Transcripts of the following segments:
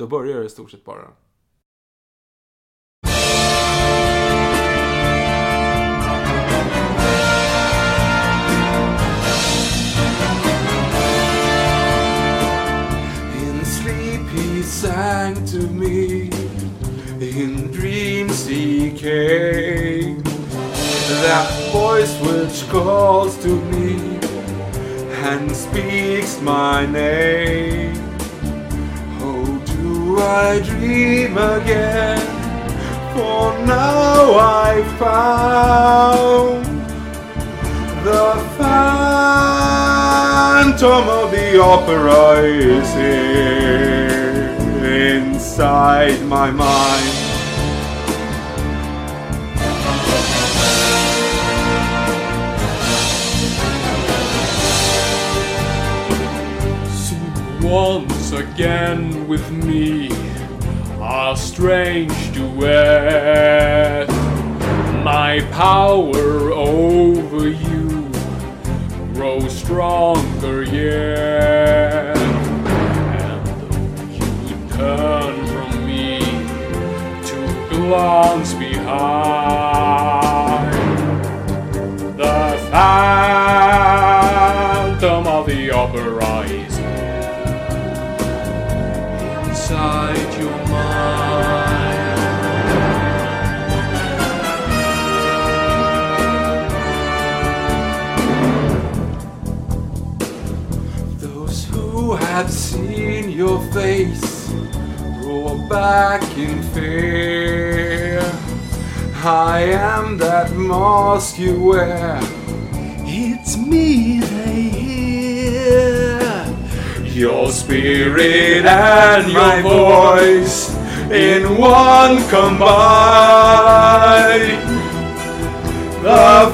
Då börjar det i stort sett bara. In sleep he sang to me, in dreams he came. That voice which calls to me and speaks my name. I dream again? For now I found the phantom of the opera is here inside my mind. Once again with me a strange duet. My power over you grows stronger yet. And though you turn from me to glance behind, the phantom of the opera inside your mind. Those who have seen your face roar back in fear. I am that mask you wear. It's me. Your spirit and my voice in one combined. The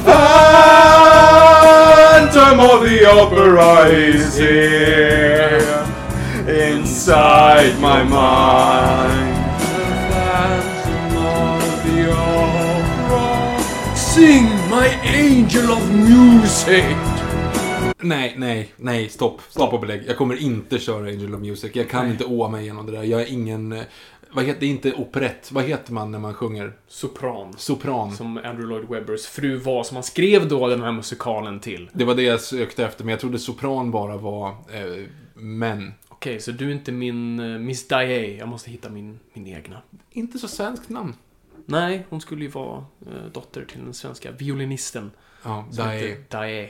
phantom of the opera is here inside my mind. Sing my angel of music! Nej, nej, nej, stopp. Stopp och belägg. Jag kommer inte köra Angel of Music. Jag kan inte åa mig igenom det där. Jag är ingen... eh, Vad heter det? Inte operett. Vad heter man när man sjunger? Sopran. Sopran. Som Andrew Lloyd Webbers fru var, som han skrev då den här musikalen till. Det var det jag sökte efter, men jag trodde sopran bara var eh, män. Okej, så du är inte min eh, Miss Dae. Jag måste hitta min, min egna. Inte så svenskt namn. Nej, hon skulle ju vara eh, dotter till den svenska violinisten. Ja, som Dae.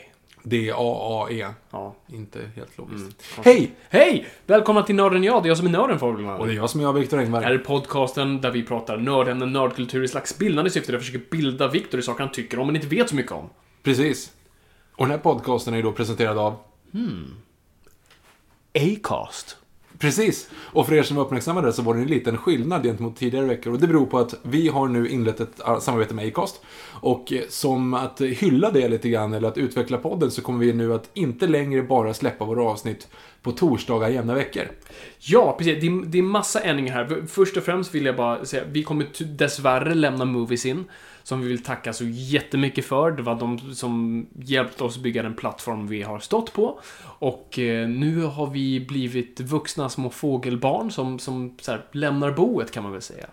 Heter Dae. D-A-A-E. Ja. Inte helt logiskt. Mm. Hej! Hej! Välkomna till Nörden Jag. Det är jag som är nörden för Och det är jag som är Viktor Det här Engberg. är podcasten där vi pratar nördämnen, nördkultur i slags bildande syfte. Där vi försöker bilda Viktor i saker han tycker om men inte vet så mycket om. Precis. Och den här podcasten är då presenterad av... Acast. Precis. Och för er som uppmärksammade det så var det en liten skillnad gentemot tidigare veckor. Och det beror på att vi har nu inlett ett ah, samarbete med Acast. Och eh, som att hylla det lite grann, eller att utveckla podden, så kommer vi nu att inte längre bara släppa våra avsnitt på torsdagar jämna veckor. Ja, precis. Det är, det är massa ändringar här. Först och främst vill jag bara säga, vi kommer dessvärre lämna Movies in. Som vi vill tacka så jättemycket för. Det var de som hjälpte oss bygga den plattform vi har stått på. Och eh, nu har vi blivit vuxna små fågelbarn som, som så här, lämnar boet kan man väl säga.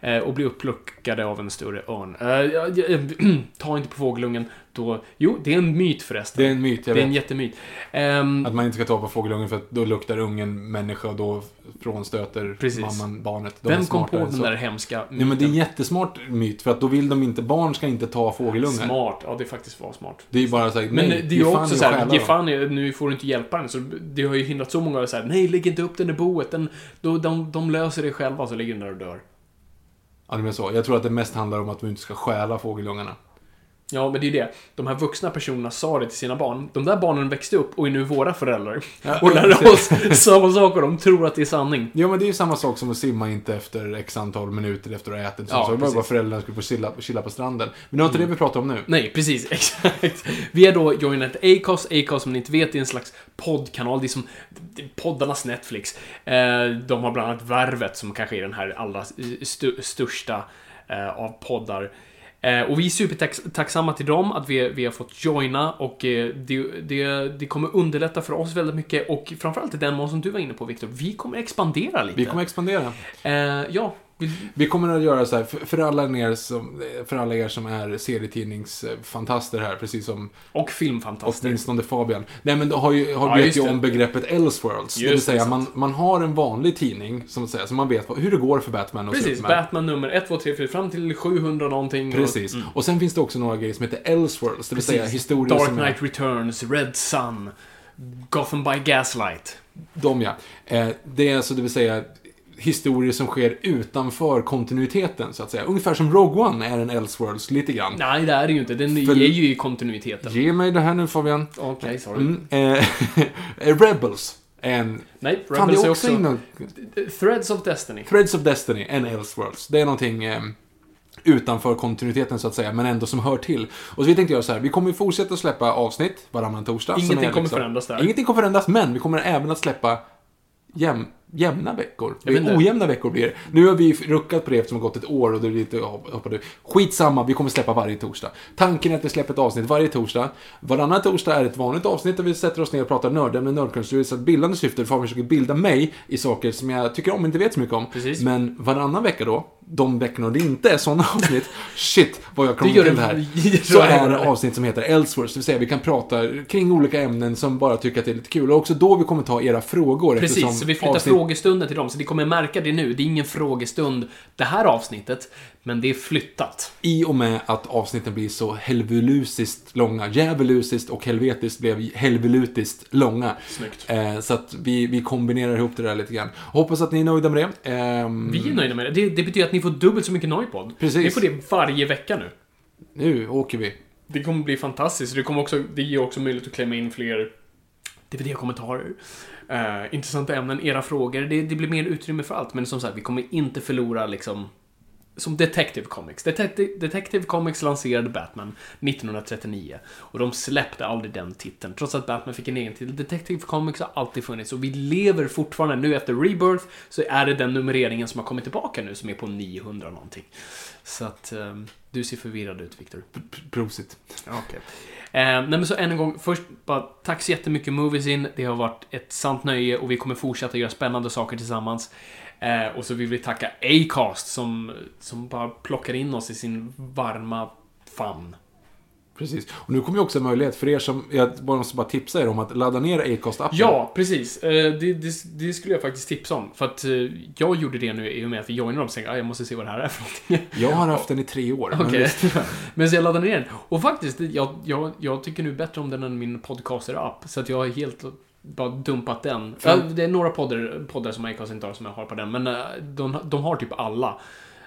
Eh, och blir uppluckade av en större örn. Eh, ta inte på fågelungen. Då, jo, det är en myt förresten. Det är en myt, jag Det är en vet. jättemyt. Ehm, Att man inte ska ta på fågelungen för att då luktar ungen människa och då frånstöter Precis. mamman barnet. De är vem kom på smartare än den så. där hemska Nej men det är en jättesmart myt för att då vill de inte, barn ska inte ta fågelungar. Smart. Ja, det faktiskt var smart. Det är ju bara såhär, Men nej, det är ju ge fan också i så att här, stjäla ge dem. fan i, nu får du inte hjälpa den. Så det har ju hindrat så många så här, nej lägg inte upp den i boet, den, då, de, de löser det själva, så ligger den där och dör. Ja, det är så. Jag tror att det mest handlar om att vi inte ska stjäla fågelungarna. Ja, men det är det. De här vuxna personerna sa det till sina barn. De där barnen växte upp och är nu våra föräldrar. och lär oss samma sak och de tror att det är sanning. Ja, men det är ju samma sak som att simma inte efter x antal minuter efter att ha ätit. Ja, så det var bara föräldrarna skulle få chilla, chilla på stranden. Men det var inte det vi pratade om nu. Nej, precis. Exakt. Vi har då joinat Acast. Acast, som ni inte vet, är en slags poddkanal. Det är som är poddarnas Netflix. Eh, De har bland annat Värvet, som kanske är den här allra stu- största eh, av poddar. Eh, Och vi är supertacksamma till dem att vi, vi har fått joina och eh, det, det, det kommer underlätta för oss väldigt mycket och framförallt i den mån som du var inne på Viktor, vi kommer expandera lite. Vi kommer expandera. Eh, Ja, vi, kommer att göra så här, för, alla er som, för alla er som är serietidningsfantaster här, precis som och filmfantaster. åtminstone Fabian. Nej men har ju, har Ja, vet ju det. om begreppet Elseworlds. det Just vill det, säga, sant. man, man har en vanlig tidning, som säger, så man vet vad- hur det går för Batman och Precis, Superman. Batman nummer 1, 2, 3, 4, fram till 700 någonting. Precis. Och, Och sen finns det också några grejer som heter Elseworlds, det vill säga Precis. historier Dark som är... Knight Returns, Red Sun, Gotham by Gaslight. De ja. Eh, det är alltså, det vill säga, historier som sker utanför kontinuiteten, så att säga. Ungefär som Rogue One är en Elseworlds, lite grann. Nej, det är det ju inte. Den För- ger ju i kontinuiteten. Ge mig det här nu Fabian. Okej, sorry. Mm, eh, Rebels. En... Nej, Rebels är är också också... inom... Threads of Destiny. Threads of Destiny, en Elseworlds. Det är någonting eh, utanför kontinuiteten så att säga, men ändå som hör till. Och så vi tänkte göra så här, vi kommer ju fortsätta släppa avsnitt varannan torsdag. Ingenting kommer förändras där. Ingenting kommer förändras, men vi kommer även att släppa jäm, jämna veckor. Det är ojämna veckor blir det. Nu har vi ruckat på det eftersom det har gått ett år och det är lite hoppade. Skitsamma, vi kommer släppa varje torsdag. Tanken är att vi släpper ett avsnitt varje torsdag. Varannan torsdag är ett vanligt avsnitt där vi sätter oss ner och pratar nördämnen, nördkultur, så att bildande syfte. Fabian försöker bilda mig i saker som jag tycker om inte vet så mycket om. Precis. Men varannan vecka då, de veckorna det inte är sådana avsnitt, shit vad jag kommer till det här. Så är det avsnitt som heter Elseworlds, det vill säga vi kan prata kring olika ämnen som bara tycker att det är lite kul. Och också då vi kommer ta era frågor. Precis, så vi flyttar avsnitt- frågestunden till dem. Så ni kommer märka det nu. Det är ingen frågestund det här avsnittet, men det är flyttat. I och med att avsnitten blir så helvelusiskt långa. Djävulusiskt och helvetiskt blev helvelutiskt långa. Snyggt. Eh, så att vi, vi kombinerar ihop det där lite grann. Hoppas att ni är nöjda med det. Ehm, Vi är nöjda med det. det. Det betyder att ni får dubbelt så mycket Noipod. Precis. Ni får det varje vecka nu. Nu åker vi. Det kommer bli fantastiskt. Det, kommer också, det ger också möjlighet att klämma in fler DVD-kommentarer. Uh, intressanta ämnen, era frågor. Det, det blir mer utrymme för allt. Men som sagt, vi kommer inte förlora liksom... Som Detective Comics. Detective, Detective Comics lanserade Batman 1939. Och de släppte aldrig den titeln. Trots att Batman fick en egen titel. Detective Comics har alltid funnits. Och vi lever fortfarande. Nu efter Rebirth så är det den numreringen som har kommit tillbaka nu som är på 900 någonting. Så att ehm, du ser förvirrad ut, Victor. P- Prosit. Okej. Eh, nej men så än en gång, först bara tack så jättemycket Moviesin. Det har varit ett sant nöje och vi kommer fortsätta göra spännande saker tillsammans. Eh, och så vill vi tacka Acast som, som bara plockar in oss i sin varma famn. Precis. Och nu kommer ju också en möjlighet för er som, jag bara måste bara tipsa er om att ladda ner Acast-appen. Ja, precis. Eh, det, det, det skulle jag faktiskt tipsa om. För att eh, jag gjorde det nu i och med att vi joinade dem och tänkte ah, jag måste se vad det här är för någonting. Jag har haft den i tre år. men Okej. visst. Men så jag laddade ner den. Och faktiskt, jag, jag, jag tycker nu bättre om den än min podcaster-app. Så att jag har helt bara dumpat den. Fram- Ja, det är några poddar, poddar som Acast inte har som jag har på den, men eh, de, de har typ alla.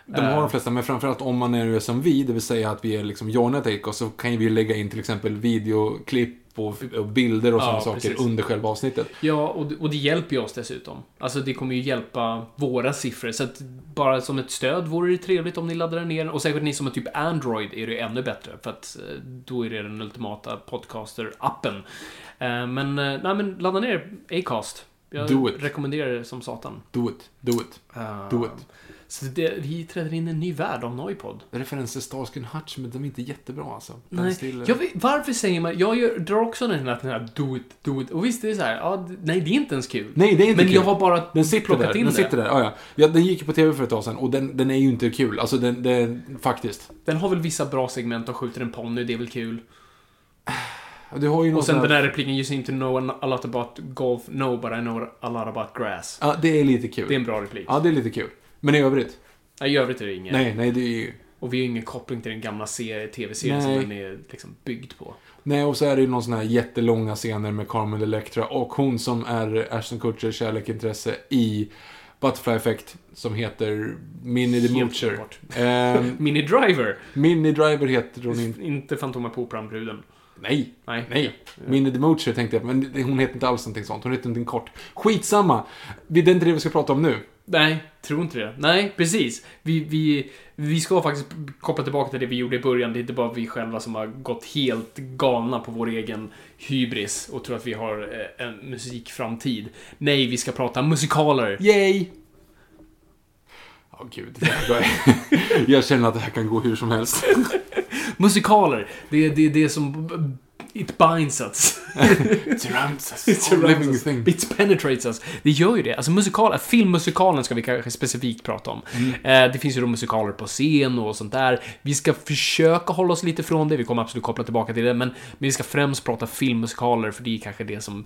De har de flesta, men framförallt om man är som vi, det vill säga att vi är liksom Jonet Acast, så kan ju vi lägga in till exempel videoklipp och, och bilder och Ja, sådana saker precis. under själva avsnittet. Ja, och, det- och det hjälper ju oss dessutom. Alltså det kommer ju hjälpa våra siffror. Så att bara som ett stöd vore det trevligt om ni laddade ner. Och säkert ni som har typ Android är det ännu bättre. För att eh, då är det den ultimata podcaster-appen. Eh, Men, eh, nej men ladda ner Acast. Jag rekommenderar det som satan. Do it, do it. Eh, Do it. Så det, vi träder in i en ny värld av Noipod. Referenser Starsky and Hutch, men de är inte jättebra alltså. Ben Nej, Stiller. jag vet, varför säger man... Jag gör, drar också den här, den här do it, do it. Och visst, det är så här, ja, nej, det är inte ens kul. Nej, det är inte Men kul. jag har bara Den sitter plockat där. in Den det. sitter där. Ja, ja. ja, den gick på TV för ett tag sedan och den, den är ju inte kul. Alltså, den, den, faktiskt. Den har väl vissa bra segment och skjuter en ponny, det är väl kul. Du har ju någon Och sen sån den här... här repliken, you seem to know a lot about golf, no, but I know a lot about grass. Ja, det är lite kul. Det är en bra replik. Ja, det är lite kul. Men i övrigt? I övrigt är det inget. Nej, nej, det är ju... Och vi har ingen koppling till den gamla serie- tv-serien som Nej. den är liksom byggd på. Nej, och så är det ju någon sån här jättelånga scener med Carmen Electra och hon som är Ashton Kutchers kärleksintresse i Butterfly Effect som heter Minnie the Moocher. Ehm, Mini Driver! Minnie Driver heter hon inte. Inte Fantomen på Operan-bruden. Nej, Nej. nej. Minnie the Moocher tänkte jag, men hon heter inte alls någonting sånt. Hon heter någonting kort. Skitsamma! Det är inte det vi ska prata om nu. Nej, tror inte det. Nej, precis. Vi, vi, vi ska faktiskt koppla tillbaka till det vi gjorde i början. Det är inte bara vi själva som har gått helt galna på vår egen hybris och tror att vi har eh, en musikframtid. Nej, vi ska prata musikaler. Yay! Åh gud, jag, jag känner att det här kan gå hur som helst. Musikaler, det är det, är det som... It binds us. Surrounds us. It surrounds living us. thing. It penetrates us. Det gör ju det. Alltså musikal, filmmusikalen ska vi kanske specifikt prata om. Eh, det finns ju då musikaler på scen och sånt där. Vi ska försöka hålla oss lite från det. Vi kommer absolut koppla tillbaka till det. Men, men vi ska främst prata filmmusikaler för det är kanske det som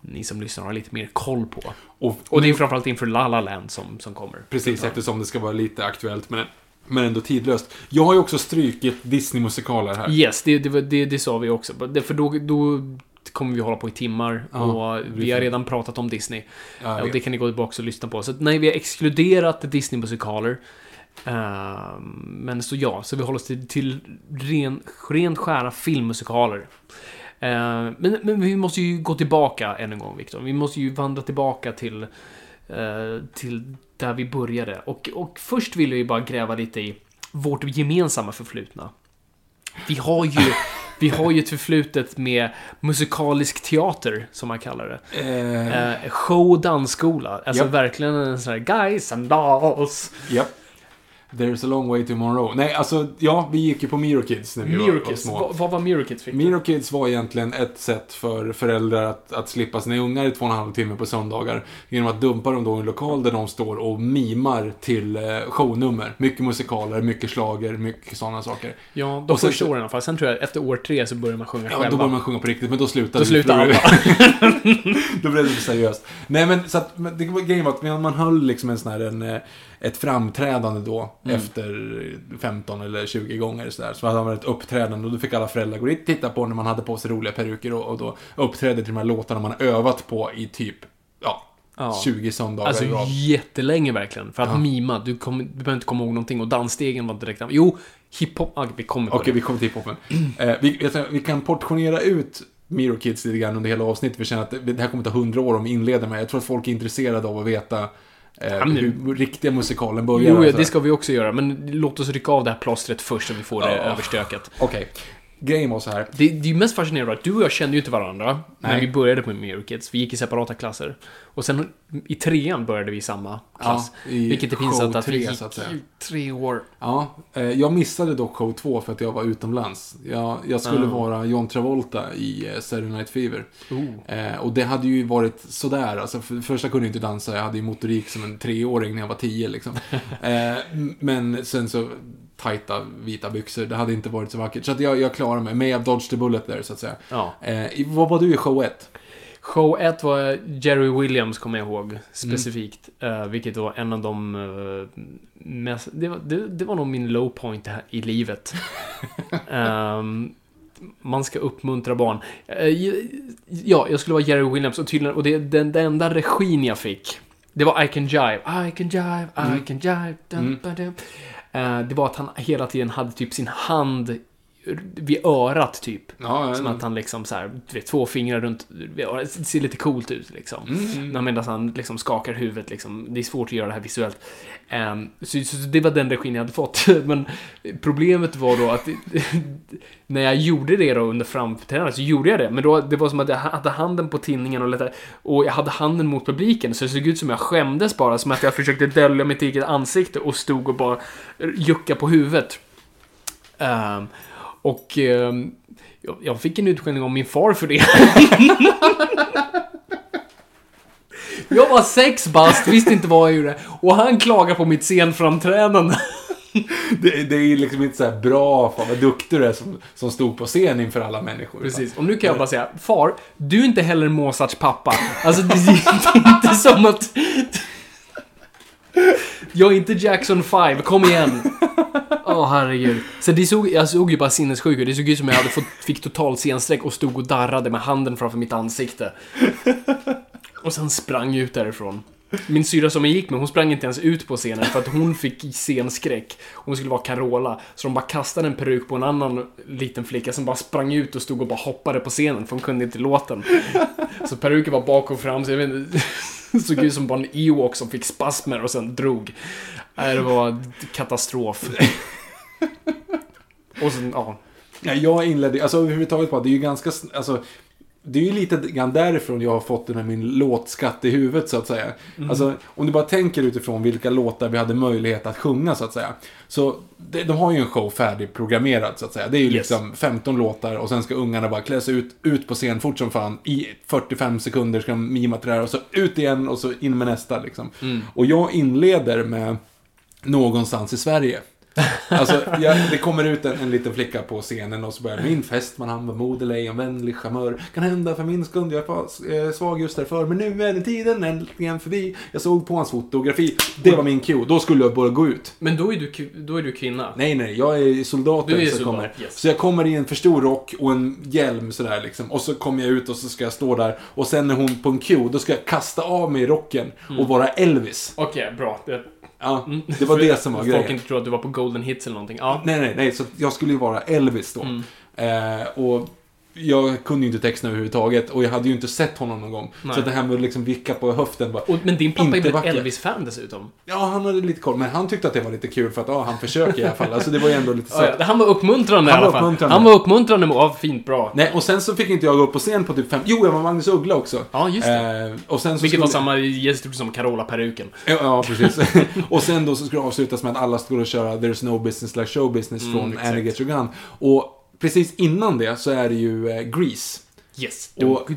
ni som lyssnar har lite mer koll på. Och, Och det är framförallt inför La La Land som, som kommer. Precis, eftersom det ska vara lite aktuellt, men, men ändå tidlöst. Jag har ju också strykit Disney-musikaler här. Yes, det, det, det, det sa vi också. För då, då kommer vi hålla på i timmar. Ja, och vi har redan pratat om Disney. Ja, och det kan ni gå tillbaka och lyssna på. Så att, nej, vi har exkluderat Disney-musikaler. Ehm, men så ja, så vi håller oss till, till ren, rent skära filmmusikaler. Ehm, men, men vi måste ju gå tillbaka än en gång, Viktor. Vi måste ju vandra tillbaka till, eh, till där vi började. Och, och först vill vi bara gräva lite i vårt gemensamma förflutna. Vi har ju, vi har ju ett förflutet med musikalisk teater, som man kallar det. Eh, Eh, show och dansskola. Alltså Ja. verkligen en sån här guys and dolls. ja. There's a long way to Monroe. Nej, alltså, ja, vi gick ju på Miro Kids när vi var, var Mirokids. små. Vad, vad var Mirokids? Victor? Miro Kids var egentligen ett sätt för föräldrar att, att slippa sina ungar i två och en halv timme på söndagar. Genom att dumpa dem då i en lokal där de står och mimar till eh, shownummer. Mycket musikaler, mycket slager, mycket sådana saker. Ja, de Och första åren i alla fall. Sen tror jag efter år tre så börjar man sjunga Ja, själva. då började man sjunga på riktigt, men då slutade Då slutar för- alla. Då blev det lite seriöst. Nej men så att, men det var grejen var att man man höll liksom en sån här, en, eh, ett framträdande då Mm. efter 15 eller 20 gånger så där. Så hade man ett uppträdande och då fick alla föräldrar gå dit och titta på när man hade på sig roliga peruker och, och då uppträdde till de här låtarna man övat på i typ, ja, Ja. 20 söndagar Alltså jättelänge verkligen. För att Ja. mima, du, kom, du behöver inte komma ihåg någonting. Och dansstegen var inte direkt... Jo, hiphop... Ah, vi kommer på Okej, det. vi kommer till hiphopen. Eh, vi, vi kan portionera ut Miro Kids lite grann under hela avsnittet. Vi känner att det, det här kommer ta hundra år om vi inleder med. Jag tror att folk är intresserade av att veta eh, hur riktiga musikalen börjar. Jo, ja, sådär. det ska vi också göra. Men låt oss rycka av det här plåstret först så vi får det Ja. överstökat. Okej. Grejen var så här. Det, det är ju mest fascinerande att du och jag kände ju inte varandra när Nej. vi började på Mirror Kids. Vi gick i separata klasser. Och sen i trean började vi i samma klass. Ja, i vilket det finns att, att vi tre, gick så att säga. tre år. Ja, eh, jag missade dock show 2 för att jag var utomlands. Jag, jag skulle Ah. vara John Travolta i eh, Saturday Night Fever. Oh. Och det hade ju varit sådär. Alltså, för det första kunde jag inte dansa. Jag hade ju motorik som en treåring när jag var tio liksom. men sen så tajta vita byxor. Det hade inte varit så vackert. Så att jag, jag klarade mig. Men jag dodged the bullet där så att säga. Ja. Eh, vad var du i show 1? Show 1 var Jerry Williams, kommer jag Mm. ihåg, specifikt. Eh, vilket var en av de eh, mest... Det var, det, det var nog min low point här i livet. Ehm, man ska uppmuntra barn. Eh, ja, jag skulle vara Jerry Williams och tydligen... Och det, den, den enda regin jag fick Det var I can jive, I can jive, I Mm. can jive. Dum. Eh, Eh, det var att han hela tiden hade typ sin hand vid örat typ. Ja, Som att han liksom så här, vet, två fingrar runt vid örat. Det ser lite coolt ut liksom. Mm. Medan han liksom skakar huvudet liksom. Det är svårt att göra det här visuellt. Ehm, så, så, det var den regin jag hade fått. Men problemet var då att när jag gjorde det då under framträdandet så gjorde jag det. Men då, det var som att jag hade handen på tinningen och lite, och jag hade handen mot publiken. Så det såg ut som jag skämdes bara. Som att jag försökte dölja mitt eget ansikte och stod och bara jucka på huvudet. Ehm, och ehm, jag, fick en utskällning av min far för det. jag var sex bast, visste inte vad jag gjorde. Och han klagar på mitt scenframträdande. Det, det är liksom inte så här bra, fan vad duktig du är som, som stod på scen inför alla människor. Precis, och nu kan jag bara säga, far, du är inte heller Mozarts pappa. Alltså, det är inte som att... Jag är inte Jackson 5, kom igen. Åh, herregud. Så det såg, jag såg ju bara sinnessjuk ut. Det såg ut som jag hade fått, fick total scensträck och stod och darrade med handen framför mitt ansikte. Och sen sprang ut därifrån. Min syra som jag gick med, hon sprang inte ens ut på scenen för att hon fick scenskräck. Hon skulle vara Carola. Så de bara kastade en peruk på en annan liten flicka som bara sprang ut och stod och bara hoppade på scenen för hon kunde inte låten. Så peruken var bak och fram, så jag vet inte. Såg ut som bara en Ewok som fick spasmer och sen drog. Nej, det var katastrof. Och sen, ja. Ja, jag inledde, alltså överhuvudtaget bara, det är ju ganska, alltså, det är ju lite grann därifrån jag har fått den här min låtskatt i huvudet så att säga. Alltså, om du bara tänker utifrån vilka låtar vi hade möjlighet att sjunga så att säga. Så det, de har ju en show färdigprogrammerad så att säga. Det är ju Yes. liksom 15 låtar och sen ska ungarna bara klä sig ut, ut på scen fort som fan. I 45 sekunder ska de mima till det här och så ut igen och så in med nästa liksom. Och jag inleder med Någonstans i Sverige. Alltså, jag, det kommer ut en, en liten flicka på scenen och så börjar min fästman, han var modig, lejonvänlig, charmör. Kan hända för min skund, jag är eh, svag just därför. Men nu är den tiden äntligen förbi. Jag såg på hans fotografi. Det var min cue. Då skulle jag börja gå ut. Men då är du, då är du kvinna. Nej, nej, jag är soldaten Du är soldat, kommer. yes. Så jag kommer i en för stor rock och en hjälm sådär liksom. Och så kommer jag ut och så ska jag stå där. Och sen är hon på en cue, då ska jag kasta av mig rocken Mm. och vara Elvis. Okej, bra. Det, Ja, det var det som var Folk grejen. inte tror att du var på Golden Hits eller någonting. Ja. Nej, nej, nej. Så jag skulle ju vara Elvis då. Mm. Eh, och jag kunde ju inte texten överhuvudtaget och jag hade ju inte sett honom någon gång. Nej. Så det här med att liksom vicka på höften bara... Och, men din pappa är väl. Elvis-fan dessutom? Ja, han hade lite koll. Men han tyckte att det var lite kul för att ja, han försöker i alla fall. Alltså det var ju ändå lite så. Ja, han var uppmuntrande Han i alla var fall. uppmuntrande. Han var uppmuntrande. med- Ja, fint, bra. Nej, och sen så fick inte jag gå upp på scen på typ fem... Jo, jag var Magnus Uggla också. Ja, just det. Eh, och sen så Vilket var skulle- samma gäst som Carola-peruken. Ja, ja, precis. och sen då så skulle det avslutas med att alla skulle köra There's no business like show business Mm, från. Annie Get Your Gun. Och precis innan det så är det ju eh, Grease. Yes. Och-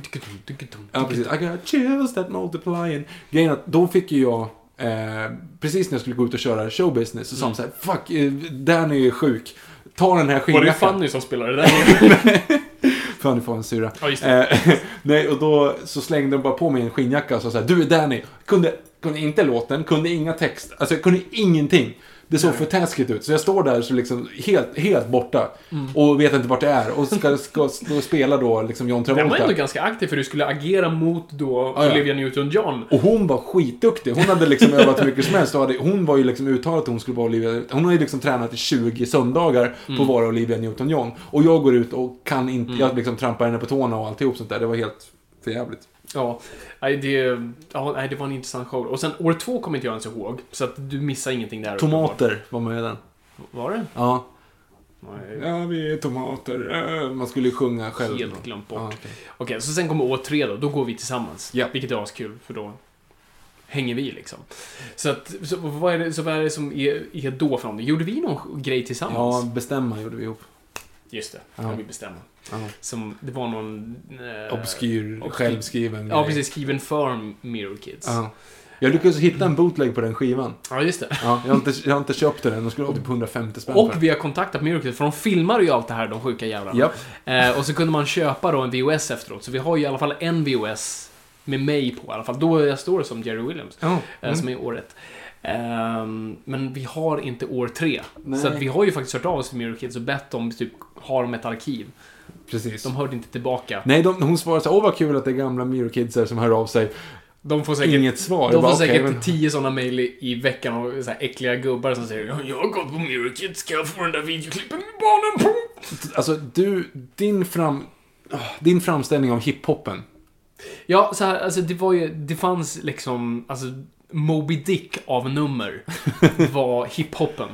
Ja, precis. I got chills that multiplying. Grejen är att då fick ju jag, eh, precis när jag skulle gå ut och köra showbusiness, så sa de så här, fuck, eh, Danny är sjuk. Ta den här Mm. Var det skinnjackan. Fanny som spelade det där? Fanny får en syra. Ja, just det. Eh, nej, och då så slängde de bara på mig en skinnjacka och sa så här, du är Danny. Kunde, kunde inte låten, kunde inga text, alltså jag kunde ingenting. Det såg för taskigt ut. Så jag står där så liksom helt, helt borta. Mm. Och vet inte vart jag är. Och ska, ska, och spela då liksom John Den var Travolta. ändå ganska aktiv för du skulle agera mot då Ja, ja. Olivia Newton-John. Och hon var skitduktig. Hon hade liksom övat hur mycket som helst. Hade, hon var ju liksom uttalat att hon skulle vara Olivia. Hon har ju liksom tränat i 20 söndagar på att vara Olivia Newton-John. Och jag går ut och kan inte, jag liksom trampar henne på tårna och alltihop sånt där. Det var helt för jävligt. Ja, nej, det, ja, nej, det var en intressant show. Och sen år två kommer inte jag ens ihåg. Så att du missar ingenting där. Tomater var med i den. Var det? Ja. Nej, Ja, vi är tomater. Äh, Man skulle ju sjunga själv. helt glömt bort. Ja, Okej, okej. så sen kommer år tre då. Då går vi tillsammans. Ja. Vilket är askul, för då hänger vi liksom. Så att, så vad är det, så vad är det som är, är då för någonting? Gjorde vi någon grej tillsammans? Ja, bestämma gjorde vi ihop. Just det, Ja. kan vi bestämma. Ja. Som, det var någon... Eh, Obskyr, obskyr- självskriven Ja, grej. precis. Skriven för Mirror Kids. Ja. Jag lyckades hitta en bootleg på den skivan. Ja, just det. Ja, jag, har inte, jag har inte köpt den än. De skulle ha typ 150 spänn Och för vi har kontaktat Kids, för de filmar ju allt det här, de sjuka jävlarna. Japp. Eh, och så kunde man köpa då en VHS efteråt, så vi har ju i alla fall en VHS med mig på i alla fall. Då jag står som Jerry Williams, Ja. eh, som är året. Ehm, men vi har inte år tre. Nej. Så att vi har ju faktiskt hört av oss till Mirror Kids och bett dem typ, har de ett arkiv? Precis. De hörde inte tillbaka. Nej, de, hon svarade så åh vad kul att det är gamla Mirror Kids här som hör av sig. De får säkert, Inget svar. De Jag får bara, säkert okej, men- tio sådana mejl i, i veckan av så här äckliga gubbar som säger "Ja, Jag har gått på Mirror Kids, ska jag få den där videoklippen med barnen på? Alltså, du, din fram... ah, Din framställning av hiphopen. Ja, så här, alltså det var ju, det fanns liksom, alltså Moby Dick av nummer var hiphopen.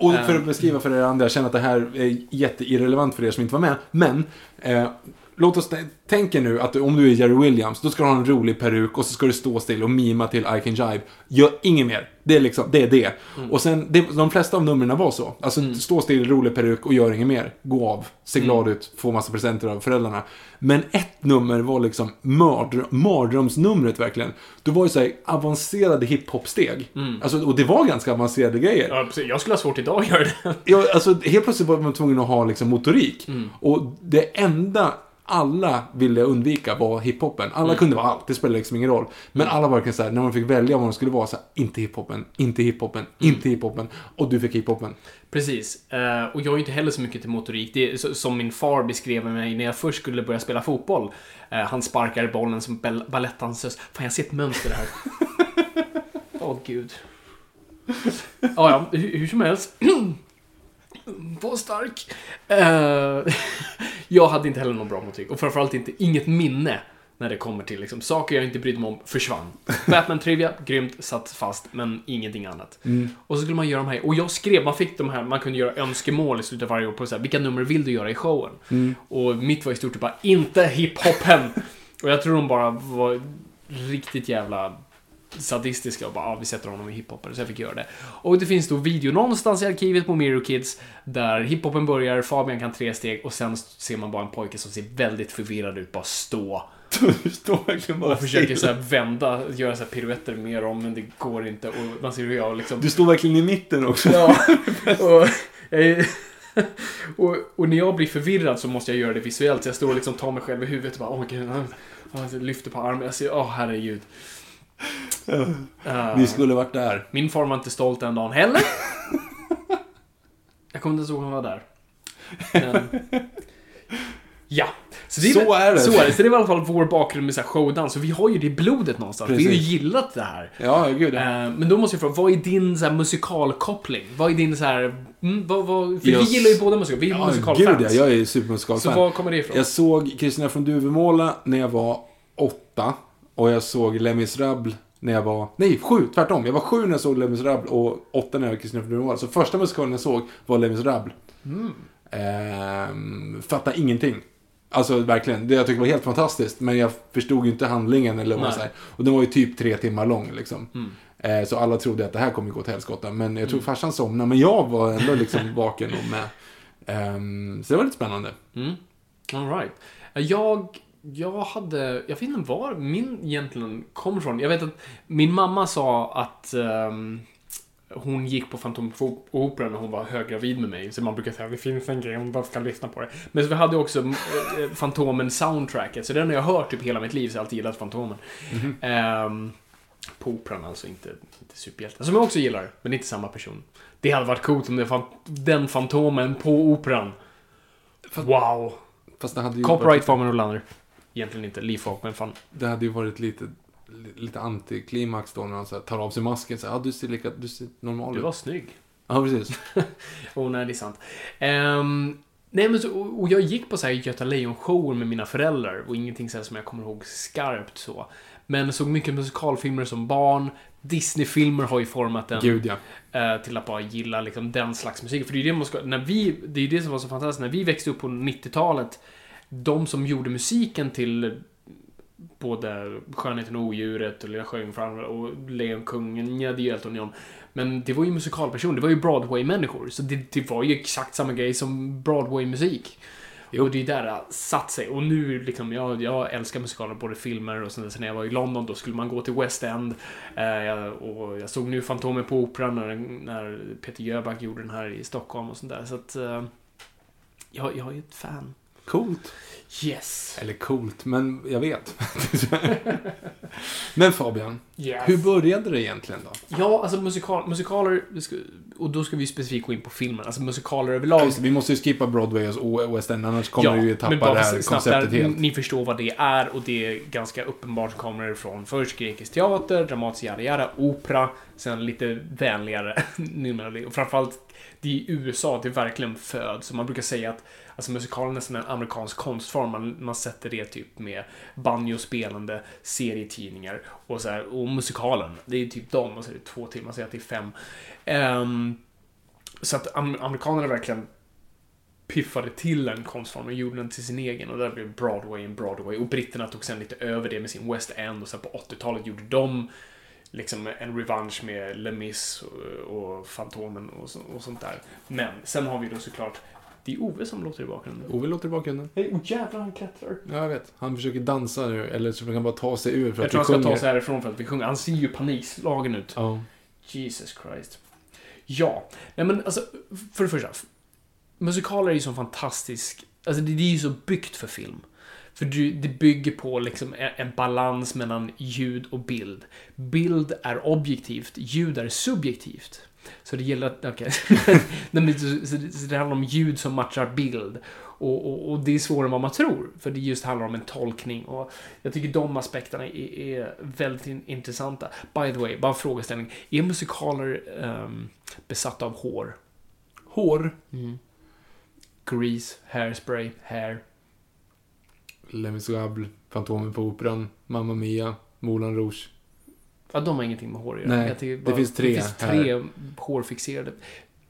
Och för Eh. att beskriva för er andra, jag känner att det här är jätteirrelevant för er som inte var med. Men, eh, låt oss tä- tänka nu att om du är Jerry Williams, då ska du ha en rolig peruk och så ska du stå still och mima till I can jive. Gör inget mer. Det är liksom, det är det. Mm. Och sen, det, de flesta av numren var så. Alltså, stå still, rolig peruk och gör inget mer. Gå av, se glad Mm. ut, få massa presenter av föräldrarna. Men ett nummer var liksom mördr- mardrömsnumret verkligen. Det var ju såhär avancerade hiphop-steg. Alltså, och det var ganska avancerade grejer. Mm. Ja, precis. Jag skulle ha svårt idag att göra det. Ja, alltså helt plötsligt var man tvungen att ha liksom motorik. Och det enda alla ville undvika var hiphopen. Alla kunde vara allt, det spelade liksom ingen roll. Men alla var verkligen såhär, när man fick välja vad de skulle vara, så här, inte hiphopen, inte hiphopen, inte hiphopen. Och du fick hiphopen. Precis. Eh, och jag är inte heller så mycket till motorik. Det är som min far beskrev mig när jag först skulle börja spela fotboll. Eh, han sparkar bollen som bal- balettdansös. Fan, jag ser ett mönster här. Åh, gud. Ja, ja, hur, hur som helst. Var stark. Eh, jag hade inte heller någon bra motorik. Och framförallt inte, inget minne när det kommer till liksom, saker jag inte brydde mig om försvann. Batman-trivia, grymt, satt fast, men ingenting annat. Och så skulle man göra de här, och jag skrev, man fick de här, man kunde göra önskemål i slutet av varje år på så här, vilka nummer vill du göra i showen? Och mitt var i stort sett bara, inte hiphopen! och jag tror de bara var riktigt jävla sadistiska och bara, ja, vi sätter honom i hiphopen, så jag fick göra det. Och det finns då video någonstans i arkivet på Mirror Kids där hiphopen börjar, Fabian kan tre steg och sen ser man bara en pojke som ser väldigt förvirrad ut, bara stå. Du står verkligen bara Och försöker så vända, göra så här piruetter med dem, men det går inte. Och man ser hur jag liksom... Du står verkligen i mitten också. Ja, och, eh, och, och när jag blir förvirrad så måste jag göra det visuellt. Så jag står och liksom tar mig själv i huvudet och bara, åh gud, han- han lyfter på armen. Jag ser, åh herregud. Eh, Vi skulle varit där. Min far var inte stolt den dagen heller. Jag kommer inte ens ihåg han var där. Men... Ja. Så, det Så är det. Så är det. Så det var i alla fall vår bakgrund med så här showdans. Så vi har ju det i blodet någonstans. Vi har ju Precis. gillat det här. Ja, gud. Ja. Eh, Men då måste jag fråga, vad är din så musikalkoppling? Vad är din så här... Mm, vad, vad, för Just- vi gillar ju båda musikal. Vi är Ja, musikalfans. gud ja, jag är så supermusikalfan. var kommer det ifrån? Jag såg Kristina från Duvemåla när jag var åtta. Och jag såg Les Misérables när jag var... Nej, sju, tvärtom. Jag var sju när jag såg Les Misérables och åtta när jag var Kristina Duvemåla. Så första musikalen jag såg var Les Misérables. Mm. Ehm, fattade ingenting. Alltså verkligen, det jag tyckte var helt fantastiskt. Men jag förstod ju inte handlingen eller vad man säger. Och den var ju typ tre timmar lång liksom. Mm. Eh, så alla trodde att det här kommer gå till helskotta. Men jag tror farsan somnade. Men jag var ändå liksom vaken och med. Ehm, så det var lite spännande. Mm. All right. Jag, jag hade, jag vet inte var min egentligen kom ifrån. Jag vet att min mamma sa att ehm, hon gick på Fantomoperan när hon var höggravid med mig. Så man brukar säga det finns en grej, hon bara ska lyssna på det. Men så vi hade också eh, Fantomen soundtracket. Så den har jag hört typ hela mitt liv, så jag har alltid gillat Fantomen. Ehm, på Operan alltså, inte, inte superhjälte. Som jag också gillar, men inte samma person. Det hade varit coolt om det fann, den Fantomen på Operan. Wow! Fast det hade ju Copyright varit, Fabian Olander. Egentligen inte Lee Falk, men fan. det hade ju varit lite, lite antiklimax då när han så tar av sig masken. Så här, ja, du ser, lika, du ser normal Du ut. var snygg. Ja, precis. Oh, nej, det är sant. Ehm, nej, men så, och och jag gick på så här Göta Lejon-shower med mina föräldrar och ingenting så här som jag kommer ihåg skarpt så. Men såg mycket musikalfilmer som barn. Disney-filmer har ju format en Gud ja. eh, till att bara gilla liksom, den slags musik. För det är ju det man ska, när vi, det är det som var så fantastiskt, när vi växte upp på 90-talet, de som gjorde musiken till både Skönheten och Odjuret och Lilla Sjöjungfrun och Lejonkungen, ja det är ju Elton John. Men det var ju musikalpersoner, det var ju Broadway-människor. Så det, det var ju exakt samma grej som Broadway-musik. Och det är där det satt sig. Och nu liksom, jag, jag älskar musikaler, både filmer och sen, sen när jag var i London då skulle man gå till West End. Eh, och jag såg nu Fantomen på Operan när, när Peter Jöback gjorde den här i Stockholm och sånt där. Så att eh, jag, jag är ett fan. Coolt. Yes. Eller coolt, men jag vet. Men Fabian, Yes. hur började det egentligen då? Ja, alltså musikal, musikaler, och då ska vi specifikt gå in på filmen. Alltså musikaler överlag. Det, vi måste ju skippa Broadway och West End, annars kommer vi ju tappa men bara det här konceptet där, helt. Ni förstår vad det är och det är ganska uppenbart kommer det från först grekisk teater, dramatisk yada yada, opera, sen lite vänligare numera. Och framförallt, det är i USA det verkligen föds. Så man brukar säga att alltså, musikalen är nästan en amerikansk konstform. Man, man sätter det typ med banjospelande serietidningar och så här, och musikalen, det är typ dem och så är det två timmar, säger att det är fem. Um, så att am- amerikanerna verkligen piffade till en konstform och gjorde den till sin egen och där blev Broadway en Broadway och britterna tog sen lite över det med sin West End och sen på 80-talet gjorde de liksom en revansch med Le Mis och, och Fantomen och, så, och sånt där. Men sen har vi då såklart det är Ove som låter i bakgrunden. Ove låter i bakgrunden. Hej, oh jävlar han klättrar. Ja, jag vet. Han försöker dansa nu, eller så försöker han bara ta sig ur för Jag att tror vi han ska sjunger. ta sig härifrån för att vi sjunger. Han ser ju panikslagen ut. Ja. Jesus Christ. Ja, nej men alltså, för det första. Musikaler är ju så fantastisk, alltså det, det är ju så byggt för film. För du, det bygger på liksom en balans mellan ljud och bild. Bild är objektivt, ljud är subjektivt. Så det gäller att, men så, det- handlar om ljud som matchar bild. Och, och, och det är svårare än vad man tror, för det just handlar om en tolkning. Och jag tycker de aspekterna är, är väldigt in, intressanta. By the way, bara en frågeställning. Är musikaler ehm, besatta av hår? Hår. Grease, hairspray, hair. Les Misérables, Fantomen på Operan, Mamma Mia, Moulin Rouge. Ja, de har ingenting med hår att göra. Nej, tycker det bara- finns tre Det finns tre hårfixerade.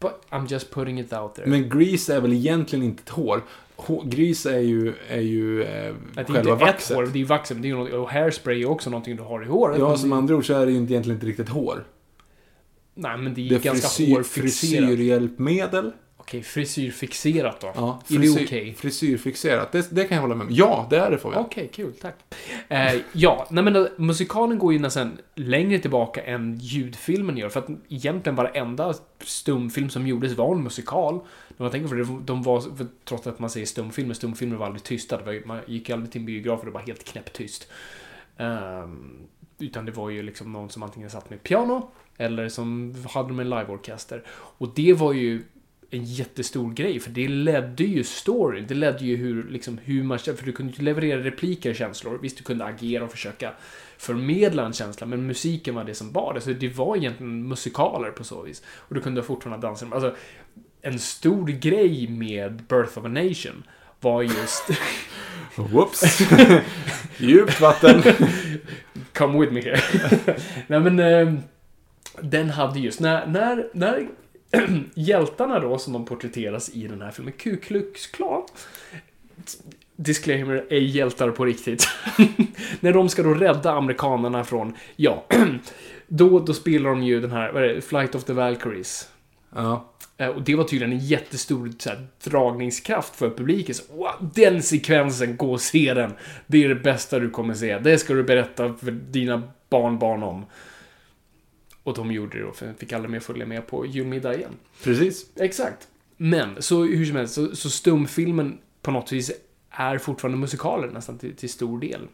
But I'm just putting it out there. Men Grease är väl egentligen inte ett hår. Hår- Grease är ju, är ju eh, det själva inte är ett vaxet. hår, det är ju vaxet, men det är ju något, och hairspray är också någonting du har i håret. Ja, som det- andra ord så är det ju inte egentligen inte riktigt hår. Nej, men det är, Det är ganska frisyr, hårfixerat. frisyrhjälpmedel. Okej, frisyrfixerat då. Ja, Är det okej? Frisyrfixerat, det, det kan jag hålla med om. Ja, det är det Fabian. Okej, kul, tack. Eh, ja, nej men eh, musikalen går ju nästan längre tillbaka än ljudfilmen gör. För att egentligen varenda stumfilm som gjordes var en musikal. När man tänker för det, de var, trots att man säger stumfilmer, stumfilmer var aldrig tysta. Var, man gick aldrig till en biograf och det var helt knäpptyst. Ehm, utan det var ju liksom någon som antingen satt med piano eller som hade med en liveorkester. Och det var ju en jättestor grej, för det ledde ju storyn. Det ledde ju hur, liksom, hur man... För du kunde ju leverera repliker, känslor. Visst, du kunde agera och försöka förmedla en känsla, men musiken var det som bar det. Så det var egentligen musikaler på så vis. Och du kunde fortfarande dansa. Alltså, en stor grej med Birth of a Nation var just... Whoops. Djupt vatten. Come with me here. Nej men, eh, den hade just, när, när, när hjältarna då som de porträtteras i den här filmen, Ku Klux Klan, disclaimer, ej hjältar på riktigt. när de ska då rädda amerikanerna från, ja, då, då spelar de ju den här, vad är det, Flight of the Valkyries. Ja. Eh, Och det var tydligen en jättestor så här, dragningskraft för publiken. Så, wow, den sekvensen, gå och se den. Det är det bästa du kommer se. Det ska du berätta för dina barnbarn om. Och de gjorde det då, för de fick aldrig mer följa med på julmiddag igen. Precis. Exakt. Men, så hur som helst, så, så stumfilmen på något vis är fortfarande musikaler nästan till, till stor del.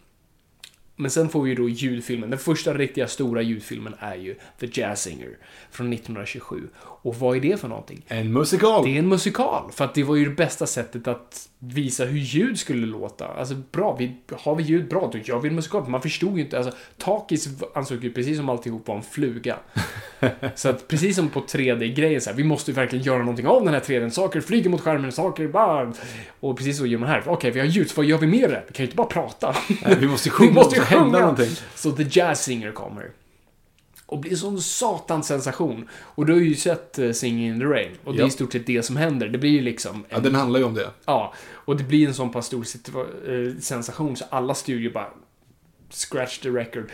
Men sen får vi ju då ljudfilmen. Den första riktiga stora ljudfilmen är ju The Jazz Singer från 1927. Och vad är det för någonting? En musikal. Det är en musikal, för att det var ju det bästa sättet att visa hur ljud skulle låta. Alltså, bra, vi, har vi ljud bra, då gör vi en musikal. Man förstod ju inte, alltså, Takis ansåg ju precis som alltihop var en fluga. så att precis som på 3D-grejen, så här, vi måste ju verkligen göra någonting av den här 3D. Saker flyger mot skärmen, saker bara... Och precis så gör man här. Okej, vi har ljud, så vad gör vi med det? Vi kan ju inte bara prata. Nej, vi måste sjunga, Vi måste ju det hända sjunga. någonting. Så The Jazz Singer kommer. Och blir en sån satans sensation. Och du har ju sett uh, Singing in the Rain. Och det är i stort sett det som händer. Det blir ju liksom... Ja, den handlar ju om det. Ja, och det blir en sån pass stor eh, sensation så alla studior bara scratch the record,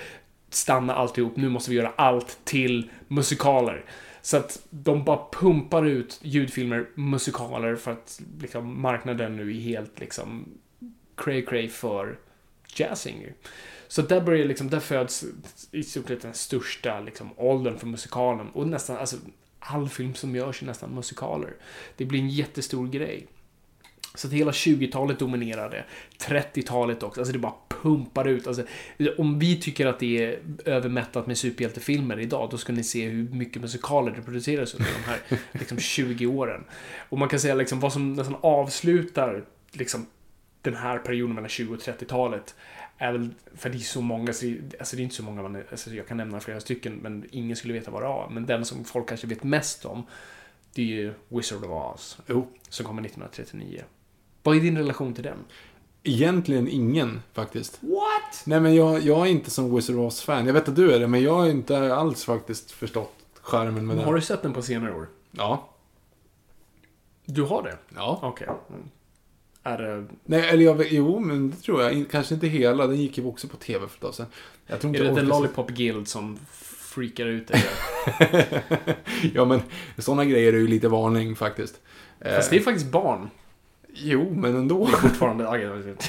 stanna alltihop, nu måste vi göra allt till musikaler. Så att de bara pumpar ut ljudfilmer, musikaler för att liksom marknaden nu är helt liksom cray cray för jazzinger. Så där börjar liksom, där föds i stort sett den största liksom åldern för musikalen och nästan, alltså all film som görs är nästan musikaler. Det blir en jättestor grej. Så att hela 20-talet dominerade. 30-talet också. Alltså det bara pumpar ut. Alltså, om vi tycker att det är övermättat med superhjältefilmer idag, då ska ni se hur mycket musikaler det produceras under de här liksom, 20 åren. Och man kan säga liksom vad som nästan avslutar liksom, den här perioden mellan 20 och 30-talet är väl, för det är så många, så det- alltså det är inte så många, man, alltså jag kan nämna flera stycken, men ingen skulle veta vad det var. Men den som folk kanske vet mest om, det är ju Wizard of Oz, Jo. som kommer 1939. Vad är din relation till den? Egentligen ingen, faktiskt. What? Nej, men jag, jag är inte som Wizard of Oz-fan. Jag vet att du är det, men jag har inte alls faktiskt förstått skärmen med Har den. du sett den på senare år? Ja. Du har det? Ja. Okej. Mm. Är det, Nej, eller jag, jo, men det tror jag. Kanske inte hela. Den gick ju också på TV för ett tag sedan. Jag tror är inte det jag The Lollipop Guild som freakar ut dig? ja, men sådana grejer är ju lite varning faktiskt. Fast det är faktiskt barn. Jo, men ändå. Fortfarande. Jag vet inte.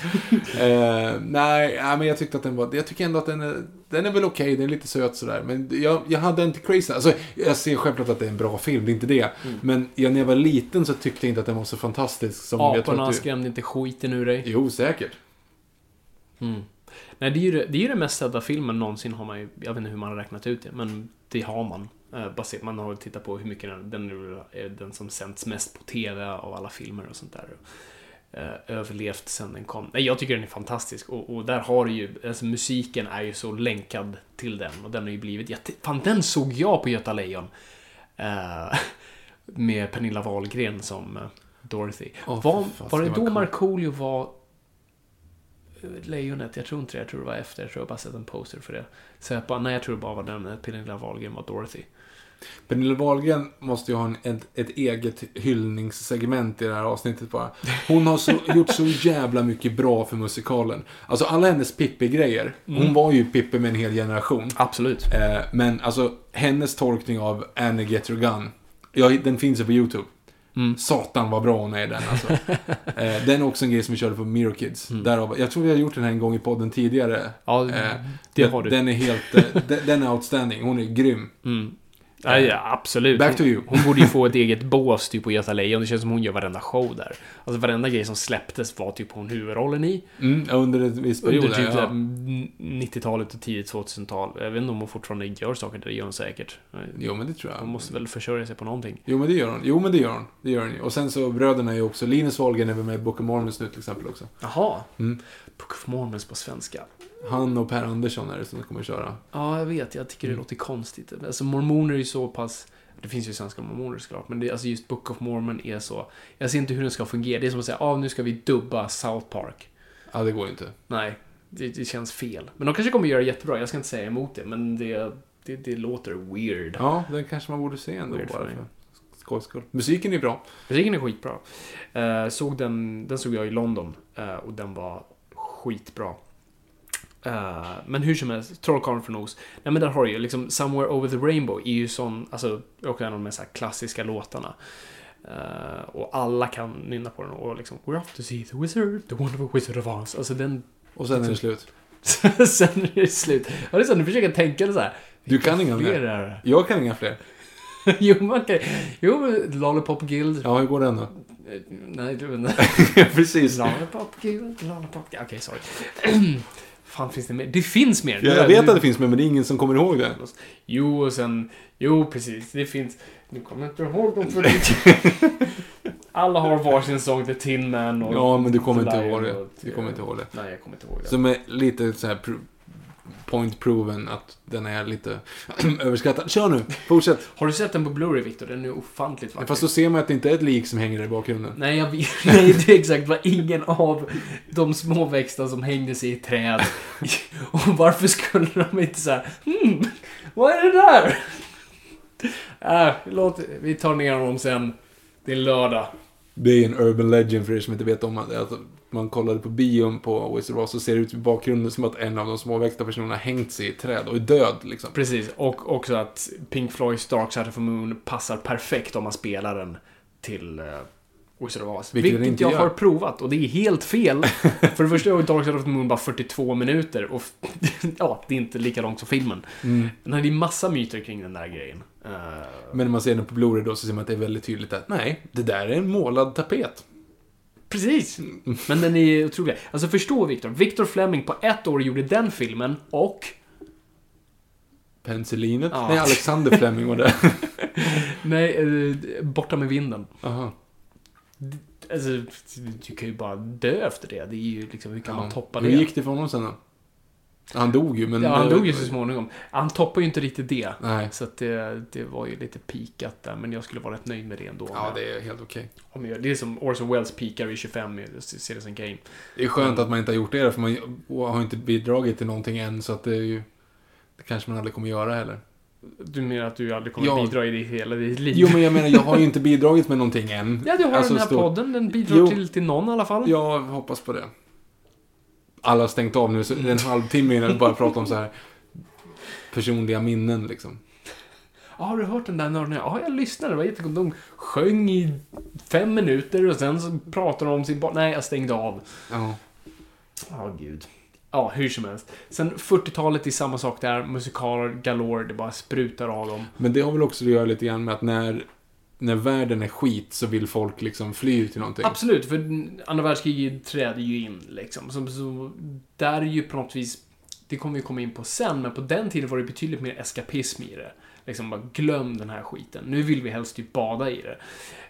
Eh, nej, nej, men jag tyckte att den var... Jag tycker ändå att den är... Den är väl okej, den är lite söt sådär. Men jag, jag hade inte crazy... Alltså, jag ser självklart att det är en bra film, det är inte det. Mm. Men jag, när jag var liten så tyckte jag inte att den var så fantastisk som jag tror Aporna att du... skrämde inte skiten ur dig. Jo, säkert. Mm. Nej, det är, ju det, det är ju den mest sedda filmen någonsin har man ju, jag vet inte hur man har räknat ut det, men det har man. Eh, baserat, man har tittat på hur mycket den, den är den som sänds mest på TV av alla filmer och sånt där. Eh, överlevt sen den kom. Nej, jag tycker den är fantastisk och, och där har ju, alltså musiken är ju så länkad till den och den har ju blivit jätte... Fan, den såg jag på Göta Lejon. Eh, med Pernilla Wahlgren som eh, Dorothy. Åh, var, fan, var det då. Markoolio var Lejonet? Jag tror inte det. Jag tror det var efter. Jag tror jag bara sett en poster för det. Så jag bara, nej, jag tror det bara var den. Pernilla Wahlgren var Dorothy. Pernilla Wahlgren måste ju ha en, ett, ett eget hyllningssegment i det här avsnittet bara. Hon har så, gjort så jävla mycket bra för musikalen. Alltså alla hennes Pippi-grejer. Hon var ju Pippi med en hel generation. Absolut. Eh, men alltså, hennes tolkning av Annie Get Your Gun. Ja, den finns ju på YouTube. Mm. Satan vad bra hon är den alltså. eh, den är också en grej som vi körde på Mirror Kids. Därav, jag tror vi har gjort den här en gång i podden tidigare. Ja, Eh, det den, har du. Den är helt, eh, den, den är outstanding. Hon är grym. Mm. Ja, ja, absolut. Back to you. Hon, hon borde ju få ett eget bås typ på Göta Lejon. Det känns som hon gör varenda show där. Alltså varenda grej som släpptes var typ hon huvudrollen i. Mm, under ett visst period. Under typ ja. 90-talet och tidigt 2000-tal. Jag vet inte om hon fortfarande gör saker, det gör hon säkert. Jo, men det tror jag. Hon måste väl försörja sig på någonting. Jo, men det gör hon. Jo, men det gör hon. Det gör hon ju. Och sen så bröderna är ju också... Linus Wahlgren är väl med i Book of Mormons nu till exempel också. Jaha. Mm. Book of Mormons på svenska. Han och Per Andersson är det som kommer köra. Ja, jag vet. Jag tycker det låter konstigt. Alltså, mormoner är ju så pass... Det finns ju svenska mormoner såklart, men det, alltså just Book of Mormon är så... Jag ser inte hur den ska fungera. Det är som att säga, ah, nu ska vi dubba South Park. Ja, det går ju inte. Nej, det, det känns fel. Men de kanske kommer göra det jättebra, jag ska inte säga emot det, men det, det, det låter weird. Ja, den kanske man borde se ändå Weird bara för skojs skull. Musiken är bra. Musiken är skitbra. Eh, såg den, den såg jag i London eh, och den var skitbra. Eh, men hur som helst, Trollkarlen från Oz. Nej men där har du ju liksom Somewhere Over the Rainbow är ju sån, alltså, också en av de här klassiska låtarna. Eh, och alla kan nynna på den och liksom We're off to see the wizard, the wonderful wizard of Oz. Alltså den... Och sen är det slut. Sen är det slut. Ja, det är så, nu försöker jag tänka så här. Du kan inga Fler är. Jag kan inga fler. jo, man kan... Jo, Lollipop Guild. Ja, hur går den då? Eh, Nej, du inte. Precis. Lollipop Guild, Lollipop Guild. Okej, sorry. Fan, finns det mer? Det finns mer. Ja, jag vet att det finns med, men det är ingen som kommer ihåg det. Jo, och sen... Jo, precis. Det finns... Nu kommer jag inte ihåg dem för. Alla har varsin sång till Tin Man och... Ja, men du kommer inte ihåg det. Du kommer inte ihåg det. Nej, jag kommer inte ihåg det. Som är lite så här point proven att den är lite överskattad. Kör nu, fortsätt. Har du sett den på Blu-ray, Victor? Den är ofantligt vacker. Fast då ser man att det inte är ett lik som hänger där i bakgrunden. Nej, jag vet. Nej, det är exakt vad ingen av de små växterna som hängde sig i träd. Och varför skulle de inte säga hmm, vad är det där? Äh, låt, vi tar ner honom sen. Det är lördag. Det är en urban legend för er som inte vet om det. Att man kollade på bion på Wizard of Oz så ser det ut i bakgrunden som att en av de småväxta personerna hängt sig i ett träd och är död liksom. Precis, och också att Pink Floyds Dark Side of the Moon passar perfekt om man spelar den till uh, Wizard of Oz. Vilket Vilket, jag gör. har provat och det är helt fel. För det första är Dark Side of the Moon bara 42 minuter och ja, det är inte lika långt som filmen. Mm. Men det är massa myter kring den där grejen. Eh, Men när man ser den på Blu-ray då så ser man att det är väldigt tydligt att nej, det där är en målad tapet. Precis. Men den är otrolig. Alltså förstå Victor. Victor Fleming på ett år gjorde den filmen och... Penicillinet? Ja. Nej, Alexander Fleming var det. Nej, eh, Borta med vinden. Aha. Alltså, du kan ju bara dö efter det. Det är ju liksom, hur kan man toppa Hur det? gick det för honom sen då? Han dog ju, men... Ja, han dog ju så småningom. Han toppar ju inte riktigt det. Nej. Så att det, det var ju lite pikat där, men jag skulle vara rätt nöjd med det ändå. Ja, det är helt okej. Jag, det är som Orson Welles pikar vid 25 i Citizen Kane. Det är skönt att man inte har gjort det, för man har inte bidragit till någonting än, så att det är ju... Det kanske man aldrig kommer göra heller. Du menar att du aldrig kommer Ja. bidra i det hela ditt liv? Jo, men jag menar, jag har ju inte bidragit med någonting än. Ja, du har Alltså, den här stor- podden. Den bidrar Jo. till, till någon i alla fall. Jag hoppas på det. Alla har stängt av nu, så en halvtimme innan vi bara pratar om så här personliga minnen liksom. Ja, har du hört den där nörden? Ja, jag lyssnade. Det var jättegott. De sjöng i fem minuter och sen så pratade de om sin barn. Nej, jag stängde av. Ja. Ja, gud. Ja, hur som helst. Sen 40-talet är samma sak där. Musikaler galore. Det bara sprutar av dem. Men det har väl också att göra lite grann med att när, när världen är skit så vill folk liksom fly till någonting. Absolut, för andra världskriget träder ju in liksom. Så, så där är ju på något vis, det kommer vi komma in på sen, men på den tiden var det betydligt mer eskapism i det. Liksom bara glöm den här skiten. Nu vill vi helst typ bada i det.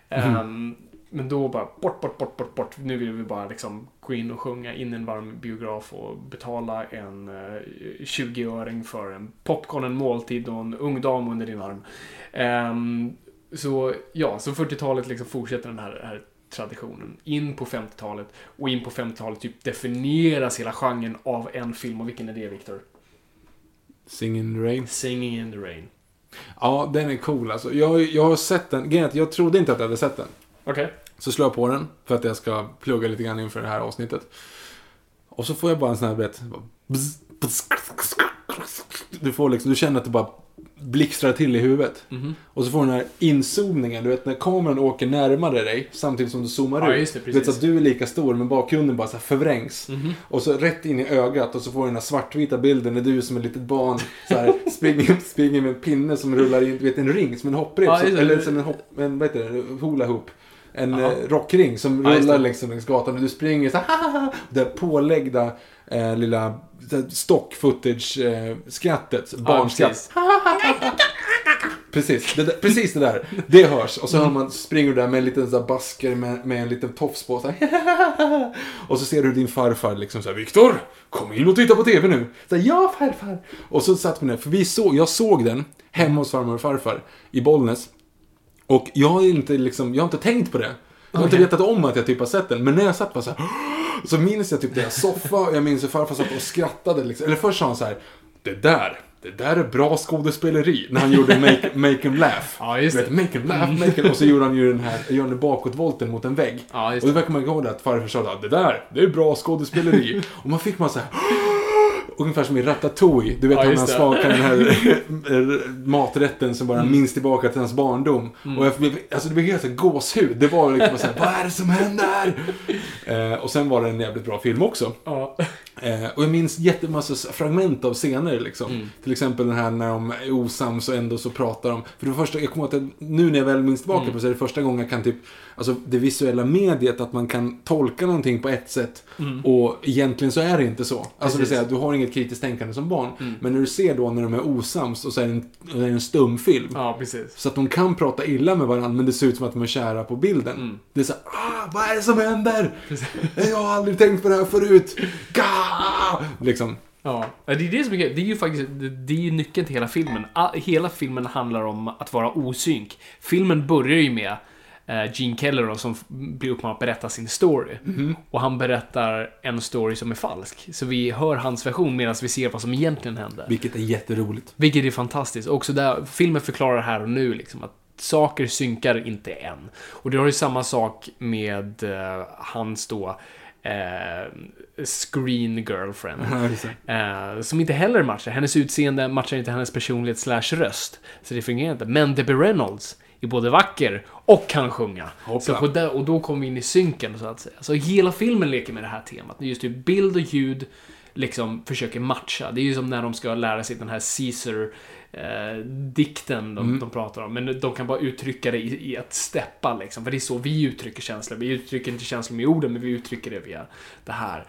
Ehm, men då bara bort, bort, bort, bort, bort. Nu vill vi bara liksom gå in och sjunga in en varm biograf och betala en eh, 20-öring för en popcorn, en måltid och en ung dam under din arm. Ehm, så ja, så 40-talet liksom fortsätter den här, här traditionen in på 50-talet och in på 50-talet typ definieras hela genren av en film och vilken är det Victor? Sing in the rain. Singing in the rain. Ja, den är cool alltså. Jag, jag har sett den. Grejen jag trodde inte att jag hade sett den. Okej. Så slår jag på den för att jag ska plugga lite grann inför det här avsnittet. Och så får jag bara en sån här, vet, Du får liksom, du känner att det bara blixtrar till i huvudet. Mhm. Och så får du den här inzoomningen, du vet när kameran åker närmare dig samtidigt som du zoomar Ja, ut. det, du vet så att du är lika stor men bakgrunden bara så förvrängs. Mhm. Och så rätt in i ögat och så får du den här svartvita bilden när du som ett litet barn så här, springer, springer med en pinne som rullar in, du vet en ring som en hopprep. Ja, eller som en, hopp, en vad heter det, hula hoop. En Jaha. eh, rockring som Ja, rullar det. liksom längs gatan och du springer så här, det påläggda eh, lilla stock footage eh, barnskratt. precis. Precis, det där, precis det där. Det hörs. Och så hör man, springer du där med en liten så här basker med, med en liten tofs på. Så här, och så ser du din farfar liksom så här, Viktor, kom in och titta på TV nu. Så här, ja farfar. Och så satt vi där, för vi såg, jag såg den hemma hos farmor och farfar i Bollnäs. Och jag har inte liksom, jag har inte tänkt på det. Jag har Okej. inte vetat om att jag typ har sett den. Men när jag satt bara så här, så minns jag typ deras soffa och jag minns hur farfar satt och skrattade. Liksom. Eller först sa han så här, det där, det där är bra skådespeleri. När han gjorde Make, make him laugh. Ja, just det. vet, make him laugh, make him... Och så gjorde han ju den här, gör den bakåtvolten mot en vägg. Ja, och då verkar man ihåg det att farfar sa det där, det är bra skådespeleri. och man fick man så här, Ungefär som i Ratatouille. Du vet Ja, han det. smakar den här eh, maträtten som bara Mm. minns tillbaka till hans barndom. Och jag, blev- alltså det blev helt gåshud. Det var liksom så här, vad är det som händer? Eh, och sen var det en jävligt bra film också. Ja. Eh, och jag minns jättemassa fragment av scener liksom. Mm. Till exempel den här när de är osams och ändå så pratar de. För det första, jag kommer ihåg att nu när jag väl minns tillbaka Mm. på så är det första gången jag kan typ, alltså det visuella mediet, att man kan tolka någonting på ett sätt och egentligen så är det inte så. Alltså det vill Mm. Precis. säga, du har inget kritiskt tänkande som barn. Mm. Men när du ser då när de är osams och så är det en, det är en stumfilm. ja, precis. Så att de kan prata illa med varandra men det ser ut som att de är kära på bilden. Mm. Det är så här, ah, vad är det som händer? Jag har aldrig tänkt på det här förut. Ga! Liksom. Ja, det är det som är. Det är ju faktiskt, det- är ju nyckeln till hela filmen. A- Hela filmen handlar om att vara osynk. Filmen börjar ju med eh, Gene Keller då, som blir uppmanad att berätta sin story. Och han berättar en story som är falsk. Så vi hör hans version medan vi ser vad som egentligen hände. Vilket är jätteroligt. Vilket är fantastiskt. Också där, filmen förklarar här och nu liksom att saker synkar inte än. Och det har ju samma sak med eh, hans då eh, screen girlfriend. Eh, som inte heller matchar. Hennes utseende matchar inte hennes personlighet slash röst. Så det fungerar inte. Men Debbie Reynolds är både vacker och kan sjunga. Så på där, och då kommer vi in i synken så att säga. Så hela filmen leker med det här temat. Just det, bild och ljud liksom försöker matcha. Det är ju som när de ska lära sig den här Caesar eh, dikten de, de pratar om. Men de kan bara uttrycka det i, i att steppa liksom. För det är så vi uttrycker känslor. Vi uttrycker inte känslor med orden, men vi uttrycker det via det här.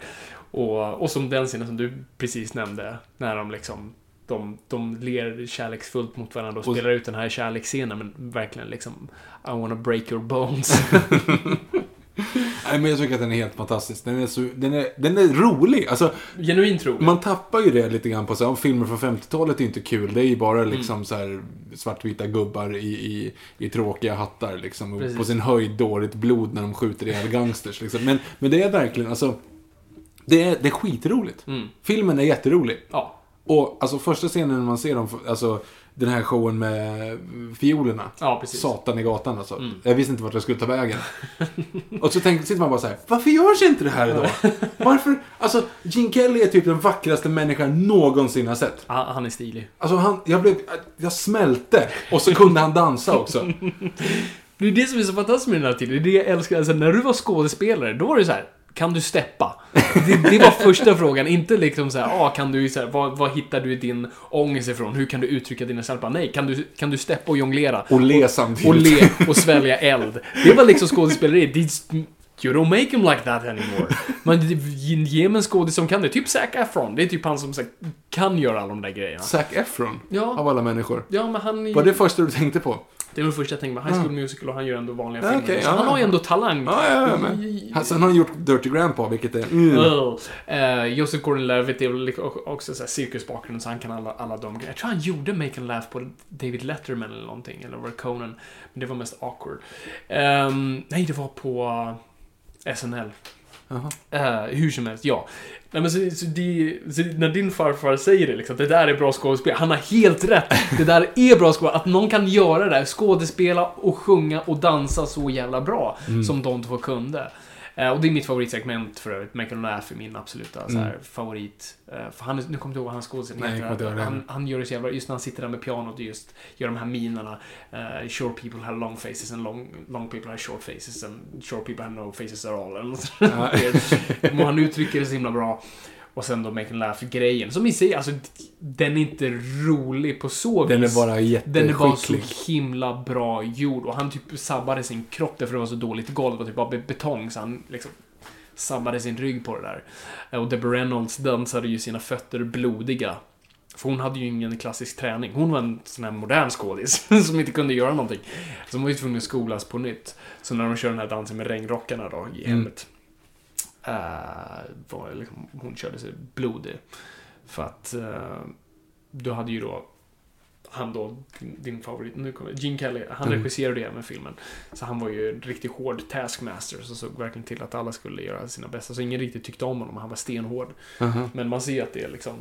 Och, och som den scenen som du precis nämnde, när de liksom de, de ler kärleksfullt mot varandra och, Och- spelar ut den här kärleksscenen, men verkligen liksom I wanna break your bones. Nej, men jag tycker att den är helt fantastisk. Den är, så, den är, den är rolig. Alltså, Genuint rolig. man tappar ju det lite grann på så här, filmer från 50-talet är inte kul. Det är ju bara liksom Mm. så här svartvita gubbar i, i, i tråkiga hattar liksom. Precis. på sin höjd dåligt blod när de skjuter ihjäl gangsters liksom. Men, men det är verkligen, alltså. Det är, det är skitroligt. Mm. Filmen är jätterolig. Ja. Och alltså första scenen när man ser dem, alltså den här showen med fiolerna. Ja, precis. Mm. Satan i gatan alltså. Jag visste inte vart jag skulle ta vägen. och så tänk, sitter man bara så här, varför görs inte det här idag? Varför? Alltså, Gene Kelly är typ den vackraste människan någonsin har sett. Han, han är stilig. Alltså han, jag blev, jag smälte. Och så kunde han dansa också. Det är det som är så fantastiskt med den här tiden. Det är det jag älskar. Alltså, när du var skådespelare, då var det så här. Kan du steppa? Det, det var första frågan, inte liksom så här, ah, kan du, så här, vad, vad hittar du din ångest ifrån? Hur kan du uttrycka dina känslor? Nej, kan du, kan du steppa och jonglera? Och le samtidigt. Och le och svälja eld. Det var liksom skådespeleri. Det You don't make him like that anymore. Men ge mig en skådis som kan det. Typ Zac Efron. Det är typ han som här, kan göra alla de där grejerna. Zac Efron. Ja. Av alla människor. Ja, men han Var det första du tänkte på? Det var det första jag tänkte på. High School Musical och han gör ändå vanliga Ja, filmer. så ja. han har ju ändå talang. Ja, ja. Men. Han- Sen har han gjort Dirty Grandpa, vilket är... Mm. Eh, Joseph Gordon-Levitt är väl också- så här cirkusbakgrund, så han kan alla, alla de grejerna. Jag tror han gjorde Make and Laugh på David Letterman eller någonting, eller var Conan? Men det var mest awkward. Ehm, nej, det var på eh, SNL. Jaha. Eh, hur som helst, ja. Nej, men så, så, det, så när din farfar säger det, liksom, det där är bra skådespel, han har helt rätt. Det där är bra skådespel. Att någon kan göra det skådespela och sjunga och dansa så jävla bra som de två kunde. Eh, och det är mitt favoritsegment för övrigt. And Laugh är min absoluta så här, favorit. Eh, för han, nu kommer jag inte ihåg vad han skådisen Nej, jag kommer inte ihåg det. han, han gör det så jävla just när han sitter där med pianot och just gör de här minerna. Uh, short people have long faces and long, long people have short faces and short people have no faces at all. Eller något sånt Ja. han uttrycker det så himla bra. Och sen då Make and Laugh-grejen. Som i sig, alltså, den är inte rolig på så vis. Den är bara Den är bara så jätteskicklig. himla bra gjord. Och han typ sabbade sin kropp därför det var så dåligt golv. Var typ bara be- betong. Så han liksom sabbade sin rygg på det där. Eh, Och Deborah Reynolds dansade ju sina fötter blodiga. För hon hade ju ingen klassisk träning. Hon var en sån här modern skådis som inte kunde göra någonting. Så hon var ju tvungen att skolas på nytt. Så när de kör den här dansen med regnrockarna då i Mm. hemmet. eh, var det liksom, hon körde sig blodig. För att eh, du hade ju då han då, din, din favorit, nu kommer Gene Kelly, han Mm. regisserade ju även filmen. Så han var ju en riktigt hård taskmaster, så såg verkligen till att alla skulle göra sina bästa. Så ingen riktigt tyckte om honom, han var stenhård. Aha. Men man ser att det är liksom,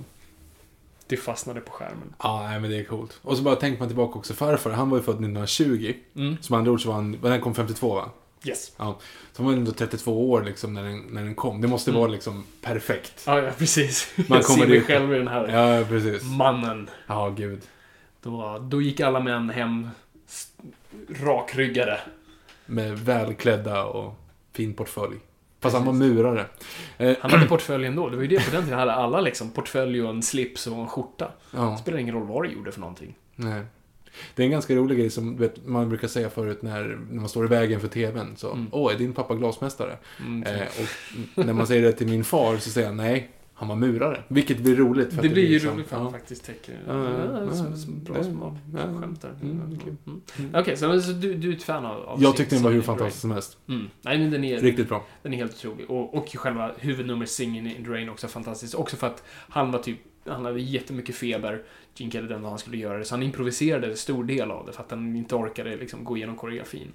det fastnade på skärmen. Ja, nej, men det är coolt. Och så bara tänker man tillbaka också, farfar, han var ju född 1920. Mm. Som andra ord så var han, den kom 52 va? Yes. Ja. Så var ändå 32 år liksom när den, när den kom. Det måste Mm. vara liksom perfekt. Ja, ja, precis. Man jag ser mig dit. själv i den här Ja, precis. mannen. Ja, gud. Då, då gick alla män hem rakryggade. Med välklädda och fin portfölj. Fast han var murare. Eh, Han hade portfölj ändå. Det var ju det på den tiden. hade alla liksom portfölj och en slips och en. Det ja, spelar ingen roll vad du gjorde för någonting. nej. Det är en ganska rolig grej som vet, man brukar säga förut när, när man står i vägen för TVn. Så, Mm. åh, är din pappa glasmästare? Mm, Eh, och när man säger det till min far så säger han nej, han var murare. Vilket blir roligt. För det att blir ju liksom- roligt för att han faktiskt täcker... Ja, bra skämt där. Okej, så, du, du är ett fan av, av Jag tyckte den var hur fantastisk som helst. Mm. Nej, men den är, Riktigt bra. den är helt otrolig. Och, och själva huvudnumret Singing in the Rain också fantastiskt. Också för att han var typ... Han hade jättemycket feber, Gene Kelly, den han skulle göra det. Så han improviserade en stor del av det för att han inte orkade liksom gå igenom koreografin.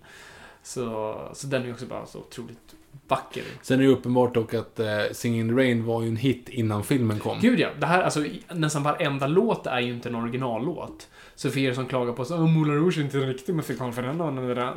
Så, så den är också bara så otroligt vacker. Sen är det uppenbart dock att eh, Singing in the Rain var ju en hit innan filmen kom. Gud ja, det här, alltså nästan varenda låt är ju inte en originallåt. Så för er som klagar på att Moulin Rouge är inte en riktig musikal för den har den där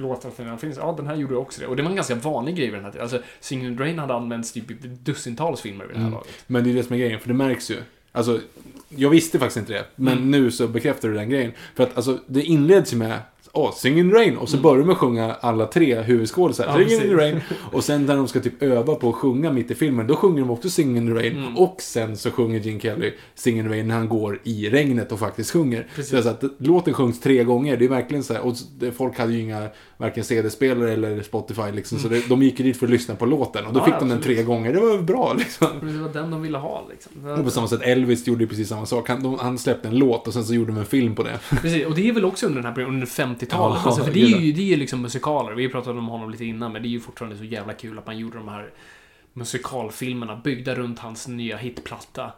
låten för den finns. Ja, den här gjorde också det. Och det var en ganska vanlig grej vid den här tiden. Alltså, Singing in the Rain hade använts typ i dussintals filmer vid det här Mm. laget. Men det är det som är grejen, för det märks ju. Alltså, jag visste faktiskt inte det, men Mm. nu så bekräftar du den grejen. För att alltså, det inleds ju med Åh, Sing in the Rain. Och så börjar de med att sjunga alla tre huvudskådisar. Mm. Ja, Sing in the. Rain. Och sen när de ska typ öva på att sjunga mitt i filmen, då sjunger de också Sing in the Rain. Mm. Och sen så sjunger Gene Kelly Sing in the Rain när han går i regnet och faktiskt sjunger. Precis. Så att låten sjungs tre gånger. Det är verkligen så här. Och folk hade ju inga, varken CD-spelare eller Spotify liksom. Så det, de gick ju dit för att lyssna på låten. Och då Ja, fick de den tre gånger. Det var bra liksom. Det var den de ville ha liksom. Och på samma sätt, Elvis gjorde precis samma sak. Han, de, han släppte en låt och sen så gjorde de en film på det. Precis, och det är väl också under den här perioden, under 50-talet. Ja, alltså, för det är ju det är liksom musikaler. Vi pratade om honom lite innan, men det är ju fortfarande så jävla kul att man gjorde de här musikalfilmerna byggda runt hans nya hitplatta.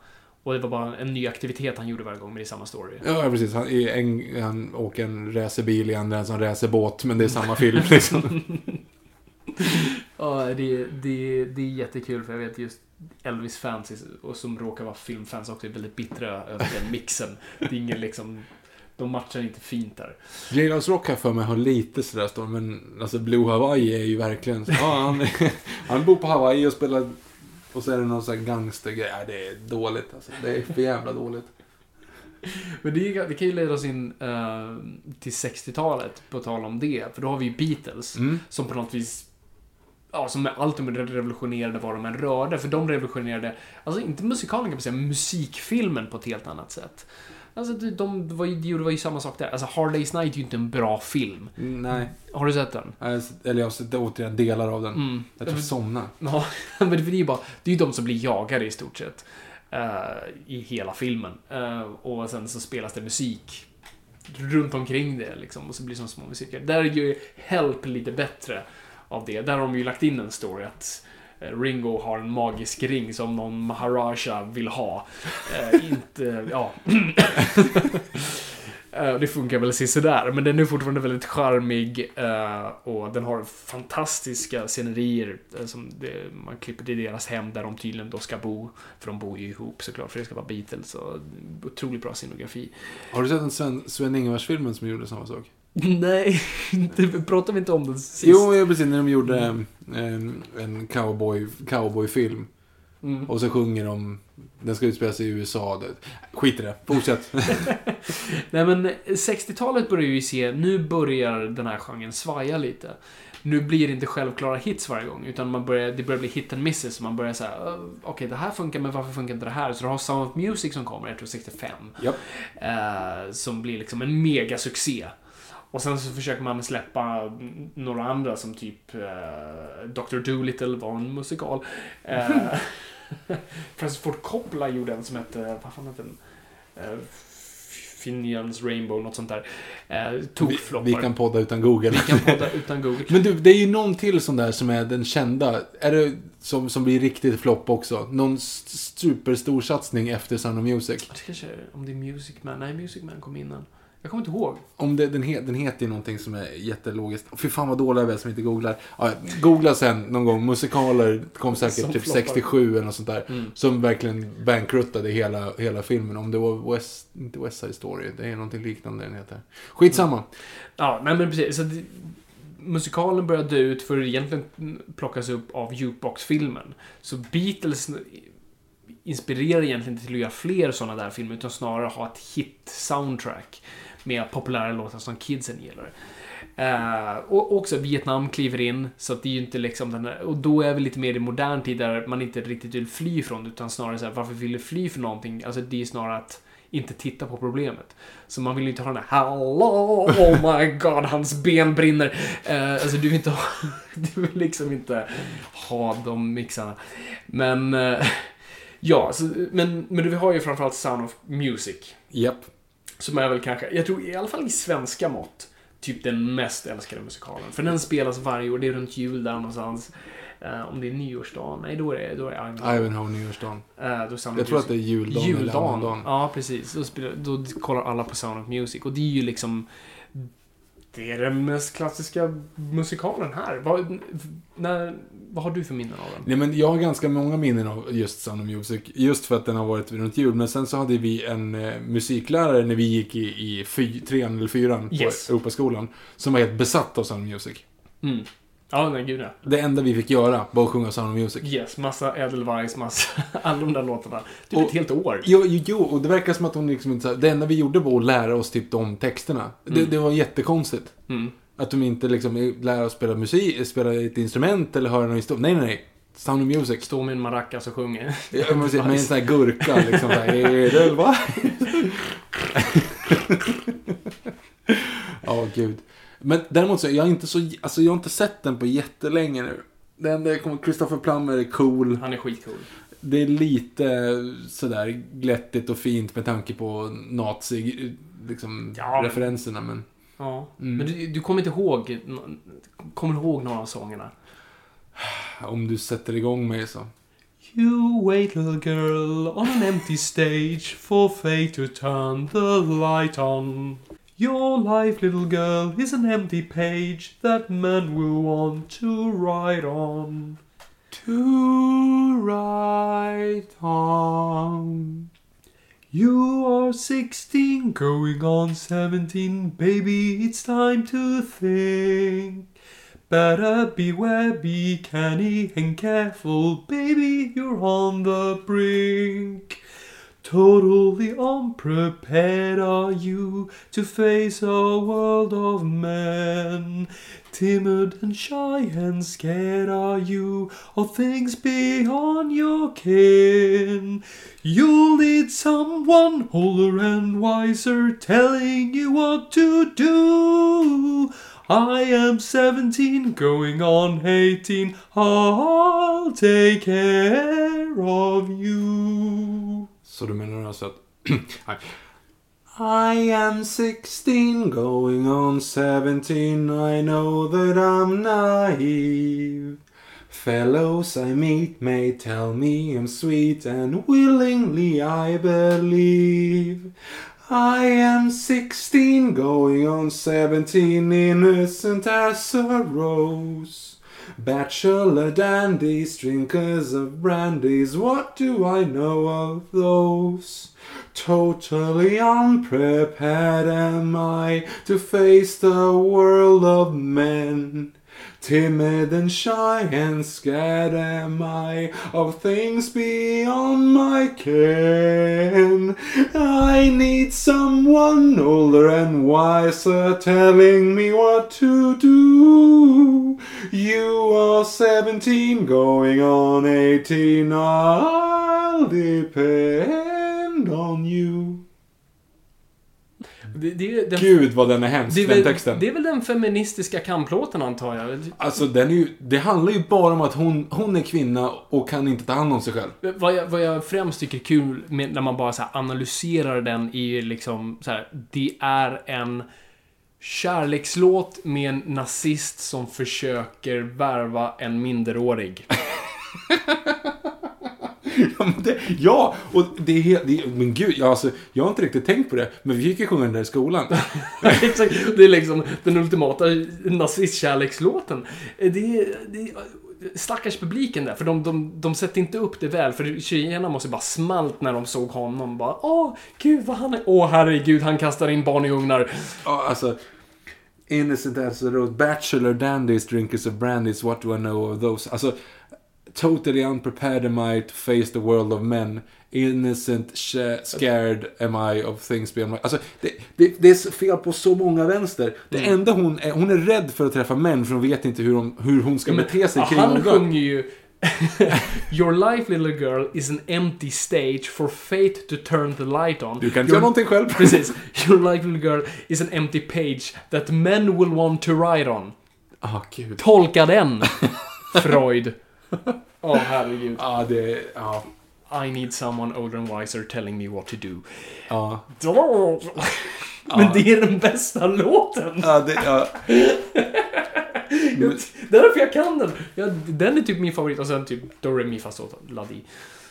Och det var bara en ny aktivitet han gjorde varje gång, men det är samma story. Ja, precis. Han, är en, han åker en racerbil, i andra en racerbåt, men det är samma film liksom. Ja, det, det, det är jättekul för jag vet just Elvis-fans är- och som råkar vara filmfans också är väldigt bittra över den mixen. Det är ingen liksom... De matchar inte fint där. Jailhouse Rock har för mig har lite sådär stå, men alltså Blue Hawaii är ju verkligen... Ja, han, han bor på Hawaii och spelar... Och så är det någon sån här gangstergrej. Ja, det är dåligt alltså. Det är för jävla dåligt. Men det, är- det kan ju leda oss in eh, till 60-talet, på tal om det. För då har vi ju Beatles, Mm. som på något vis... Ja, som de revolutionerade vad de än rörde. För de revolutionerade, alltså inte musikalen kan man säga, men musikfilmen på ett helt annat sätt. Alltså, de, de, det var ju, de gjorde- var ju samma sak där. Alltså, Hard Day's Night är ju inte en bra film. Nej. Har du sett den? Eller jag har sett återigen delar av den. Mm. Jag tror jag somnade. Ja, men det är ju bara, det är ju de som blir jagade i stort sett. eh, I hela filmen. Eh, och sen så spelas det musik runt omkring det liksom. Och så blir det som små musiker. Där är ju Help lite bättre av det. Där har de ju lagt in en story att Ringo har en magisk ring som någon Maharaja vill ha. Eh, inte, ja. Eh, Det funkar väl sådär, men den är fortfarande väldigt charmig eh, och den har fantastiska scenerier. eh, Som man klipper till deras hem där de tydligen då ska bo. För de bor ju ihop såklart, för det ska vara Beatles. Och otroligt bra scenografi. Har du sett den Sven, Sven som gjorde samma sak? Nej, det pratar vi inte om den sist. Jo, precis. När de gjorde en, en cowboy, cowboyfilm. Mm. Och så sjunger de... Den ska utspela sig i USA. Skit i det. Fortsätt. Nej men 60-talet börjar ju se, nu börjar den här genren svaja lite. Nu blir det inte självklara hits varje gång, utan man börjar, det börjar bli hit and misses. Man börjar säga, okej det här funkar, men varför funkar inte det här? Så du har Sound of Music som kommer, jag tror 65. Japp. Eh, som blir liksom en megasuccé. Och sen så försöker man släppa några andra som typ eh, Dr. Dolittle var en musikal. Eh, Francis Ford Coppola gjorde en som hette, vad fan hette den? Eh, Finians Rainbow, något sånt där. Eh, Vi, Tokfloppar. vi kan podda utan Google. Vi kan podda utan Google. Men du, det är ju någon till sån där som är den kända. Är det som, som blir riktigt flopp också? Någon st- superstor satsning efter Sound of Music. Det kanske, om det är Music Man. Nej, Music Man kom innan. Jag kommer inte ihåg. Om det, den, he, den heter ju någonting som är jättelogiskt. Fy fan vad dåliga vi är som inte googlar. Ja, googla sen någon gång. Musikaler kom säkert Som typ floppar. 67 eller något sånt där. Mm. Som verkligen bankruttade hela, hela filmen. Om det var West, inte West Side Story. Det är någonting liknande den heter. Skitsamma. Ja, nej men precis. Så det, musikalen började dö ut för att egentligen plockas upp av jukebox-filmen. Så Beatles inspirerar egentligen inte till att göra fler sådana där filmer, utan snarare ha ett hit-soundtrack Mer populära låtar som kidsen gillar. Uh, och också Vietnam kliver in, så att det är ju inte liksom den här, Och då är vi lite mer i modern tid där man inte riktigt vill fly från, utan snarare så här, varför vill du fly från någonting? Alltså det är snarare att inte titta på problemet. Så man vill ju inte ha den här Hallå, oh my god, hans ben brinner. Uh, alltså du vill inte ha, du vill liksom inte ha de mixarna. Men, uh, ja, så, men, men vi har ju framförallt Sound of Music. Japp. Som är väl kanske, jag tror i alla fall i svenska mått, typ den mest älskade musikalen. För den spelas varje år, det är runt jul där någonstans. Eh, om det är nyårsdagen, nej då är det, då är det Ivanhoe. Ivanhoe nyårsdagen. Eh, då Jag tror att det är juldagen, eller Juldagen. annandagen. Ja, precis. Då, spelar, då kollar alla på Sound of Music. Och det är ju liksom... Det är den mest klassiska musikalen här. Vad, när, vad har du för minnen av den? Nej men jag har ganska många minnen av just Sound of Music. Just för att den har varit runt jul. Men sen så hade vi en eh, musiklärare när vi gick i, i fy, trean eller fyran Yes. på Europaskolan. Som var helt besatt av Sound of Music. Mm. Ja, nej gud ja. Det enda vi fick göra var att sjunga Sound of Music. Yes, massa Edelweiss, massa... Alla de där låtarna. Typ Och- ett helt år. Jo, jo, jo, och det verkar som att hon liksom inte... Det enda vi gjorde var att lära oss typ de texterna. Det, det var jättekonstigt. Mm. Att de inte liksom lär oss spela musik, spela ett instrument eller höra någon historia. Nej, nej, nej. Sound of Music. Stå med en maracas och måste säga, med en sån här gurka liksom. Edelweiss. Ja, gud. Men däremot så, jag är inte så, alltså jag har inte sett den på jättelänge nu. Det enda jag kommer, Christopher Plummer är cool. Han är skitcool. Det är lite sådär glättigt och fint med tanke på nazi, liksom, Ja, referenserna. Men Ja. Mm. Men du, du kommer inte ihåg... Kommer du ihåg några av sångerna? om du sätter igång mig så. You wait little girl on an empty stage for fate to turn the light on. Your life, little girl, is an empty page that men will want to write on. To right on. You are 16, going on 17, baby, it's time to think. Better beware, be canny and careful, baby, you're on the brink. Totally unprepared are you to face a world of men. Timid and shy and scared are you of things beyond your kin. You'll need someone older and wiser telling you what to do. I am 17, going on 18. I'll take care of you. Så du menar alltså att... I am 16, going on 17. I know that I'm naive. Fellows I meet may tell me I'm sweet, and willingly I believe. I am 16, going on 17, innocent as a rose. Bachelor dandies, drinkers of brandies, what do I know of those? Totally unprepared am I to face the world of men. Timid and shy and scared am I of things beyond my ken. I need someone older and wiser telling me what to do. You are 17, going on 18. I'll depend on you. Det, det, den, Gud vad den är hemsk, det, är den väl, texten. det är väl den feministiska kamplåten antar jag. Alltså den är ju, det handlar ju bara om att hon, hon är kvinna och kan inte ta hand om sig själv. Vad jag, vad jag främst tycker är kul med, när man bara så här analyserar den är ju liksom så här, det är en kärlekslåt med en nazist som försöker värva en minderårig. Ja, men det, ja, och det är helt, det, men gud, ja, alltså, jag har inte riktigt tänkt på det, men vi fick ju sjunga den där i skolan. Exakt, det är liksom den ultimata nazistkärlekslåten. Det är, det är stackars publiken där, för de, de, de sätter inte upp det väl, för tjejerna måste bara smalt när de såg honom. Bara, åh, gud vad han är, åh herregud, han kastar in barn i ugnar. Ja, alltså, innocent as a rose, bachelor dandies, drinkers of brandies, what do I know of those? Alltså, totally unprepared am I to face the world of men. Innocent, scared am I of things beyond my... Alltså, det, det, det är fel på så många vänster. Det enda hon är, hon är rädd för att träffa män, för hon vet inte hur hon, hur hon ska bete sig kring Han sjunger ju Your life little girl is an empty stage for fate to turn the light on. Du kan inte göra någonting själv. Precis. Your life little girl is an empty page that men will want to write on. Ah, gud. Tolka den, Freud. Åh, herregud. Ja, det... Ja. I need someone older and wiser telling me what to do. Ja. Men det är den bästa låten! Ja, det, ja. Jag, det är därför jag kan den. Ja, den är typ min favorit och sen typ Do Re Mi Fa So La Di.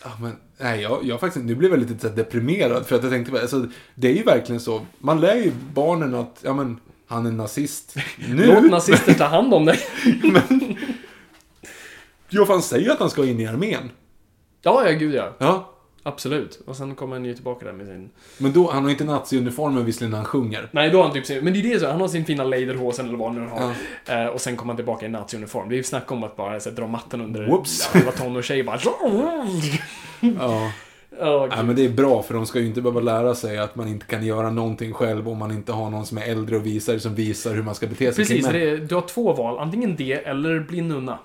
Ja, men, nej, jag, jag faktiskt, nu blev jag lite deprimerad för att jag tänkte, alltså, det är ju verkligen så. Man lär ju barnen att, ja men, han är nazist. Nu, Låt nazister ta hand om dig. Jo, för han säger ju att han ska in i armén. Ja, ja, gud ja. Ja. absolut. Och sen kommer han ju tillbaka där med sin... Men då, han har inte naziuniformen visserligen när han sjunger. Nej, då har han typ sin... Men det är det så, han har sin fina lederhosen eller vad han nu har. Eh, och sen kommer han tillbaka i naziuniform. Det är ju snack om att bara så, dra mattan under... Whoops. Ja, det var tonårstjej bara... Ja. Ja, Nej, men det är bra, för de ska ju inte behöva lära sig att man inte kan göra någonting själv om man inte har någon som är äldre och visar, som visar hur man ska bete sig. Precis, är, du har två val. Antingen det eller bli nunna.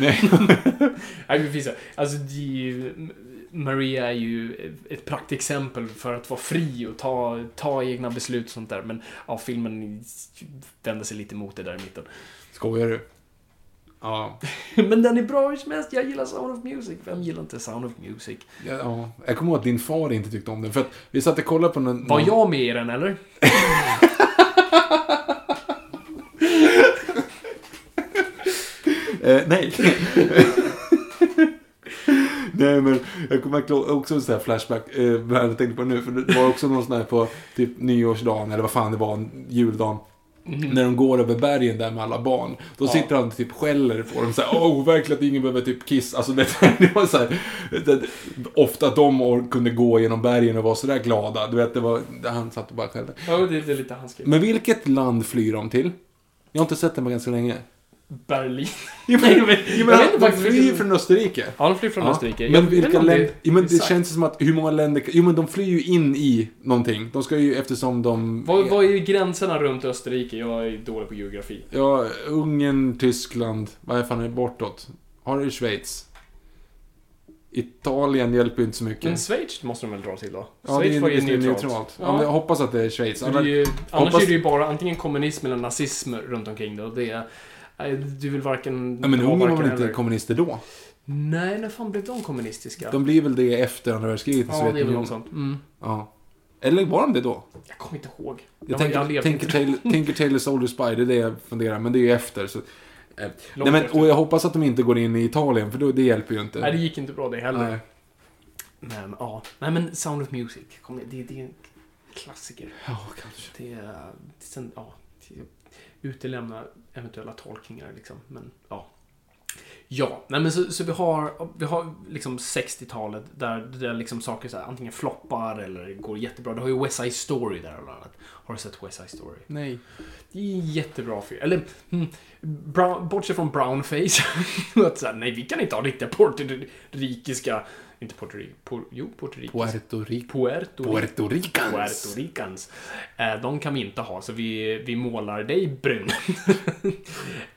Nej. Nej, det finns Alltså, de, Maria är ju ett praktexempel för att vara fri och ta, ta egna beslut och sånt där. Men ja, filmen vänder sig lite mot det där i mitten. Skojar du? Ja. Men den är bra hur som helst. Jag gillar Sound of Music. Vem gillar inte Sound of Music? Ja, ja. Jag kommer ihåg att din far inte tyckte om den. För att vi satt och kollade på någon... Var någon- jag med i den, eller? Eh, nej. nej, men jag kommer också en sån här flashback. Eh, vad jag tänkte på nu. För det var också någon sån här på typ nyårsdagen, eller vad fan det var, juldagen. När de går över bergen där med alla barn. Då sitter han och typ skäller på dem såhär, åh, verkligen att ingen behöver typ kissa. Alltså det, det var såhär, ofta att de kunde gå genom bergen och vara sådär glada. Du vet, det var, han satt och bara skällde. Ja, det, det är lite hans grej. Men vilket land flyr de till? Jag har inte sett den på ganska länge. Berlin. Jo, Nej, men- jag men vet inte de flyr vilken- från Österrike. Ja, de flyr från Ja, Österrike. Men vilka länder... Jo, men det känns som att hur många länder... Jo, men de flyr ju in i någonting. De ska ju eftersom de... Vad, vad är gränserna runt Österrike? Jag är dålig på geografi. Ja, Ungern, Tyskland. Vad är fan är det bortåt? Har du Schweiz? Italien hjälper ju inte så mycket. Men Schweiz måste de väl dra till då? ja, det Schweiz är, var ju det är neutralt. neutralt. Ja. Ja. men jag hoppas att det är Schweiz. För det är ju, annars hoppas- är det ju bara antingen kommunism eller nazism runt omkring det. Och det är, du vill varken... Ja, men Ungern var väl inte eller. kommunister då? Nej, när fan blev de kommunistiska? De blir väl det efter andra världskriget ja, det är väl något sånt. Mm. Ja. Eller var de det då? Jag kommer inte ihåg. Jag, Jag, tänker, jag levde tänker, inte. Taylor, tänker Taylor Soldier Spy, det är det jag funderar. Men det är ju efter. Så, eh, nej, men, efter. och jag hoppas att de inte går in i Italien, för då, det hjälper ju inte. Nej, det gick inte bra det heller. Nej. Men ja, nej men Sound of Music. Kom, igen, det, det är en klassiker. Ja, kanske. Det är... Sen, ja, utelämna eventuella tolkningar liksom. Men ja. Ja, nej men så, så vi har, vi har liksom 60-talet där, där liksom saker så här, antingen floppar eller går jättebra. Du har ju West Side Story där bland annat. Har du sett West Side Story? Nej. Det är en jättebra film. Eller, hmm, brown, bortsett från brownface. att så här, nej, vi kan inte ha riktiga puertorikiska... Inte Puerto Rico. Por, jo, Puerto Rico. Puerto Rico. Puerto, Puerto Ricans. Puerto Ricans. Eh, de kan vi inte ha, så vi, vi målar dig brun.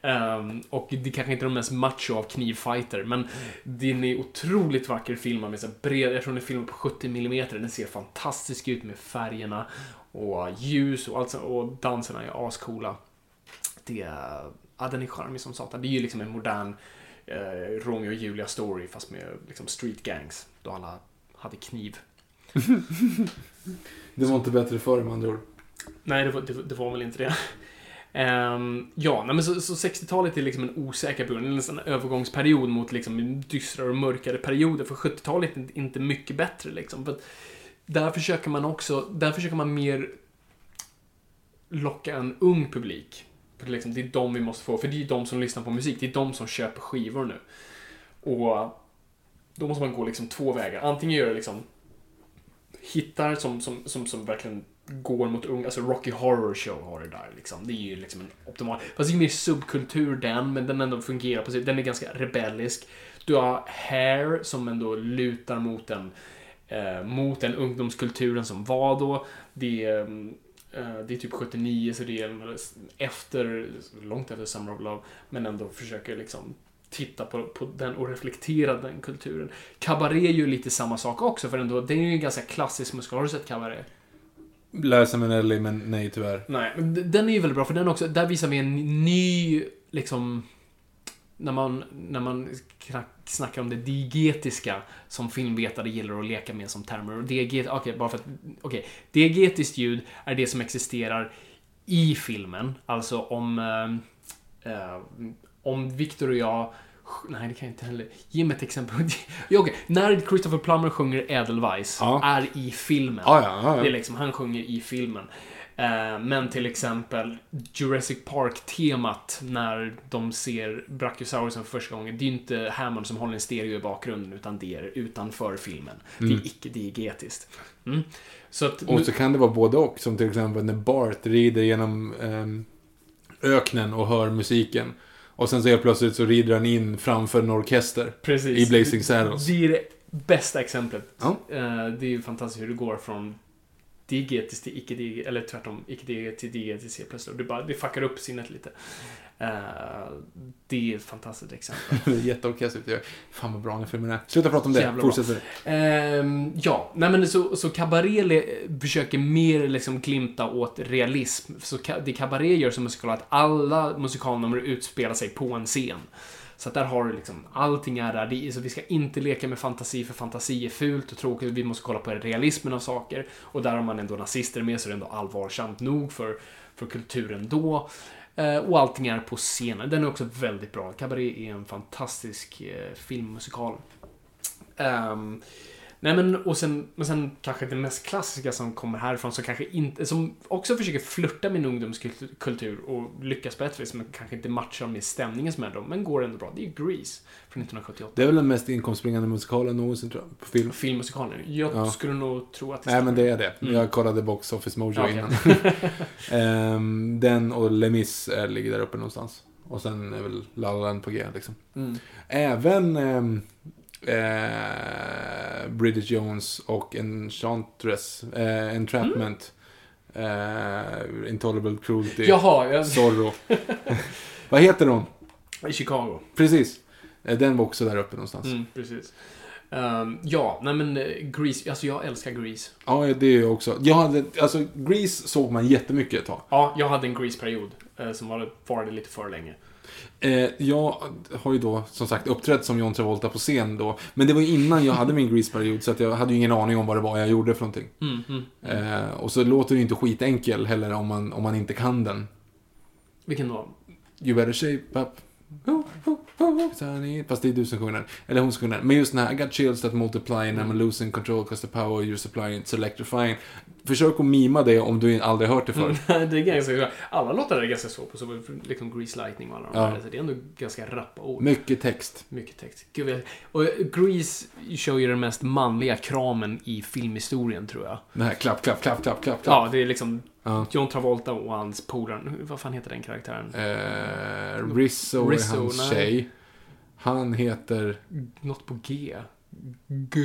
Ehm, och det kanske inte är de mest macho av knivfighter, men det är otroligt vacker film med så bred, jag tror den är filmad på 70 mm. Den ser fantastisk ut med färgerna och ljus och allt så, och danserna är ascoola. Det är, ja, den är charmig som satan. Det är ju liksom en modern eh, Romeo och Julia story fast med liksom street gangs. Då alla hade kniv. Det var inte bättre förr med andra ord. Nej, det var, det, det var väl inte det. Ehm, ja, nej, men så, så 60-talet är liksom en osäker period, en sån övergångsperiod mot liksom en dystrare och mörkare perioder. För 70-talet är inte- mycket bättre liksom. För där försöker man också, där försöker man mer locka en ung publik. Liksom, det är de vi måste få, för det är de som lyssnar på musik, det är de som köper skivor nu. Och eh, då måste man gå liksom två vägar. Antingen göra liksom hittar som, som, som, som verkligen går mot unga, alltså Rocky Horror Show har det där liksom. Det är ju liksom en optimal, fast det är mer subkultur den, men den ändå fungerar på sig. Den är ganska rebellisk. Du har Hair som ändå lutar mot den, eh, mot den ungdomskulturen som var då. Det är, mm, det är typ 79, så det är efter, långt efter Summer of Love, men ändå försöker liksom titta på, på den och reflektera den kulturen. Cabaret är ju lite samma sak också, för ändå, det är ju en ganska klassisk musikal. Har du sett Cabaret? Läsa med Nelly, men nej tyvärr. Nej, men den är ju väldigt bra, för den också, där visar vi en ny, liksom, när man, när man snackar om det diegetiska som filmvetare gillar att leka med som termer. Och dieget, okej, bara för att, okej, diegetiskt ljud är det som existerar i filmen. Alltså om, eh, eh, om Victor och jag Nej, det kan jag inte heller. Ge mig ett exempel. ja, okej. När Christopher Plummer sjunger Edelweiss Ja. är i filmen. Ja. Det är liksom, han sjunger i filmen. Eh, men till exempel Jurassic Park-temat när de ser Brachiosaurusen för första gången. Det är ju inte Hammond som håller en stereo i bakgrunden, utan det är utanför filmen. Det är icke-diegetiskt. Mm. Så att... Och så kan det vara både och. Som till exempel när Bart rider genom ehm, öknen och hör musiken. Och sen så helt plötsligt så rider han in framför en orkester. Precis. I Blazing Saddles. Det är det bästa exemplet. Ja. Eh, Det är ju fantastiskt hur det går från diegetiskt till icke-diegetiskt, eller tvärtom, icke-diegetiskt till diegetiskt helt plötsligt. Och det, bara, det fuckar upp sinnet lite. Eh, Det är ett fantastiskt exempel. Jätteorkester. Det är- Fan vad bra den filmen är. Sluta prata om det. Jävla Fortsätt med det. Ehm, ja, nej men så, så Cabaret försöker mer liksom glimta åt realism. Så det Cabaret gör som musikal att alla musikalnummer utspelar sig på en scen. Så att där har du liksom, allting är där. Det är, så vi ska inte leka med fantasi, för fantasi är fult och tråkigt. Vi måste kolla på realismen av saker. Och där har man ändå nazister med, så det är ändå allvarsamt nog för, för kulturen då. Eh, och allting är på scenen. Den är också väldigt bra. Cabaret är en fantastisk eh, filmmusikal. Ehm, nej men, och sen, men sen kanske det mest klassiska som kommer härifrån, som kanske inte, som också försöker flirta med en ungdomskultur och lyckas vis, men kanske inte matchar med stämningen som är dem, men går ändå bra. Det är Grease från 1978. Det är väl den mest inkomstbringande musikalen någonsin tror jag. På film. Filmmusikalen. Jag Ja. skulle nog tro att det Nej men det är det. Mm. Jag kollade Box Office Mojo Okej. innan. Ehm, den och Les Mis eh, ligger där uppe någonstans. Och sen är väl La La Land på G liksom. Mm. Även ehm, eh, Bridget Jones och Enchantress, eh, Entrapment, eh, Intolerable Cruelty, Jaha, jag... Zorro. Vad heter hon? i Chicago. Precis. Eh, Den var också där uppe någonstans. Mm, precis. Ehm, ja, nej men eh, Grease, alltså jag älskar Grease. Ja, det är jag också. Jag hade, alltså, Grease såg man jättemycket ett tag. Ja, jag hade en Grease-period eh, som var, varade lite för länge. Eh, jag har ju då, som sagt, uppträtt som John Travolta på scen då. Men det var ju innan jag hade min Grease-period, så att jag hade ju ingen aning om vad det var jag gjorde för någonting. Mm, mm. Eh, och så låter det ju inte skitenkel heller om man, om man inte kan den. Vilken då? You better shape up. Fast det är du som sjunger den. Eller hon som sjunger den. Men just den här I got chills that multiply and I'm losing control cause the power you're supplying it's electrifying. Försök att mima det om du aldrig hört det förr. Mm, det är ganska, alla låtar är ganska så på, så liksom Grease Lightning och alla de Ja. där. Så det är ändå ganska rappa ord. Mycket text. Mycket text. Gud, jag- och Grease kör ju den mest manliga kramen i filmhistorien, tror jag. Den här klapp, klapp, klapp, klapp, klapp, klapp. Ja, det är liksom Ja. John Travolta och hans polare. Vad fan heter den karaktären? Eh, Rizzo, Rizzo, är hans nej. tjej. Han heter... Något på G. G.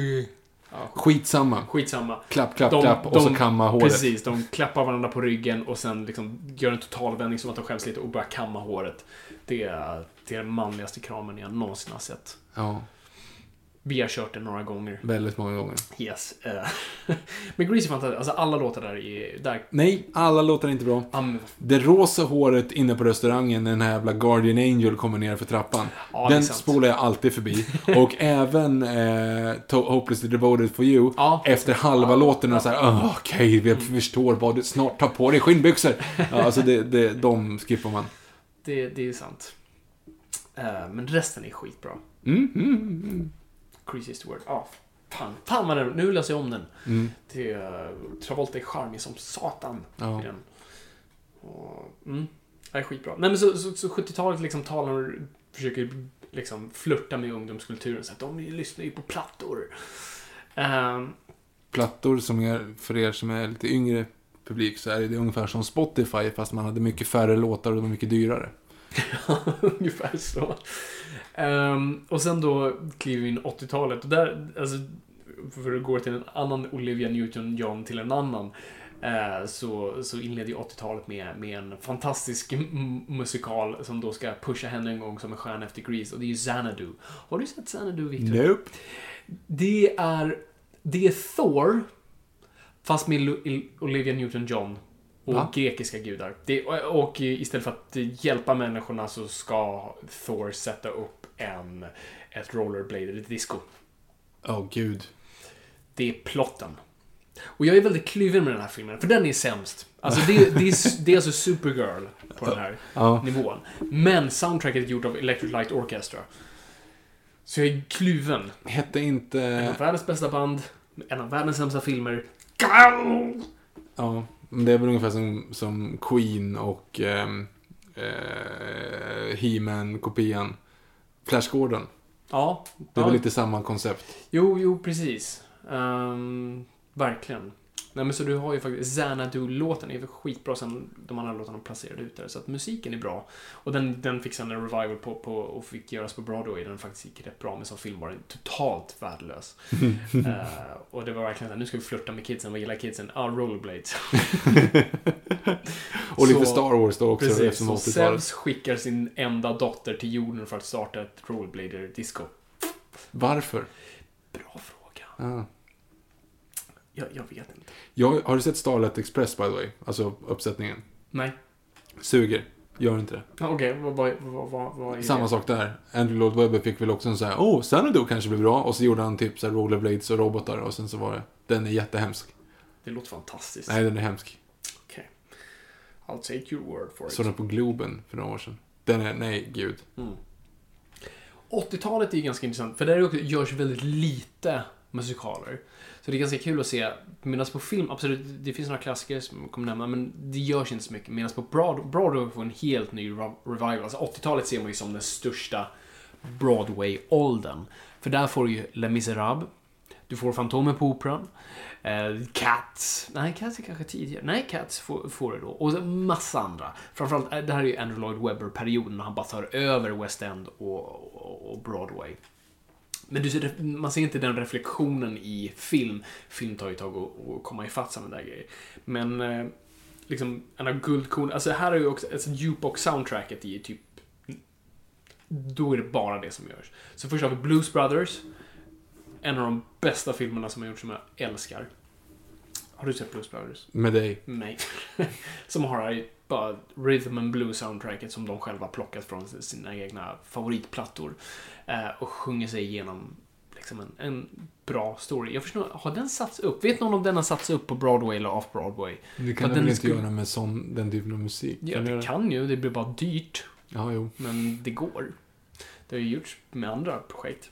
Ja, Skitsamma. skitsamma. Klapp, klapp, De- klapp och så de- kamma håret. Precis, de klappar varandra på ryggen och sen liksom gör en totalvändning som att de skäms lite och börjar kamma håret. Det är, det är den manligaste kramen jag någonsin har sett. Ja, Vi har kört den några gånger. väldigt många gånger. Yes. eh. Men är fantastiskt. Alltså alla låtar där är... Där, Nej, alla låtar inte bra. um, Det rosa håret inne på restaurangen när den här jävla Guardian Angel kommer ner för trappan. Ja, det är den spolar jag alltid förbi. Och även eh, Hopelessly Devoted for You. Ja. Efter halva låten är det såhär, oh, okej, vi förstår vad du snart tar på dig skinnbyxor. Ja, alltså det, det, de skippar man. det, det är sant. Eh, men resten är skitbra. Mm, mm, mm. Craziest word. Ja, fan. Fan vad den, Nu läser jag om den. Mm. Det är, Travolta är charmig som satan Ja. i den. Och, mm, det är skitbra. Nej men så, så, så 70-talet liksom talar, försöker liksom flirta med ungdomskulturen. Så att de lyssnar ju på plattor. Ehm, Plattor som är, för er som är lite yngre publik, så är det ungefär som Spotify, fast man hade mycket färre låtar och det var mycket dyrare. Ungefär så. Ehm, och sen då kliver vi in 80-talet. Och där, alltså, för att gå till en annan Olivia Newton-John till en annan. eh, så, så inleder ju 80-talet med, med en fantastisk musikal som då ska pusha henne en gång som en stjärna efter Grease. Och det är ju Xanadu. Har du sett Xanadu, Victor? Nope. Det är, det är Thor, fast med Lu- Olivia Newton-John och Va? grekiska gudar. Det, och, och istället för att hjälpa människorna så ska Thor sätta upp en, ett rollerblade, ett disco. Åh oh, gud. Det är plotten. Och jag är väldigt kluven med den här filmen, för den är sämst. Alltså det, det, är, det är alltså Supergirl på den här Ja. nivån. Men soundtracket är gjort av Electric Light Orchestra. Så jag är kluven. Hette En inte... av världens bästa band, en av världens sämsta filmer. Ja. Men det är väl ungefär som, som Queen och ehm, eh, He-Man-kopian. Flash Gordon. Ja. Det är ja. väl lite samma koncept. Jo, jo, precis. Ehm, verkligen. Nej men så du har ju faktiskt Xanadu-låten är ju skitbra sen de andra låtarna placerade ut där. Så att musiken är bra. Och den, den fick sen en revival på, på, och fick göras på Broadway. Den faktiskt gick rätt bra, men som film var den totalt värdelös. Eh, och det var verkligen så här, nu ska vi flirta med kidsen. Vad gillar kidsen? Ja, ah, rollerblades. Och lite Så- Star Wars då också, Precis, så 80-talet. Zeus skickar sin enda dotter till jorden för att starta ett rollerblader-disco. Varför? Bra fråga. Ah. Jag, jag vet inte. Jag, har du sett Starlet Express by the way? Alltså uppsättningen. Nej. Suger. Gör inte det. Ja, Okej, vad, vad, vad, vad, vad är Samma det? sak där. Andrew Lloyd Webber fick väl också en sån här, oh, Xanadu kanske blir bra. Och så gjorde han typ så här rollerblades och robotar och sen så var det, den är jättehemsk. Det låter fantastiskt. Nej, den är hemsk. Okej. I'll take your word for it. Såg den på Globen för några år sedan. Den är, nej, gud. Mm. 80-talet är ganska intressant, för där också, görs väldigt lite musikaler. Så det är ganska kul att se, medan på film, absolut, det finns några klassiker som jag kommer nämna, men det görs inte så mycket. Medan på Broad, Broadway får en helt ny revival. Alltså 80-talet ser man ju som den största Broadway-åldern. För där får du ju Les Misérables, du får Fantomen på Operan, eh, Cats, nej Cats är kanske tidigare, nej Cats får, får du då, och massa andra. Framförallt, eh, det här är ju Andrew Lloyd Webber-perioden när han bara tar över West End och, och, och Broadway. Men du ser, man ser inte den reflektionen i film. Film tar ju tag att, att komma ifatt sådana där grejer. Men eh, liksom, en av guldkorn, alltså här är ju också, alltså jukebox-soundtracket ju typ då är det bara det som görs. Så först har vi Blues Brothers. En av de bästa filmerna som har gjorts som jag älskar. Har du sett Blues Brothers? Med dig. Nej. som har bara Rhythm and Blues soundtracket som de själva plockat från sina egna favoritplattor. Eh, och sjunger sig igenom liksom en, en bra story. Jag förstår, har den satts upp? Vet någon om den har satts upp på Broadway eller off-Broadway? Det kan den väl inte skulle- göra med sån, den typen av musik? Ja, det göra? kan ju. Det blir bara dyrt. Ja, jo. Men det går. Det har ju gjorts med andra projekt.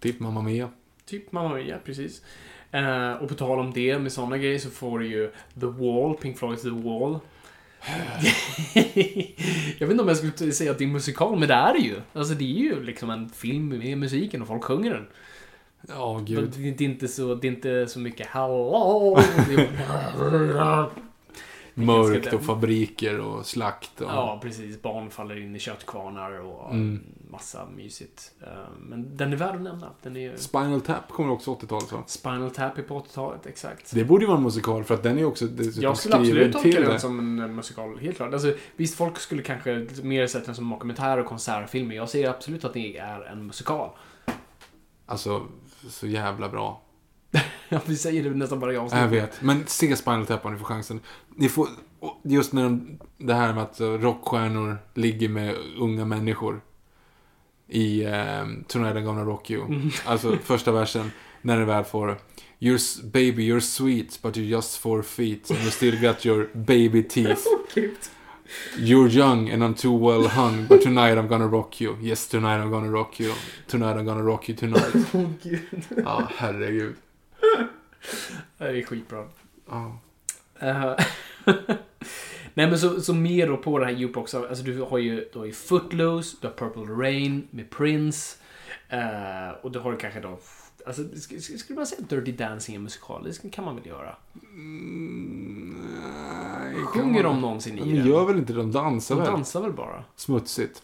Typ Mamma Mia. Typ Mamma Mia, precis. Eh, och på tal om det, med sådana grejer, så får du ju The Wall, Pink Floyds The Wall. Jag vet inte om jag skulle säga att det är en musikal, men det är det ju. Alltså det är ju liksom en film med musiken och folk sjunger den. Ja, Det, gud. det, är inte så, det är inte så mycket hallå. Mörkt och fabriker och slakt och... Ja, precis. Barn faller in i köttkvarnar och Mm. massa mysigt. Eh, Men den är värd att nämna. Den är Spinal Tap kommer också 80-talet va? Spinal Tap är på 80-talet, exakt. Det borde ju vara en musikal för att den är också Jag skulle absolut tolka den som en eh, musikal, helt klart. Alltså, visst, folk skulle kanske mer sett den som dokumentär och konsertfilm, men jag ser absolut att det är en musikal. Alltså, så jävla bra. Ja, vi säger det nästan bara jag. Jag vet. Men se Spinal Tap om ni får chansen. Ni får, just när de, det här med att rockstjärnor ligger med unga människor i eh, Tonight I'm gonna rock you. Mm. Alltså första versen, när det väl får You're, baby, you're sweet, but you're just four feet. And you still got your baby teeth. You're young and I'm too well hung, but tonight I'm gonna rock you. Yes, tonight I'm gonna rock you. Tonight I'm gonna rock you tonight. Åh, gud. Ja, herregud. Det är skitbra. Ja. Eh, Nej men så, så mer då på det här jukebox, alltså du har ju, du har ju Footloose, du har Purple Rain med Prince. eh, och du har ju kanske då, alltså sk- sk- skulle man säga Dirty Dancing är en musikal? Det ska- kan man väl göra? Mm, nej, Sjunger de någonsin i De den? gör väl inte de dansar De väl? dansar väl bara? Smutsigt.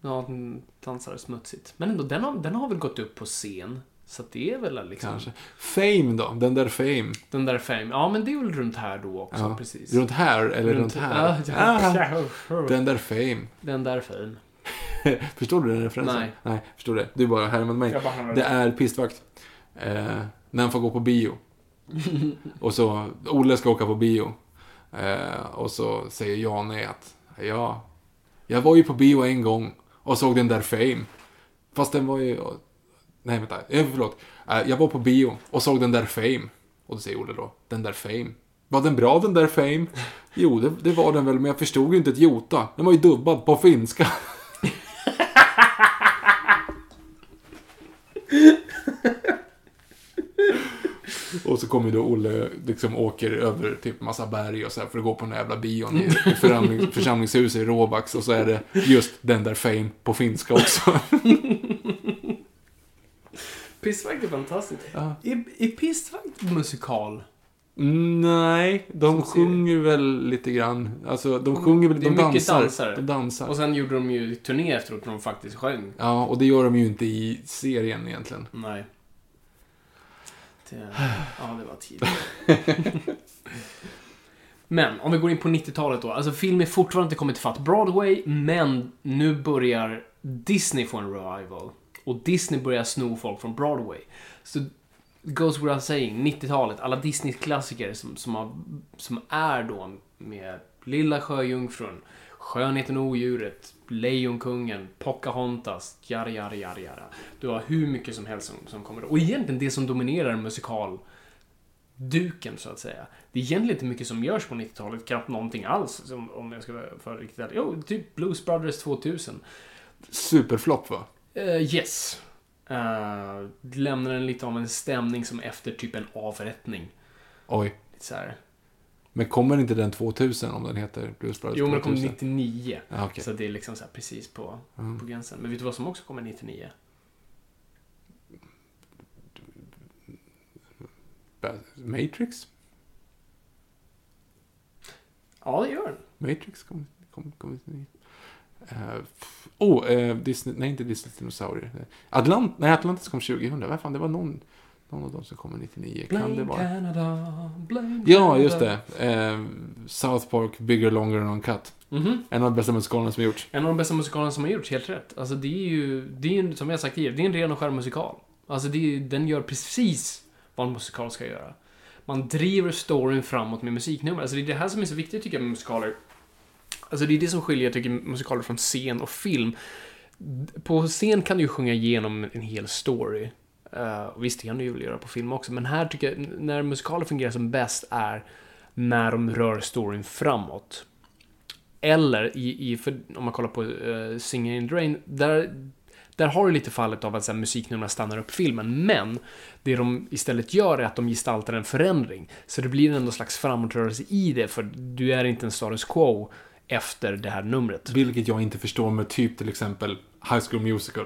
Ja, de dansar smutsigt. Men ändå, den har, den har väl gått upp på scen? Så att det är väl liksom... Kanske. Fame då? Den där Fame. Den där fame. Ja, men det är väl runt här då också, Ja. precis. Runt här eller runt, här? Ja, Ah, ja, ja. den där Fame. Den där fame. Förstår du den referensen? Nej. Nej, förstår det. Du bara härmade mig. Bara Det är pistvakt. Eh, när han får gå på bio. och så, Olle ska åka på bio. Eh, och så säger Jane att, ja, jag var ju på bio en gång och såg den där Fame. Fast den var ju, nej vänta, eh, förlåt. Eh, jag var på bio och såg den där Fame. Och då säger Olle då, den där Fame. Var den bra den där Fame? Jo, det, det var den väl, men jag förstod ju inte ett jota. Den var ju dubbad på finska. Och så kommer då Olle, liksom åker över typ massa berg och så här för att gå på den här jävla bion i i församling, församlingshuset i Råbax. Och så är det just den där Fame på finska också. Pistvakt är fantastiskt. Ja. Är, är Pistvakt musikal? Nej, de Som serie. sjunger väl lite grann. Alltså, de sjunger väl, Det är de mycket dansar. dansare. De dansar. Och sen gjorde de ju turné efteråt när de faktiskt sjöng. Ja, och det gör de ju inte i serien egentligen. Nej. Det, ja, det var tid. Men, om vi går in på 90-talet då. Alltså, film är fortfarande inte kommit fatt Broadway, men nu börjar Disney få en revival. Och Disney börjar sno folk från Broadway. Så, goes without saying, 90-talet, alla Disney-klassiker som, som, har, som är då med Lilla Sjöjungfrun, Skönheten och Odjuret, Lejonkungen, Pocahontas, jara, jara, jara, jara. Du har hur mycket som helst som, som kommer då. Och egentligen det som dominerar musikal duken så att säga. Det är egentligen inte mycket som görs på 90-talet, knappt någonting alls om jag ska vara för riktigt ärlig. Jo, typ Blues Brothers 2000. Superflopp va? Eh, yes. Uh, lämnar en lite av en stämning som efter typ en avrättning. Oj. Lite så här. Men kommer inte den 2000 om den heter Blues Brothers Jo, men det kom 2000? 99. Ja, okej. Så det är liksom så precis på, Mm. på gränsen. Men vet du vad som också kommer 99? Ba- Matrix? Ja, det gör den. Matrix kom, kom, kom uh, Oh, eh, Disney, nej inte Disney dinosaurier. Atlant, nej, Atlantis kom 2000. Vad fan, det var någon, någon av dem som kommer 99. Kan det Blame vara? Canada, blame Ja, just det. Eh, South Park, Bigger, Longer and Uncut. Mhm. En av de bästa musikalerna som gjorts. En av de bästa musikalerna som har gjorts, helt rätt. Alltså det är ju, det är ju, som jag sagt tidigare, det är en ren och skär musikal. Alltså det är, den gör precis vad en musikal ska göra. Man driver storyn framåt med musiknummer. Alltså det är det här som är så viktigt tycker jag med musikaler. Alltså det är det som skiljer, jag tycker, musikaler från scen och film. På scen kan du ju sjunga igenom en hel story. Uh, och visst, det kan du ju väl göra på film också, men här tycker jag, när musikaler fungerar som bäst är när de rör storyn framåt. Eller i, i för, om man kollar på uh, Singing in the Rain, där, där har du lite fallet av att här, musiknumren stannar upp filmen, men det de istället gör är att de gestaltar en förändring. Så det blir ändå slags framåtrörelse i det, för du är inte en status quo efter det här numret. Vilket jag inte förstår med typ till exempel High School Musical.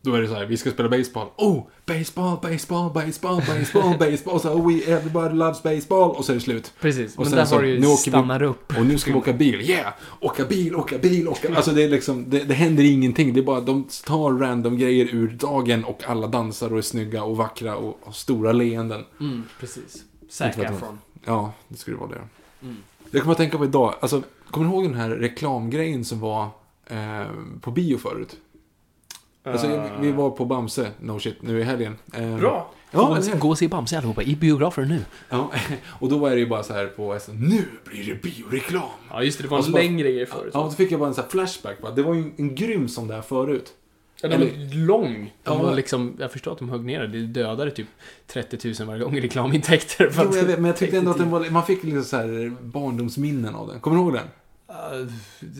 Då är det så här, vi ska spela baseball. Oh, baseball, baseball, baseball, baseball, baseball. Så, oh, we, everybody loves baseball. Och så är det slut. Precis, Och men där så, har du ju åker vi- stannar upp. Och nu ska vi åka bil. Yeah! Åka bil, åka bil, åka... Alltså det är liksom, det, det händer ingenting. Det är bara, de tar random grejer ur dagen och alla dansar och är snygga och vackra och har stora leenden. Mm, precis. Zac jag. Efron. Ja, det skulle vara det. Mm. Jag kommer att tänka på idag, alltså, kommer du ihåg den här reklamgrejen som var eh, på bio förut? Alltså, vi var på Bamse, no shit, nu i helgen. Eh, Bra! Ja, hur? gå och se Bamse allihopa i biografer nu. Ja, och då var det ju bara så här på SM, nu blir det bioreklam. Ja, just det. Det var en bara- längre grej förut. Ja, och då fick jag bara en sån här flashback. Va? Det var ju en, en grym sån där förut. Den var lång. De Ja. liksom, jag förstår att de högg ner det. Det dödade typ 30 000 varje gång i reklamintäkter. Jo, jag vet, men jag tyckte ändå att den var, man fick liksom så här barndomsminnen av den. Kommer du ihåg den? Uh,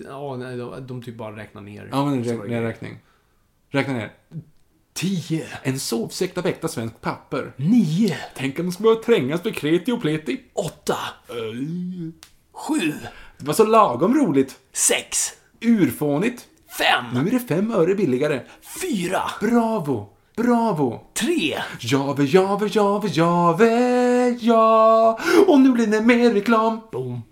ja, nej, de, de typ bara räknar ner. Ja, men rä- nedräkning. Räkna ner. 10. En sovsäck av äkta svensk papper. 9, Tänk om de skulle börja trängas med kreti och pleti. 8, Öj. 7, Det var så lagom roligt. 6, Urfånigt. 5, Nu är det fem öre billigare. 4, Bravo! Bravo! 3. Jave, jave, jave, jave, ja. Och nu blir det mer reklam. Boom.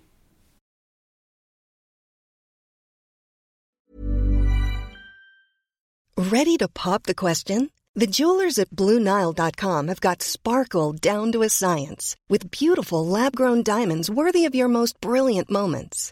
Ready to pop the question? The jewelers at BlueNile.com have got sparkle down to a science with beautiful lab grown diamonds worthy of your most brilliant moments.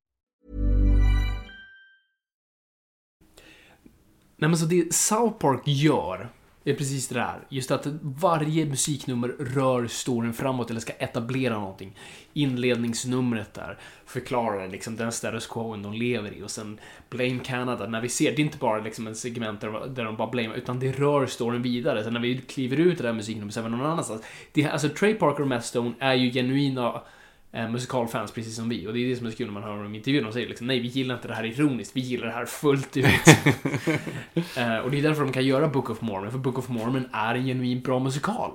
Nej men så det South Park gör är precis det där. Just att varje musiknummer rör storyn framåt eller ska etablera någonting. Inledningsnumret där förklarar liksom den status quo de lever i och sen Blame Canada när vi ser, det är inte bara liksom en segment där, de bara blamear utan det rör storyn vidare. Sen när vi kliver ut det där musiknumret så är vi någon annanstans. Det, alltså Trey Parker och Matt Stone är ju genuina musikalfans precis som vi. Och det är det som är så kul när man hör dem i intervjun. De säger liksom nej, vi gillar inte det här ironiskt, vi gillar det här fullt ut. eh, och det är därför de kan göra Book of Mormon, för Book of Mormon är en genuint bra musikal.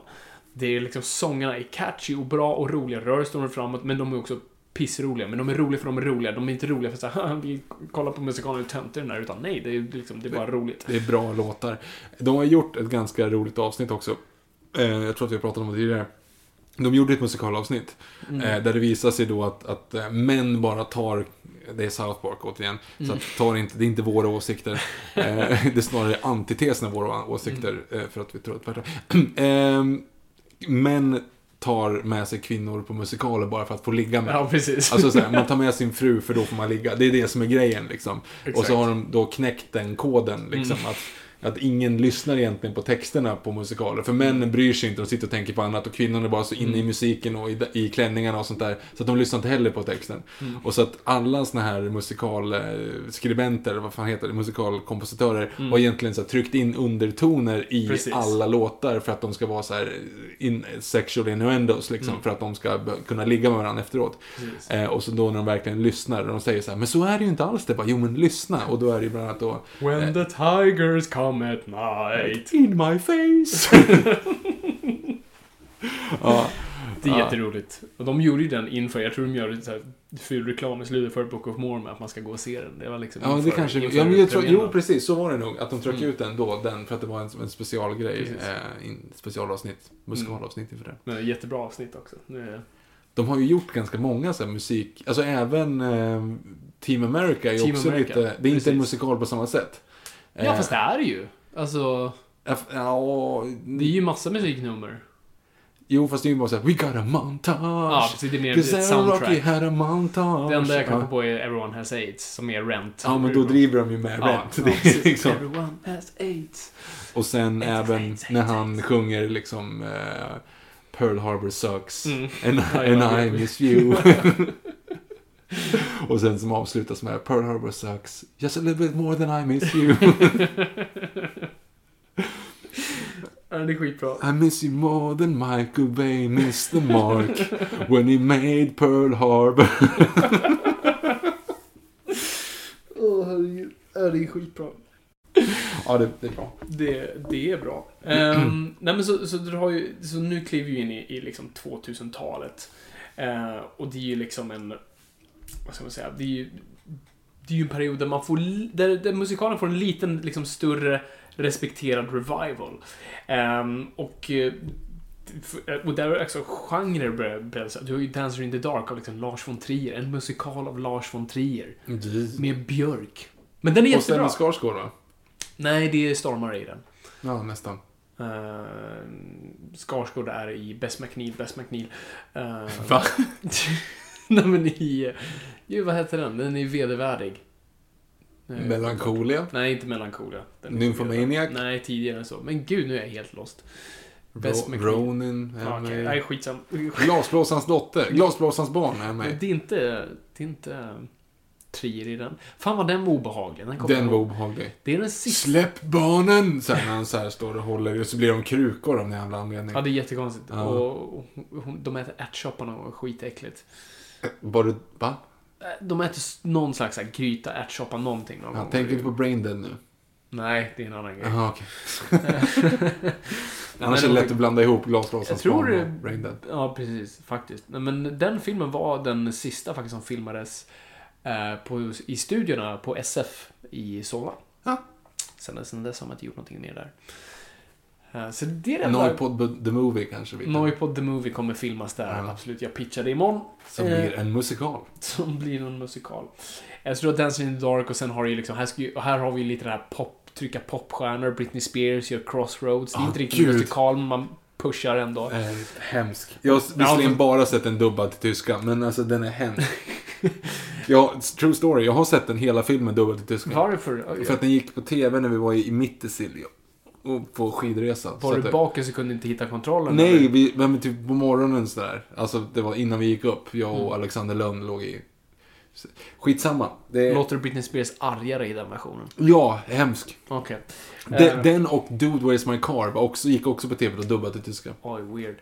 Det är liksom, sångerna är catchy och bra och roliga, rör storyn framåt, men de är också pissroliga. Men de är roliga för de är roliga. De är inte roliga för att vi kollar på musikalen och töntar den där, utan nej, det är, liksom, det är bara roligt. Det är bra låtar. De har gjort ett ganska roligt avsnitt också. Eh, jag tror att vi har pratat om det tidigare. De gjorde ett musikalavsnitt. Mm. Eh, där det visar sig då att, att eh, män bara tar det är South Park återigen. Så att tar inte, det är inte våra åsikter. eh, det är snarare antitesen av våra åsikter. Eh, för att vi tror att tvärtom. eh, män tar med sig kvinnor på musikaler bara för att få ligga med. Ja, precis. Alltså så här, man tar med sin fru för då får man ligga. Det är det som är grejen liksom. Och Exakt. så har de då knäckt den koden liksom. Att, att ingen lyssnar egentligen på texterna på musikaler. För männen bryr sig inte, de sitter och tänker på annat. Och kvinnorna är bara så inne i musiken och i, i klänningarna och sånt där. Så att de lyssnar inte heller på texten. Och så att alla såna här musikalskribenter, eller vad fan heter det, musikalkompositörer, har egentligen så tryckt in undertoner i Precis. alla låtar för att de ska vara så här in, sexual innuendos liksom. För att de ska kunna ligga med varandra efteråt. Eh, och så då när de verkligen lyssnar, och de säger så här, men så är det ju inte alls det. Bara, jo men lyssna. Och då är det ju bland annat då, When the tigers come at night. in my face. ja, Det är Ja. jätteroligt. Och de gjorde ju den inför, jag tror de gör så här ful reklam i slutet för Book of Mormon, att man ska gå och se den. Det var liksom ja det inför- kanske, inför ja, men jag tror, jo precis, så var det nog. Att de tryckte Mm. ut den då, den, för att det var en, en specialgrej. Precis. Eh, in, specialavsnitt, musikalavsnitt inför det. Men jättebra avsnitt också. Det De har ju gjort ganska många så här musik, alltså även eh, Team America är ju Team också America, lite, det är inte en precis. musikal på samma sätt. Ja, Eh, fast det är det ju. Alltså, Ja, det är ju massa musiknummer. Jo, fast det är ju bara såhär, we got a montage. Ja, precis. Det är mer ett Rocky soundtrack. had a montage. Det enda jag kan ja. på är Everyone Has AIDS, som är Rent. Ja, men då driver de ju med Ja, Rent. ja, det är liksom. Everyone Has AIDS. Och sen AIDS, även AIDS, när AIDS, han sjunger liksom eh, Pearl Harbor sucks Mm. and, and I miss you. Och sen som avslutas med Pearl Harbor sucks just a little bit more than I miss you. Ja, det är skitbra. I miss you more than Michael Bay missed the mark when he made Pearl Harbor. Åh, herregud. Ja, det är skitbra. ja, det, det är bra. Det, det är bra. Ehm, nej men så, så, du har ju, så nu kliver vi in i, i liksom 2000-talet. Eh, och det är ju liksom en, vad ska man säga, det är ju, det är ju en period där man får, där, där musikalen får en liten, liksom större respekterad revival. Ehm, och eh, och där är också genrer börjar börjar- Du har ju Dancer in the Dark av liksom Lars von Trier. En musikal av Lars von Trier. Med Björk. Men den är Och jättebra. Skarsgård va? Nej, det är Stormar i den. Ja, nästan. Uh, Skarsgård är i Bess McNeil, Bess McNeil. Uh, Va? Nej men i... Ju, vad heter den? Den är vedervärdig. Eh, Melancholia. Nej, inte Melancholia. Den är Nymphomaniac? Nej, tidigare än så. Men gud, nu är jag helt lost. Ro-. Ronin är Ja, med. okej. Nej, skitsam. Glasblåsarens dotter. Glasblåsarens barn är med. Det är inte... Det är inte... trier i den. Fan vad den var obehaglig. Den, Den var obehaglig. Det är den sista. Släpp barnen! Här, när han så här står och håller och så blir de krukor av någon jävla anledning. Ja, det är jättekonstigt. Ja. Och, och hon, de äter ärtsoppan och skitäckligt. Var va? Eh, De äter någon slags här, gryta, ärtsoppa, någonting. Någon gång. tänker inte på Braindead nu. Nej, det är en annan grej. Okej. men Annars är det lätt att blanda ihop Glasrosans Jag tror barn det- Braindead. Ja, precis. Faktiskt. Nej, Men den filmen var den sista faktiskt som filmades eh, på, i studierna på SF i Solna. Ja. Sen, sen dess har man inte gjort någonting mer där. Eh, så det är det. Noipod The Movie kanske vi. Noipod the Movie kommer filmas där. Ja. Absolut, jag pitchade imorgon. Som Eh, blir en musikal. som blir en musikal. Jag tror att Dancing in the Dark och sen har du liksom, här, ska ju, och här har vi lite det här pop, trycka popstjärnor, Britney Spears gör Crossroads. Det är Ah, inte riktigt gud. musikal, men man pushar ändå. Eh, hemsk. Jag har visserligen Ja, bara sett den dubbad till tyska, men alltså den är hemsk. ja, true story. Jag har sett den hela filmen dubbad till tyska. Varför? För att den gick på TV när vi var i. Och på skidresa. Så Var du bakis och kunde inte hitta kontrollen? Nej, vi, men typ på morgonen sådär. Alltså det var innan vi gick upp. Jag och Mm. Alexander Lönn låg i... Skitsamma. Det... Låter Britney Spears argare i den versionen? Ja, hemsk. Okej. De, Eh, Den och Dude Where's My Car var också, gick också på TV och dubbad till tyska. Oj, weird.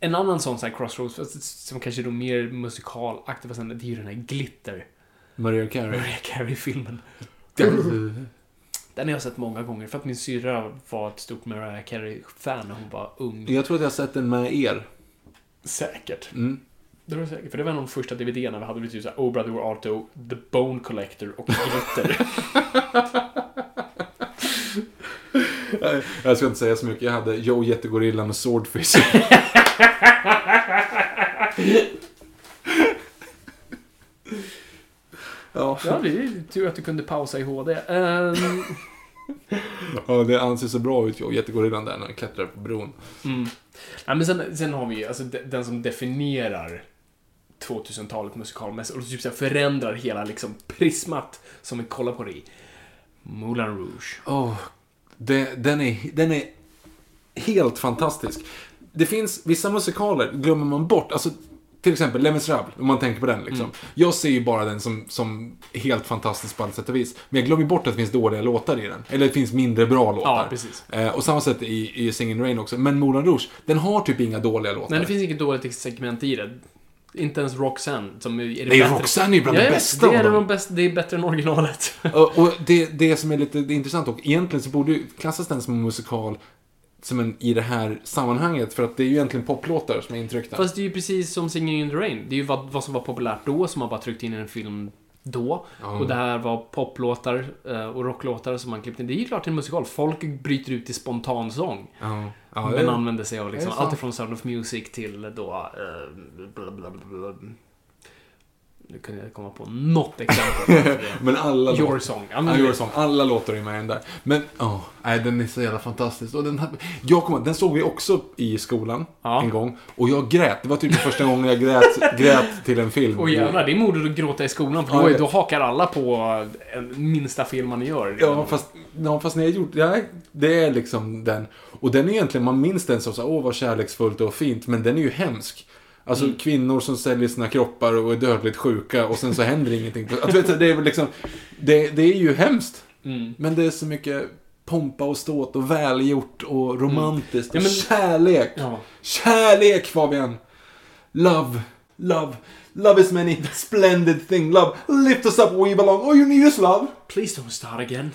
En annan sån så här Crossroads, som kanske är då mer musikalaktig, det är ju den här Glitter. Maria Carey. Mariah Carey-filmen. Den- har jag sett många gånger, för att min syrra var ett stort Mariah Carey-fan när hon var ung. Jag tror att jag har sett den med er. Säkert. Mm. Det var säkert. För det var en av de första DVD-erna vi hade. Vi typ såhär Oh Brother Where Art Thou, The Bone Collector och Glitter. Jag ska inte säga så mycket. Jag hade Joe Jättegorillan och Swordfish. ja. ja, det är tur att du kunde pausa i HD. Ehm, ja, det anses så bra ut, Joe Jättegorillan där när han klättrar på bron. mm. ja, men sen, sen har vi ju, alltså de- den som definierar 2000-talet musikalmässigt och typ så här förändrar hela liksom prismat som vi kollar på det i. Moulin Rouge. Oh, det, den, är, den är helt fantastisk. Det finns vissa musikaler glömmer man bort. Alltså, till exempel Les Misérables, om man tänker på den. Liksom. Jag ser ju bara den som, som helt fantastisk på alla sätt och vis. Men jag glömmer bort att det finns dåliga låtar i den. Eller det finns mindre bra låtar. Ja, precis. Eh, och samma sätt i, i Singin' Rain också. Men Moulin Rouge, den har typ inga dåliga låtar. Nej, det finns inget dåligt segment i det. Inte ens Roxanne, som är det Nej, bättre. Roxanne är ju bland Ja, det bästa det är, de bästa, det är bättre än originalet. Och, och det, det som är lite intressant och egentligen så borde ju klassas den som en musikal som en, i det här sammanhanget. För att det är ju egentligen poplåtar som är intryckta. Fast det är ju precis som Singing in the Rain. Det är ju vad, vad som var populärt då, som man bara tryckte in i en film då. Ja. Och det här var poplåtar eh, och rocklåtar som man klippte in. Det är ju klart en musikal. Folk bryter ut i spontansång. Ja, ja, men använder sig av liksom allt ifrån Sound of Music till då... Eh, bla, bla, bla, bla. Nu kunde jag komma på något exempel. Men alla Your låtar. Song. Ja, Ja, men, Your Song. Alla låtar är med i den där. Men, åh, nej, den är så jävla fantastisk. Och den, här, jag kommer, den såg vi också i skolan Ja. en gång. Och jag grät. Det var typ första gången jag grät, grät till en film. Och jävlar, det är modigt att gråta i skolan för Ja, då, jag då hakar alla på en minsta film man gör. Ja, fast, ja, fast när jag gjort, ja, det är liksom den. Och den är egentligen, man minns den som så, åh vad kärleksfullt och fint, men den är ju hemsk. Alltså Mm. kvinnor som säljer sina kroppar och är dödligt sjuka och sen så händer ingenting. Att, vet det är liksom, det, det är ju hemskt. Mm. Men det är så mycket pompa och ståt och välgjort och romantiskt Ja, och men- kärlek. Ja. Kärlek Fabian! Love, love, love is many splendid thing. Love, lift us up where we belong. All you need is love. Please don't start again.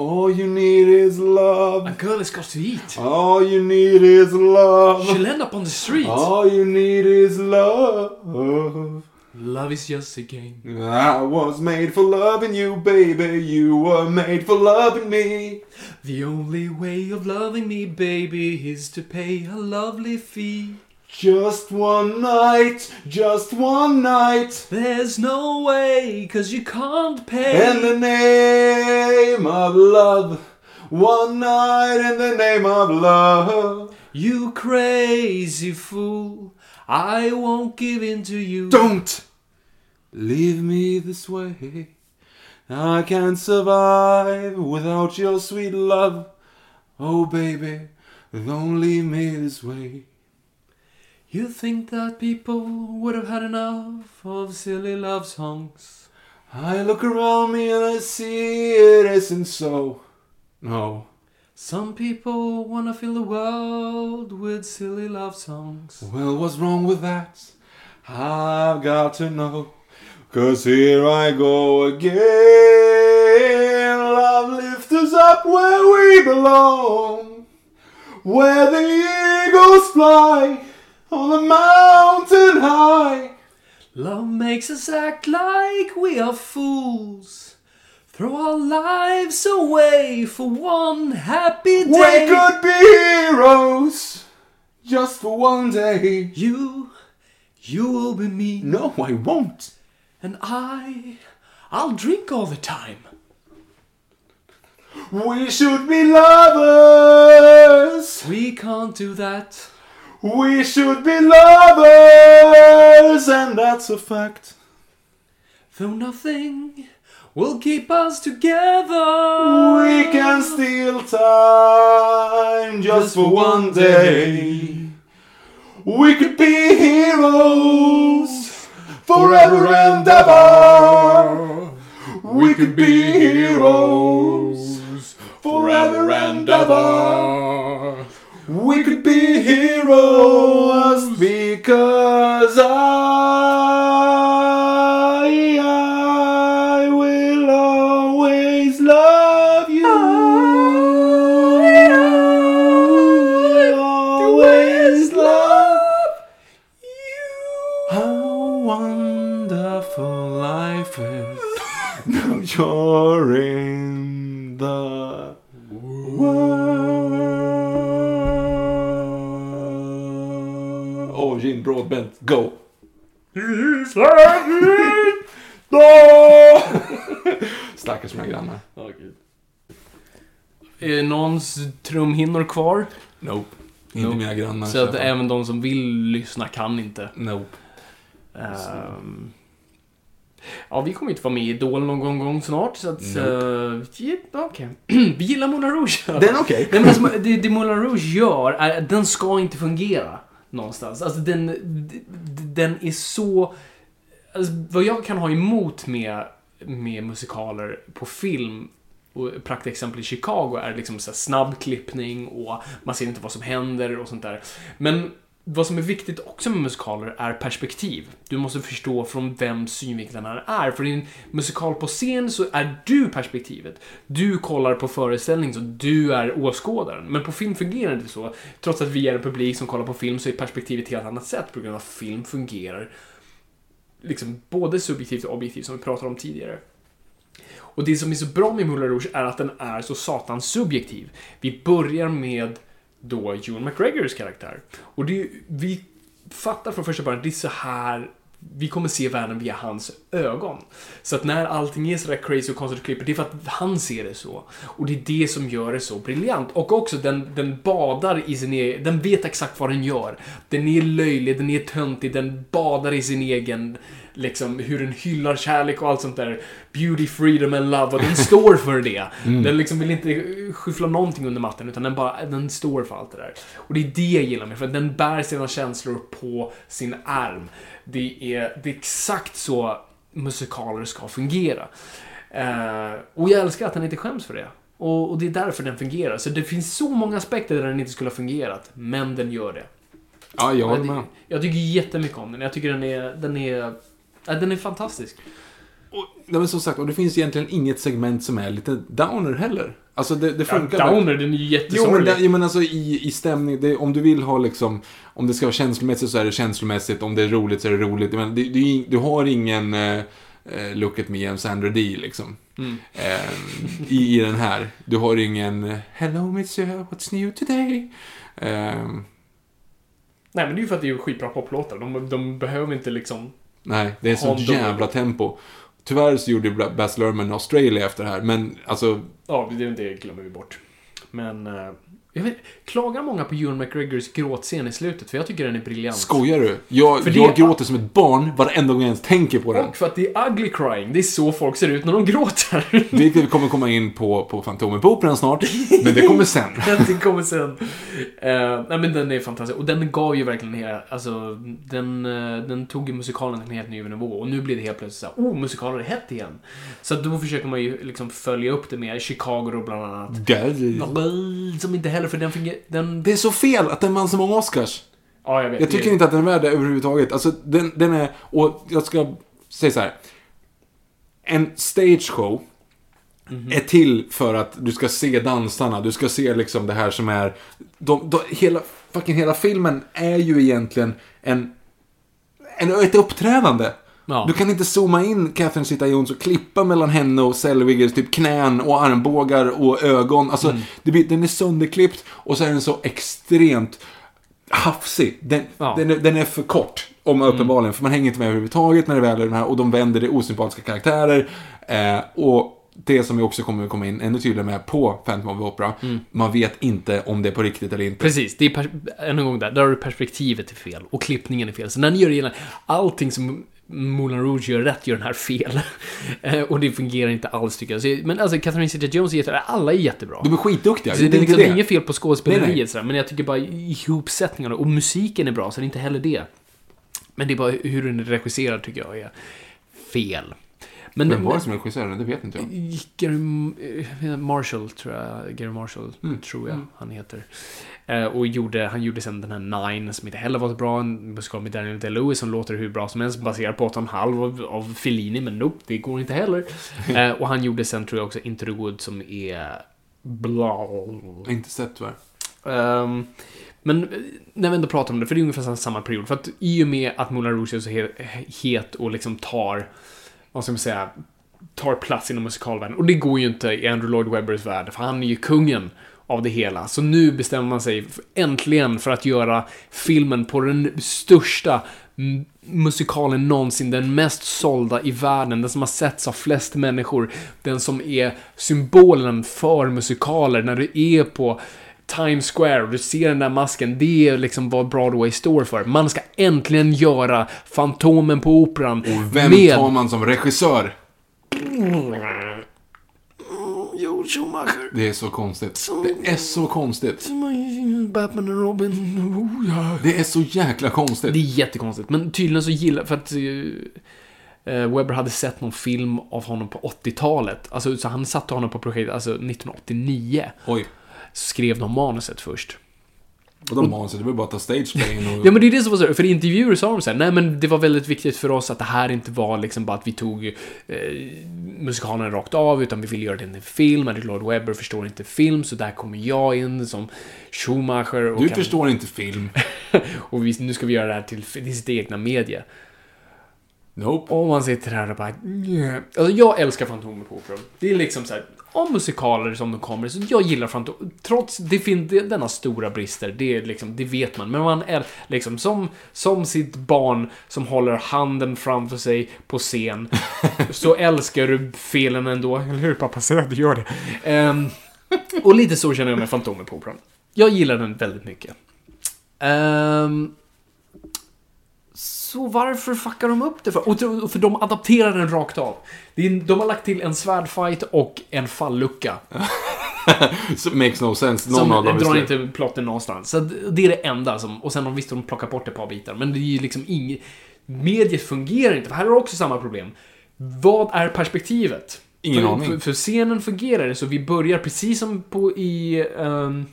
All you need is love. A girl has got to eat. All you need is love. She'll end up on the street. All you need is love. Love is just a game. I was made for loving you, baby. You were made for loving me. The only way of loving me, baby, is to pay a lovely fee. Just one night, just one night. There's no way, cause you can't pay. In the name of love. One night in the name of love. You crazy fool. I won't give in to you. Don't leave me this way. I can't survive without your sweet love. Oh, baby, don't leave me this way. You think that people would have had enough of silly love songs? I look around me and I see it isn't so. No. Some people wanna fill the world with silly love songs. Well, what's wrong with that? I've got to know. Cause here I go again. Love lifts us up where we belong. Where the eagles fly on the mountain high. Love makes us act like we are fools. Throw our lives away for one happy day. We could be heroes just for one day. You, you will be me. No, I won't. And I, I'll drink all the time. We should be lovers. We can't do that. We should be lovers, and that's a fact. Though nothing will keep us together. We can steal time just for one day. We could be heroes forever and ever. We could be heroes forever and ever. We could be heroes because I, Oh, Gene Broadbent, go! Stackars mina grannar. Är det någons trumhinnor kvar? Nope. Inte Nope. mina grannar. Så att även de som vill lyssna kan inte. Nope. Ehm, ja, vi kommer inte vara med i Idol någon gång, gång snart, så att... Nope. Uh, ja, Okej. vi gillar Moulin Rouge. Den är okej. Men alltså, det, det Moulin Rouge gör är att den ska inte fungera någonstans. Alltså den, den är så... Alltså, vad jag kan ha emot med, med musikaler på film och praktexempel i Chicago är liksom så här snabb klippning och man ser inte vad som händer och sånt där. Men vad som är viktigt också med musikaler är perspektiv. Du måste förstå från vem synvinklarna är. För i en musikal på scen så är du perspektivet. Du kollar på föreställningen så du är åskådaren. Men på film fungerar det inte så. Trots att vi är en publik som kollar på film så är perspektivet ett helt annat sätt på grund av att film fungerar liksom både subjektivt och objektivt som vi pratade om tidigare. Och det som är så bra med Moulin Rouge är att den är så satans subjektiv. Vi börjar med då Ewan McGregors karaktär. Och det är, vi fattar från första början att det är så här vi kommer se världen via hans ögon. Så att när allting är sådär crazy och konstigt och klipper, det är för att han ser det så. Och det är det som gör det så briljant. Och också, den, den badar i sin egen... Den vet exakt vad den gör. Den är löjlig, den är töntig, den badar i sin egen... Liksom hur den hyllar kärlek och allt sånt där. Beauty, freedom and love. Och den står för det. Den liksom vill inte skyffla någonting under mattan, utan den bara, den står för allt det där. Och det är det jag gillar med för att den bär sina känslor på sin arm. Det är, det är exakt så musikaler ska fungera. Eh, och jag älskar att den inte skäms för det. Och, och det är därför den fungerar. Så det finns så många aspekter där den inte skulle ha fungerat, men den gör det. Ja, jag håller jag, med. jag tycker jättemycket om den. Jag tycker den är, den är, ja, den är fantastisk. Och, nej, men som sagt, och det finns egentligen inget segment som är lite downer heller. Alltså det, det Ja, funkar. Downer, den är ju Jo men, jättesorglig. jo, men alltså i, i stämning, det, om du vill ha liksom, om det ska vara känslomässigt så är det känslomässigt, om det är roligt så är det roligt. Men det, det, du har ingen eh, Look at me, I'm Sandra Dee liksom. Mm. Eh, i, I den här. Du har ingen Hello monsieur, what's new today? Eh, Nej, men det är ju för att det är skitbra poplåtar. De, de behöver inte liksom... nej, det är Har så de- jävla tempo. Tyvärr så gjorde Baz Luhrmann Australia efter det här, men alltså, Ja, det, det glömmer vi bort. Men... Jag vet, klagar många på Ewan McGregors gråtscen i slutet? För jag tycker den är briljant. Skojar du? Jag, För jag gråter som ett barn varenda gång jag ens tänker på den. Och för att det är ugly crying. Det är så folk ser ut när de gråter. Vilket kommer komma in på, på Fantomen på Operan snart. Men det kommer sen. det kommer sen. Eh, nej men den är fantastisk. Och den gav ju verkligen hela, alltså, den, eh, den tog ju musikalen till en helt ny nivå. Och nu blir det helt plötsligt så här, oh, musikaler är hett igen. Så då försöker man ju liksom följa upp det med Chicago bland annat. Som inte heller, för den fungerar, den... Det är så fel att den vann så många Oscars. Ja, jag vet. Jag tycker det, inte att den är värd det överhuvudtaget. Alltså, den, den är... Och jag ska säga så här. En stage show är till för att du ska se dansarna. Du ska se liksom det här som är... De, de, hela, fucking hela filmen är ju egentligen en... en ett uppträdande. Ja. Du kan inte zooma in Catherine Zeta-Jones och klippa mellan henne och Zellwegers typ knän och armbågar och ögon. Alltså, Mm. det blir, den är sönderklippt och så är den så extremt hafsig. Den, Ja. Mm. den, är, den är för kort, om uppenbarligen. För man hänger inte med överhuvudtaget när det väl är den här. Och de vänder det osympatiska karaktärer. Eh, och det som vi också kommer att komma in ännu tydligare med på Phantom of the Opera. Man vet inte om det är på riktigt eller inte. Precis, det är än en gång där, där har du perspektivet är fel och klippningen är fel. Så när ni gör gällande, allting som Moulin Rouge gör rätt gör den här fel. Eh, och det fungerar inte alls tycker jag. Så, men alltså Catherine Zeta-Jones är jättebra, alla är jättebra. De är skitduktiga. Så det är inte liksom det. inget fel på skådespeleriet sådär, men jag tycker bara ihopsättningarna och musiken är bra, så det är inte heller det. Men det är bara hur den är regisserad tycker jag är fel. Men, Vem var det som regisserade? Det vet inte jag. Gary eh, Marshall, tror jag. Gary Marshall, Mm. tror jag han heter. Eh, och gjorde, han gjorde sen den här Nine, som inte heller var så bra. En musikal med Daniel Day-Lewis som låter hur bra som helst, baserad på 8,5 av, av Fellini, men nope, det går inte heller. Eh, och han gjorde sen, tror jag, också Into the Wood som är... Bla. Inte sett tyvärr. Ehm, men eh, när vi ändå pratar om det, för det är ungefär samma period. För att i och med att Moulin Rouge är så he- het och liksom tar, vad ska man säga, tar plats inom musikalvärlden. Och det går ju inte i Andrew Lloyd Webbers värld, för han är ju kungen av det hela. Så nu bestämmer man sig äntligen för att göra filmen på den största musikalen någonsin, den mest sålda i världen, den som har setts av flest människor, den som är symbolen för musikaler när du är på Times Square och du ser den där masken, det är liksom vad Broadway står för. Man ska äntligen göra Fantomen på Operan Och vem med... tar man som regissör? Jo, Schumacher. Det är så konstigt. Det är så konstigt. Batman och Robin. Oh, ja. Det är så jäkla konstigt. Det är jättekonstigt, men tydligen så gillar... För att... eh, Webber hade sett någon film av honom på 80-talet. Alltså, så han satte honom på projektet, alltså 1989. Oj. Så skrev de manuset först. Och de det var bara att ta stageplayen och... Ja men det är det som var så för i intervjuer sa de så här, nej men det var väldigt viktigt för oss att det här inte var liksom bara att vi tog eh, musikalen rakt av, utan vi ville göra det till film, Andrew Lloyd Webber förstår inte film, så där kommer jag in som Schumacher och Du kan- förstår inte film. och vi, nu ska vi göra det här till, till sitt egna medie. Nope. Och man sitter här och bara... "Nja." Alltså, jag älskar Fantomen på Operan. Det är liksom så här, om musikaler som de kommer, så jag gillar Fantomen. Trots det finns denna stora brister, det, är liksom, det vet man. Men man är liksom som, som sitt barn som håller handen framför sig på scen. så älskar du felen ändå. Eller hur pappa? Säg att du gör det. Ehm, och lite så känner jag med Fantomen på Operan. Jag gillar den väldigt mycket. Ehm, så varför fuckar de upp det för? Och För de adapterar den rakt av. Det är, de har lagt till en svärdfight och en fallucka. So, makes no sense. Någon Som av dem är drar inte plotten någonstans. Så det är det enda som... Och sen har visst de plockat bort ett par bitar. Men det är ju liksom inget... Mediet fungerar inte. För här du också samma problem. Vad är perspektivet? Ingen för, aning. För, för scenen fungerar så vi börjar precis som på i... Um,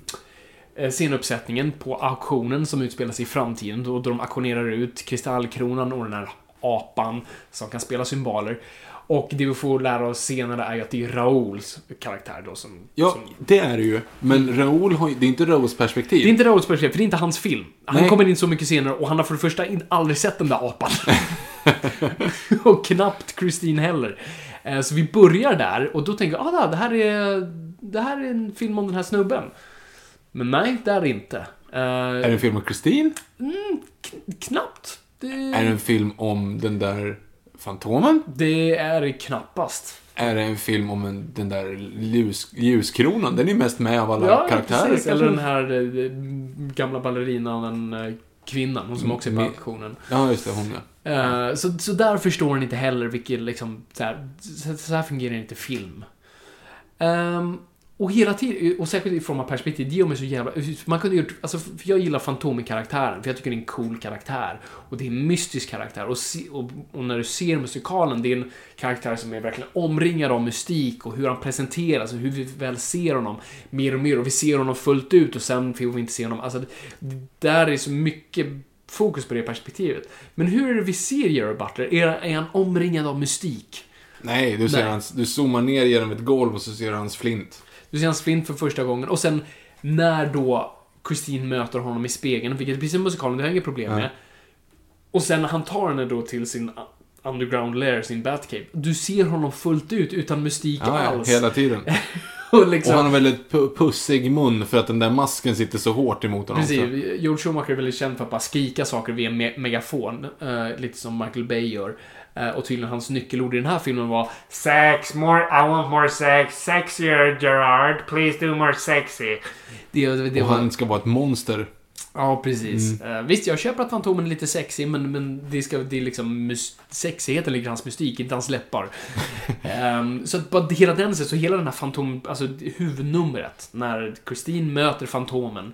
scenuppsättningen på auktionen som utspelar sig i framtiden. Då, då de auktionerar ut kristallkronan och den här apan som kan spela symboler. Och det vi får lära oss senare är ju att det är Raouls karaktär då som... Ja, som det är det ju. Men Raoul har. Det är inte Raouls perspektiv. det är inte Raouls perspektiv, för det är inte hans film. Han Nej. kommer in så mycket senare och han har för det första aldrig sett den där apan. och knappt Christine heller. Eh, Så vi börjar där och då tänker jag, ah, det här är, det här är en film om den här snubben. Men nej, det är det inte. Eh, Är det en film om Kristin? Knappt. Det, Är det en film om den där Fantomen? det är det knappast. är det en film om en, den där ljus, ljuskronan. Den är mest med av alla Ja, karaktärer. precis. Eller den här eh, gamla ballerinan, den eh, kvinnan, hon som också är på Mm. auktionen. Ja, just det. Hon ja. Eh, så, så där förstår den inte heller vilket liksom, så här, så, här fungerar inte film. Ehm, och hela tiden, och särskilt ifrån ett perspektiv, det gör mig så jävla... Man kunde gjort, alltså, för jag gillar Fantomen-karaktären, för jag tycker det är en cool karaktär. Och det är en mystisk karaktär. Och, se, och, och när du ser musikalen, det är en karaktär som är verkligen omringad av mystik och hur han presenteras och hur vi väl ser honom mer och mer. Och vi ser honom fullt ut och sen får vi inte se honom. Alltså, det, det där är så mycket fokus på det perspektivet. Men hur är det vi ser Gerard Butler? Är, är han omringad av mystik? Nej, du ser Nej. hans... Du zoomar ner genom ett golv och så ser du hans flint. Du ser hans flint för första gången och sen när då Christine möter honom i spegeln, vilket precis som musikalen, det har jag inget problem med. Och sen när han tar henne då till sin underground lair, sin Batcave. Du ser honom fullt ut utan mystik Ja, alls. hela tiden. och liksom, Och han har väldigt pu- pussig mun för att den där masken sitter så hårt emot honom. Precis. George Schumacher är väldigt känd för att bara skrika saker via me megafon. eh, lite som Michael Bay gör. Eh, och tydligen hans nyckelord i den här filmen var Sex, more, I want more sex. Sexier, Gerard. Please do more sexy. det, det, Och var... han ska vara ett monster. Ja, precis. Mm. Eh, visst, jag köper att Fantomen är lite sexig, men, men det, ska, det är liksom... Sexigheten ligger i hans mystik, inte hans läppar. Ehm, så att bara hela den, så hela den här Fantom... Alltså huvudnumret, när Christine möter Fantomen.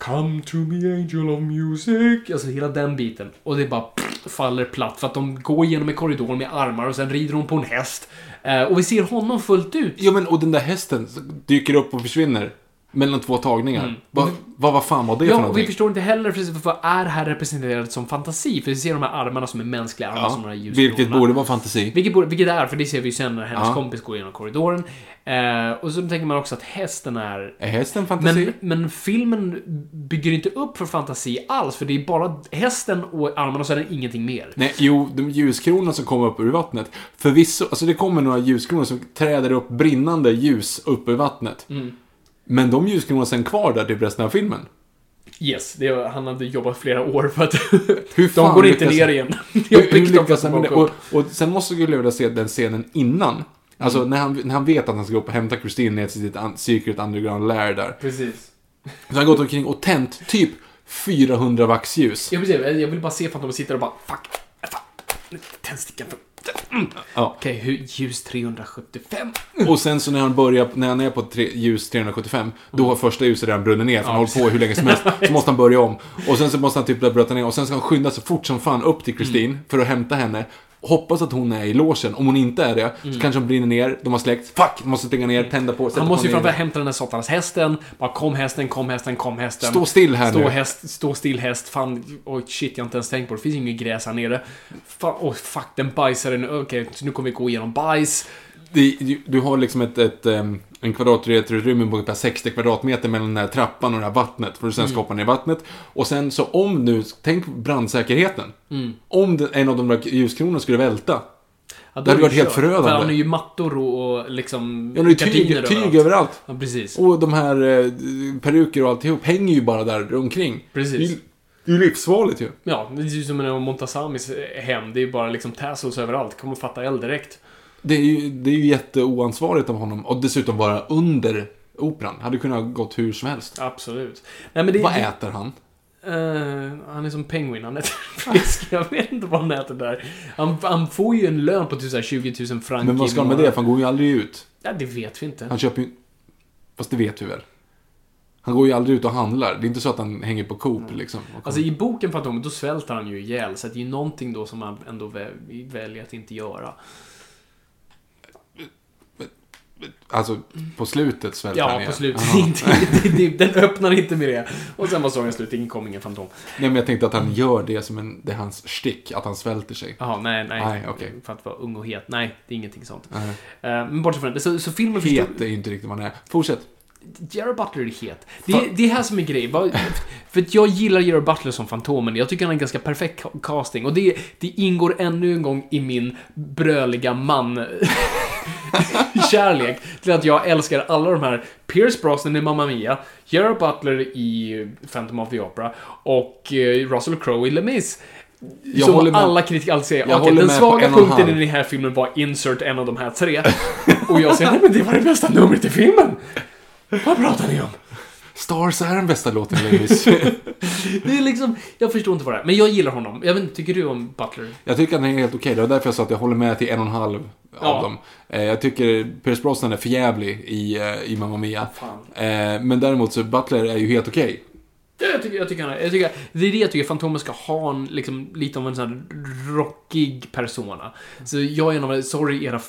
Come to me angel of music. Alltså hela den biten. Och det bara pff, faller platt för att de går genom en korridor med armar och sen rider hon på en häst. Eh, och vi ser honom fullt ut. Ja, men och den där hästen dyker upp och försvinner. Mellan två tagningar. Mm. Vad vad vad fan var det för Ja, vi någonting? förstår inte heller precis vad är här representerat som fantasi? För vi ser de här armarna som är mänskliga armar som några Ja, ljuskronor. vilket borde vara fantasi. Vilket, borde, vilket är, för det ser vi ju sen när hennes Ja. kompis går genom korridoren. Eh, och så tänker man också att hästen är... Är hästen fantasi? Men, men filmen bygger inte upp för fantasi alls, för det är bara hästen och armarna, så är det ingenting mer. Nej, jo, de ljuskronorna som kommer upp ur vattnet. Förvisso, alltså det kommer några ljuskronor som träder upp brinnande ljus upp ur vattnet. Mm. Men de ljuskronorna sen kvar där till resten av filmen. Yes, det, han hade jobbat flera år för att... Hur de går inte ner igen. Hur, hur lyckas han med det? Och, och sen måste jag vilja se den scenen innan. Alltså Mm. när, han, när han vet att han ska gå upp och hämta Christine ner till sitt un- Secret Underground Lair där. Precis. Så han har gått omkring och tänt typ 400 vaxljus. Jag vill, säga, jag vill bara se för att de sitter och bara fuck, fuck. Tändstickan. Ja. Okej, hur ljus 375? Och sen så när han börjar, när han är på tre, ljus 375, då har första ljuset redan brunnit ner, för han har hållit på hur länge som helst. Så måste han börja om. Och sen så måste han typ bröta ner, och sen ska han skynda så fort som fan upp till Christine, Mm. för att hämta henne. Hoppas att hon är i logen. Om hon inte är det, så kanske hon brinner ner, de har släckt. Fuck! Måste stänga ner, tända på, Mm. Han måste ju på ner. framför hämta den där satans hästen. Bara kom hästen, kom hästen, kom hästen. Stå still här stå nu. Häst, stå still häst. Fan, oj shit, jag har inte ens tänkt på det. Det finns inget gräs här nere. Fan, oh, fuck, den bajsar nu. Okej, så nu kommer vi gå igenom bajs. Det, du- du har liksom ett, ett, em, en kvadratmeterutrymme på ungefär 60 kvadratmeter mellan den här trappan och det här vattnet. För att Mm. sen skapa ner vattnet. Och sen så om nu, tänk brandsäkerheten. Mm. Om det, en av de där ljuskronorna skulle välta. Ja, Det hade varit helt förödande. För han har ju mattor och, och liksom Ja, det är tyg, tyg överallt. Ja, precis. Och de här eh, peruker och alltihop hänger ju bara där omkring. Precis. Det är ju- livsfarligt ju. Ja, det är ju som en Montasamis hem. Det är ju bara liksom tassels överallt. Kommer fatta eld direkt. Det är ju, det är ju jätteoansvarigt av honom. Och dessutom vara under operan. Hade kunnat gått hur som helst. Absolut. Nej, men det, Vad det, äter han? Eh, han är som penguin, han äter fisk. Jag vet inte vad han äter där. Han, han får ju en lön på typ så här 20 000 franc Men vad ska han med det? För han går ju aldrig ut. Ja, det vet vi inte. Han köper ju... Fast det vet vi väl? Han går ju aldrig ut och handlar. Det är inte så att han hänger på Coop liksom. och Alltså i boken Fantomen, då svälter han ju ihjäl. Så att det är ju någonting då som han ändå vä- väljer att inte göra. Alltså, på slutet svälter han Ja, på slutet. Den öppnar inte med det. Och sen var sången slut, ingen kom, ingen Fantom. Nej, men jag tänkte att han gör det som en... Det är hans stick, att han svälter sig. Jaha, nej, nej. Nej, okej. För att vara ung och het. Nej, det är ingenting sånt. Nej. Eh, men bortsett från det, så, så filmen Het är ju inte riktigt vad han är. Fortsätt. Gerard Butler är het. Det, är- det är här som är grejen. För att jag gillar Gerard Butler som Fantomen. Jag tycker han är en ganska perfekt ca- casting. Och det, det ingår ännu en gång i min bröliga man kärlek till att jag älskar alla de här Pierce Brosnan i Mamma Mia, Gerard Butler i Phantom of the Opera och eh, Russell Crowe i Les. Jag som håller med. alla kritiker alltid säger. Okej, håller den svaga punkten i den här filmen var insert en av de här tre. och jag säger, nej men det var det bästa numret i filmen. Vad pratar ni om? Stars är den bästa låten i Lewis. Det är liksom, jag förstår inte vad det är. Men jag gillar honom. Jag vet inte, tycker du om Butler? jag tycker att den är helt okej. Det var därför jag sa att jag håller med till en och en halv Ja. av dem. Eh, jag tycker Pierce Brosnan är för jävlig i, eh, i Mamma Mia. Eh, men däremot så Butler är ju helt okej. Ja, Jag tycker, jag tycker, han är- jag tycker, det är det jag tycker Fantomen ska ha en, liksom, lite av en sån här rockig persona. Så jag är en av, sorry era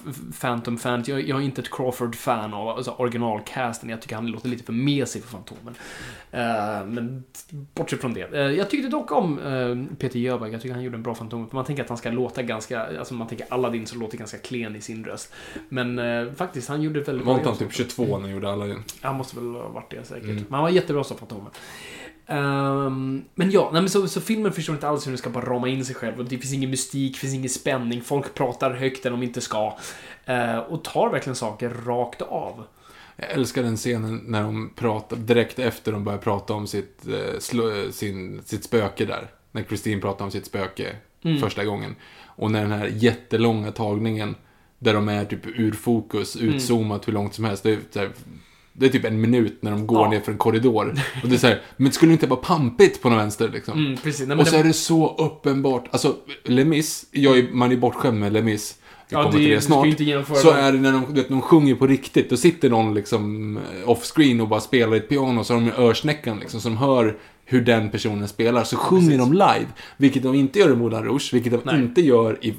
Phantom-fans, jag, jag är inte ett Crawford-fan av alltså, originalcasten, jag tycker han låter lite för mesig för Fantomen. Eh, men bortsett från det. Eh, jag tyckte dock om eh, Peter Jöback, jag tycker han gjorde en bra Fantomen. Man tänker att han ska låta ganska, alltså man tänker Aladdin så låter ganska klen i sin röst. Men faktiskt, han gjorde väldigt Var inte han typ 22 när han gjorde alla Han måste väl ha varit det säkert. Mm. Men han var jättebra som Fantomen. Ehm, men ja, nej, men så, så filmen förstår inte alls hur den ska bara rama in sig själv. Och det finns ingen mystik, finns ingen spänning. Folk pratar högt än de inte ska. Eh, och tar verkligen saker rakt av. Jag älskar den scenen när de pratar, direkt efter de börjar prata om sitt, eh, slå, sin, sitt spöke där. När Christine pratar om sitt spöke Mm. första gången. Och när den här jättelånga tagningen, där de är typ ur fokus, Mm. utzoomat hur långt som helst. Det är, det är typ en minut när de går Ja. ner för en korridor. Och det är så här, men skulle det inte vara pampigt på någon vänster liksom? Mm, precis. Nej, och så det- är det så uppenbart. Alltså, Lemis, jag är, man är bortskämd med Lemis. Vi Ja, kommer det- till det snart. inte så är det när de, vet, de sjunger på riktigt. Då sitter någon liksom off-screen och bara spelar ett piano. Så har de örsnäckan liksom. Så de hör hur den personen spelar. Så sjunger de live. Vilket de inte gör i Moulin Rouge. Vilket de Nej. inte gör i...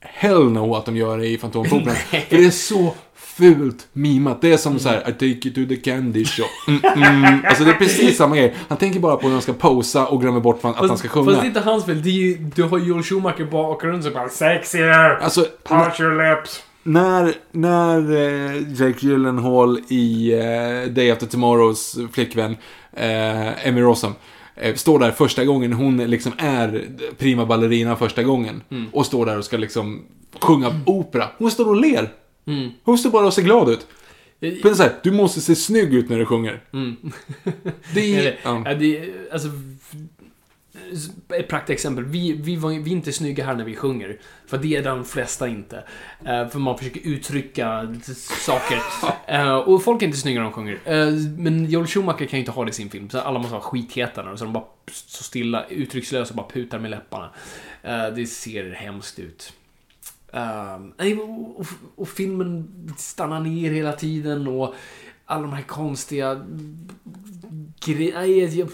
Hell no att de gör det i Fantomoperan. För det är så fult mimat. Det är som så här, I take you to the candy shop. Mm, mm. Alltså det är precis samma grej. Han tänker bara på hur han ska posa och glömmer bort att han ska sjunga. Fast det är inte hans fel. Det är ju, du har Joel Schumacher bakgrund som bara Sexier! Alltså, Punch your lips! när, när eh, Jake Gyllenhaal i eh, Day After Tomorrows flickvän, eh, Emmy Rossum, eh, står där första gången hon liksom är prima ballerina första gången. Och står där och ska liksom sjunga opera. Hon står och ler. Hon står bara och ser glad ut. Men så här, du måste se snygg ut när du sjunger. Det är... Ja. ja. det, alltså, ett praktexempel. Vi, vi, var, vi är inte snygga här när vi sjunger. För det är de flesta inte. Eh, för man försöker uttrycka saker. Eh, och folk är inte snygga när de sjunger. Eh, men Joel Schumacher kan ju inte ha det i sin film. Så alla måste vara skitheta när så de bara så stilla, uttryckslösa och bara putar med läpparna. Det ser hemskt ut. Nej, och, och, och filmen stannar ner hela tiden och alla de här konstiga grejerna. Jag,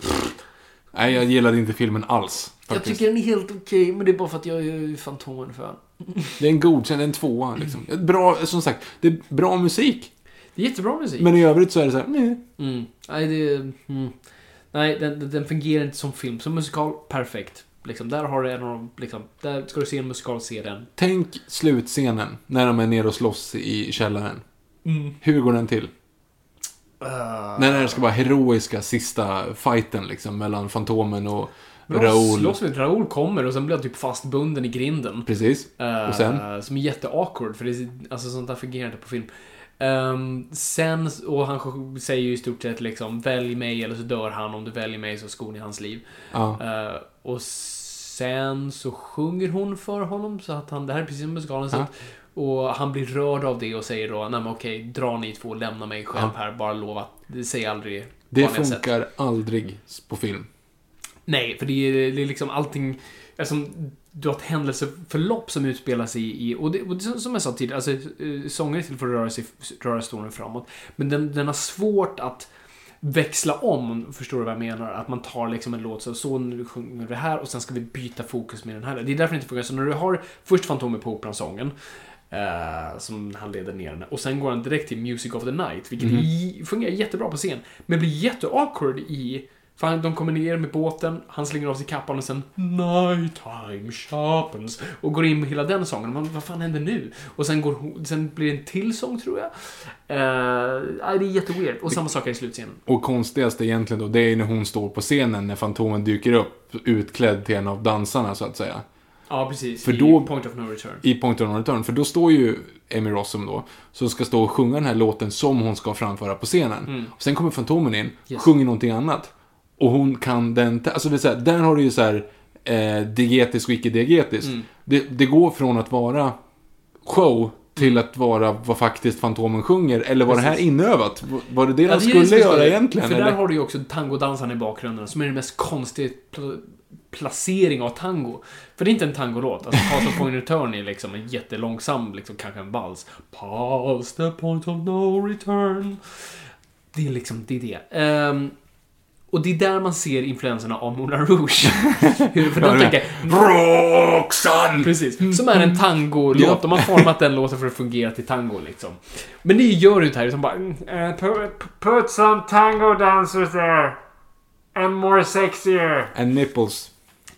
Nej, jag gillade inte filmen alls. jag Faktiskt. tycker den är helt okej, men det är bara för att jag är Fantomen-fan. Det är en godkänd, en tvåa liksom. Bra, som sagt, det är bra musik. Det är jättebra musik. Men i övrigt så är det så här, meh. Mm. Nej, det... Mm. Nej, den- den fungerar inte som film. Som musikal, perfekt. Liksom, där har du en av de, liksom, där ska du se en musikal, se den. Tänk slutscenen, när de är nere och slåss i källaren. Mm. Hur går den till? Uh, När det ska vara heroiska sista fighten liksom, mellan Fantomen och men Raoul. slåss med Raoul kommer och sen blir han typ fastbunden i grinden. Precis. Eh, Och sen? Som är jätteawkward, för det är, alltså, sånt där fungerar inte på film. Ehm, sen, och han säger ju i stort sett liksom välj mig eller så dör han, om du väljer mig så skon i hans liv. Ja. Eh, och sen så sjunger hon för honom så att han, det här är precis som musikalen Ja. och han blir rörd av det och säger då, nej men okej, dra ni två, lämna mig själv Ja. här, bara lova, säg aldrig Det vad ni har sett." funkar aldrig på film. Nej, för det är, det är liksom allting... Alltså, du har ett händelseförlopp som utspelar sig i... Och det, och det, som jag sa tidigare, alltså, eh, sånger är till för att röra, sig, röra storyn framåt. Men den, den har svårt att växla om, förstår du vad jag menar? Att man tar liksom en låt, så, så nu sjunger vi här och sen ska vi byta fokus med den här. Det är därför det inte funkar. Så när du har först Fantomen på Operan-sången, eh, som han leder ner den, och sen går han direkt till Music of the Night, vilket i, fungerar jättebra på scen, men blir jätteawkward i för de kommer ner med båten, han slänger av sig kappan och sen Night time sharpens och går in med hela den sången. Man, vad fan händer nu? Och sen, går, sen blir det en till sång tror jag. Uh, det är jätteweird. Och samma sak är i slutscenen. Och konstigast egentligen då, det är när hon står på scenen när Fantomen dyker upp utklädd till en av dansarna så att säga. Ja, precis. För I då- Point of No Return. I Point of No Return. För då står ju Amy Rossum då, som ska stå och sjunga den här låten som hon ska framföra på scenen. Och sen kommer Fantomen in, Yes. sjunger någonting annat. Och hon kan den, alltså det är så här, där har du ju så här eh, diegetisk och icke-diegetisk. Mm. Det, det går från att vara show till att vara vad faktiskt Fantomen sjunger. Eller var det här Precis. inövat? Var- det det Ja, de skulle det göra egentligen? För eller? där har du ju också tangodansaren i bakgrunden som är den mest konstiga pl- placering av tango. För det är inte en tangolåt. Alltså, Pass of Point Return är liksom en jättelångsam, liksom, kanske en vals. Past the point of no return. Det är liksom, det är det. Ehm, och det är där man ser influenserna av Moulin Rouge. Hur, för de tänker... Roxanne! Precis. Som är en tangolåt. Ja. De har format den låten för att fungera till tango liksom. Men det gör du inte här. Utan bara... mm, Uh, put, some tango dancers there. And more sexier. And nipples.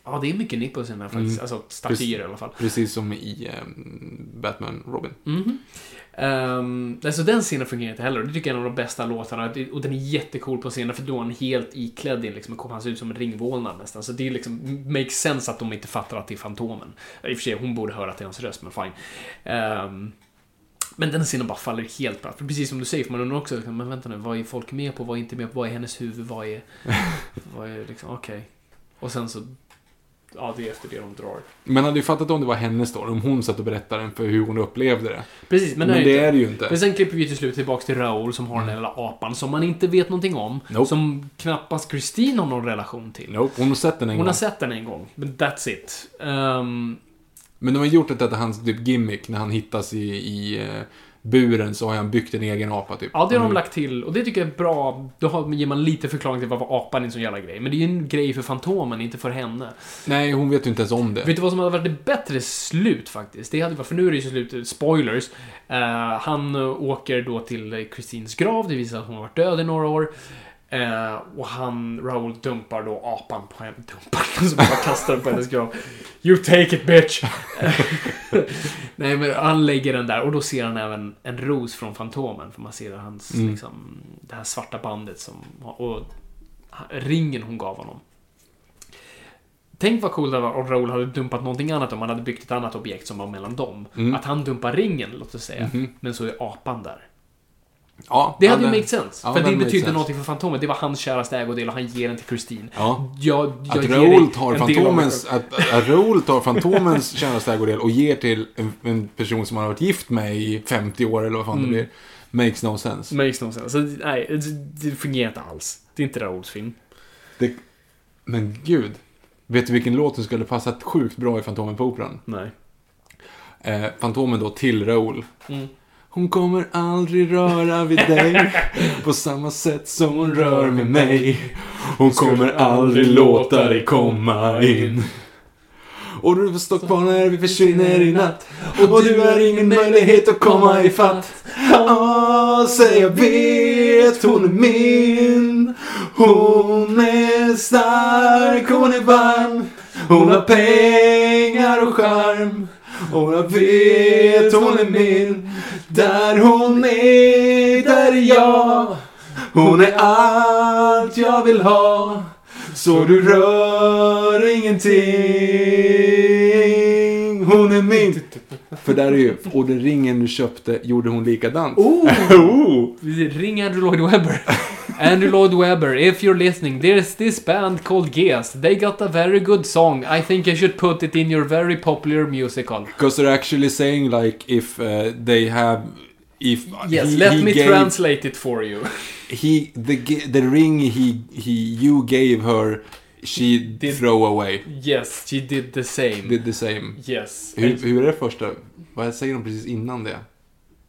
Ja, det är mycket nipples i den här faktiskt. Alltså statyer i alla fall. Precis som i ehm, Batman Robin. Mhm. Um, alltså den scenen fungerar inte heller. Det tycker jag är en av de bästa låtarna. Det- Och den är jättecool på scenen för då är han helt iklädd i liksom, han ser ut som en ringvålnad nästan. Så det är liksom, makes sense att de inte fattar att det är Fantomen. I och för sig, hon borde höra till hans röst, men fine. Ehm, men den scenen bara faller helt platt. För precis som du säger, för man undrar också, liksom, men vänta nu, vad är folk med på, vad är inte med på, vad är hennes huvud, vad är... vad är liksom, okej. Och sen så... Ja, det är efter det de drar. Men hade ju fattat om det var hennes då, om hon satt och berättade den för hur hon upplevde det. Precis, men, Men, det är det inte. är det ju inte. Men sen klipper vi till slut tillbaks till Raoul som har den där lilla apan som man inte vet någonting om. Nope. Som knappast Christine har någon relation till. Nope, hon har sett den en Hon gång. har sett den en gång, men that's it. Ehm, Men de har gjort det till hans typ gimmick när han hittas i, i eh, buren så har han byggt en egen apa typ. ja, det har de lagt till och det tycker jag är bra. Då ger man lite förklaring till varför apan är en sån jävla grej. Men det är ju en grej för Fantomen, inte för henne. Nej, hon vet ju inte ens om det. Vet du vad som hade varit det bättre slut faktiskt? Det hade varit, för nu är det ju slut, spoilers. Eh, han eh, åker då till eh, Christines grav, det visar att hon har varit död i några år. Eh, och han, Raoul, dumpar då apan på henne. Dumpar den, så bara kastar den på hennes grav. You take it bitch! Nej men han lägger den där och då ser han även en ros från Fantomen. För man ser hans, Mm. liksom, det här svarta bandet som, och ringen hon gav honom. Tänk vad coolt det var om Raoul hade dumpat någonting annat om han hade byggt ett annat objekt som var mellan dem. Mm. Att han dumpar ringen, låt oss säga. Mhm. Men så är apan där. Ja, Det hade ju made sense. ja, för det betydde sense. någonting för Fantomen. Det var hans käraste ägodel och han ger den till Christine. Ja. Jag, jag Att Raoul tar Fantomens, att, att Raoul tar Fantomens käraste ägodel och ger till en, en person som han har varit gift med i 50 år eller vad fan Mm. det blir. Makes no sense. Makes no sense. Så, nej, det, det fungerar inte alls. Det är inte Raouls film. Det, men gud. Vet du vilken låt som skulle passa sjukt bra i Fantomen på Operan? Nej. Eh, Fantomen då till Raoul. Mm. Hon kommer aldrig röra vid dig på samma sätt som hon rör med mig. Hon kommer aldrig låta dig komma in. Och du får stå kvar när vi försvinner i natt. Och du har ingen möjlighet att komma ifatt. Åh, säg jag vet hon är min. Hon är stark, hon är varm. Hon har pengar och charm. Och jag vet hon är min. Där hon är, där är jag. Hon är allt jag vill ha. Så du rör ingenting. Hon är min. För där är ju, och den ringen du köpte gjorde hon likadant. Oh! Oh! Ring Andrew Lloyd Webber. Andrew Lloyd Webber, if you're listening, there's this band called Geast. They got a very good song. I think you should put it in your very popular musical. Because they're actually saying like if uh, they have if Yes, he- let he me gave- translate it for you. he the the ring he he you gave her she Did- throw away Yes, she did the same. did the same. Yes. Hur, hur är det första? Vad säger de precis innan det?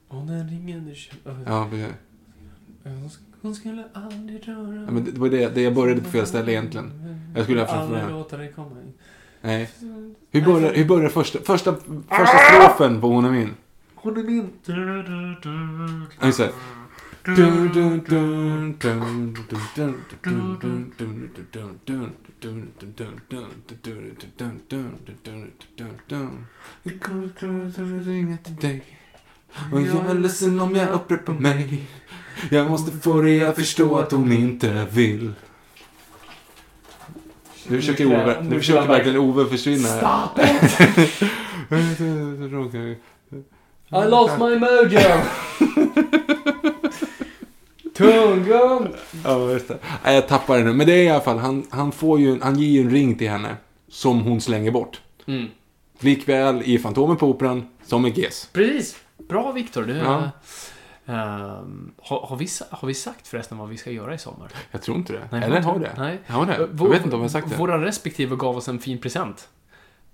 Och den ringen du köpte... Ja, precis. Hon skulle aldrig röra... ja men det det var det, det jag började på fel ställe egentligen. Jag skulle ha haft Aldrig låta dig komma in. Nej. Hur börjar, hur börjar första, första, första strofen på Hon är min? Hon är min. Ja, just det. Och jag är ledsen om jag upprepar mig Jag måste få dig att förstå att hon inte vill Nu försöker Ove, nu försöker verkligen Ove försvinna här. Stop it! I lost my mojo! Tunggung! Ja, just det. Jag tappar det nu. Men det är i alla fall, han, han får ju, han ger ju en ring till henne. som hon slänger bort. Mm. Likväl i Fantomen på Operan som en GES. Precis. Bra Viktor. Du, Ja. ehm, har, har, vi, har vi sagt förresten vad vi ska göra i sommar? Jag tror inte det. Nej, Eller har det? nej. Har det? Vår- Jag vet inte om jag har sagt det. Våra respektive gav oss en fin present.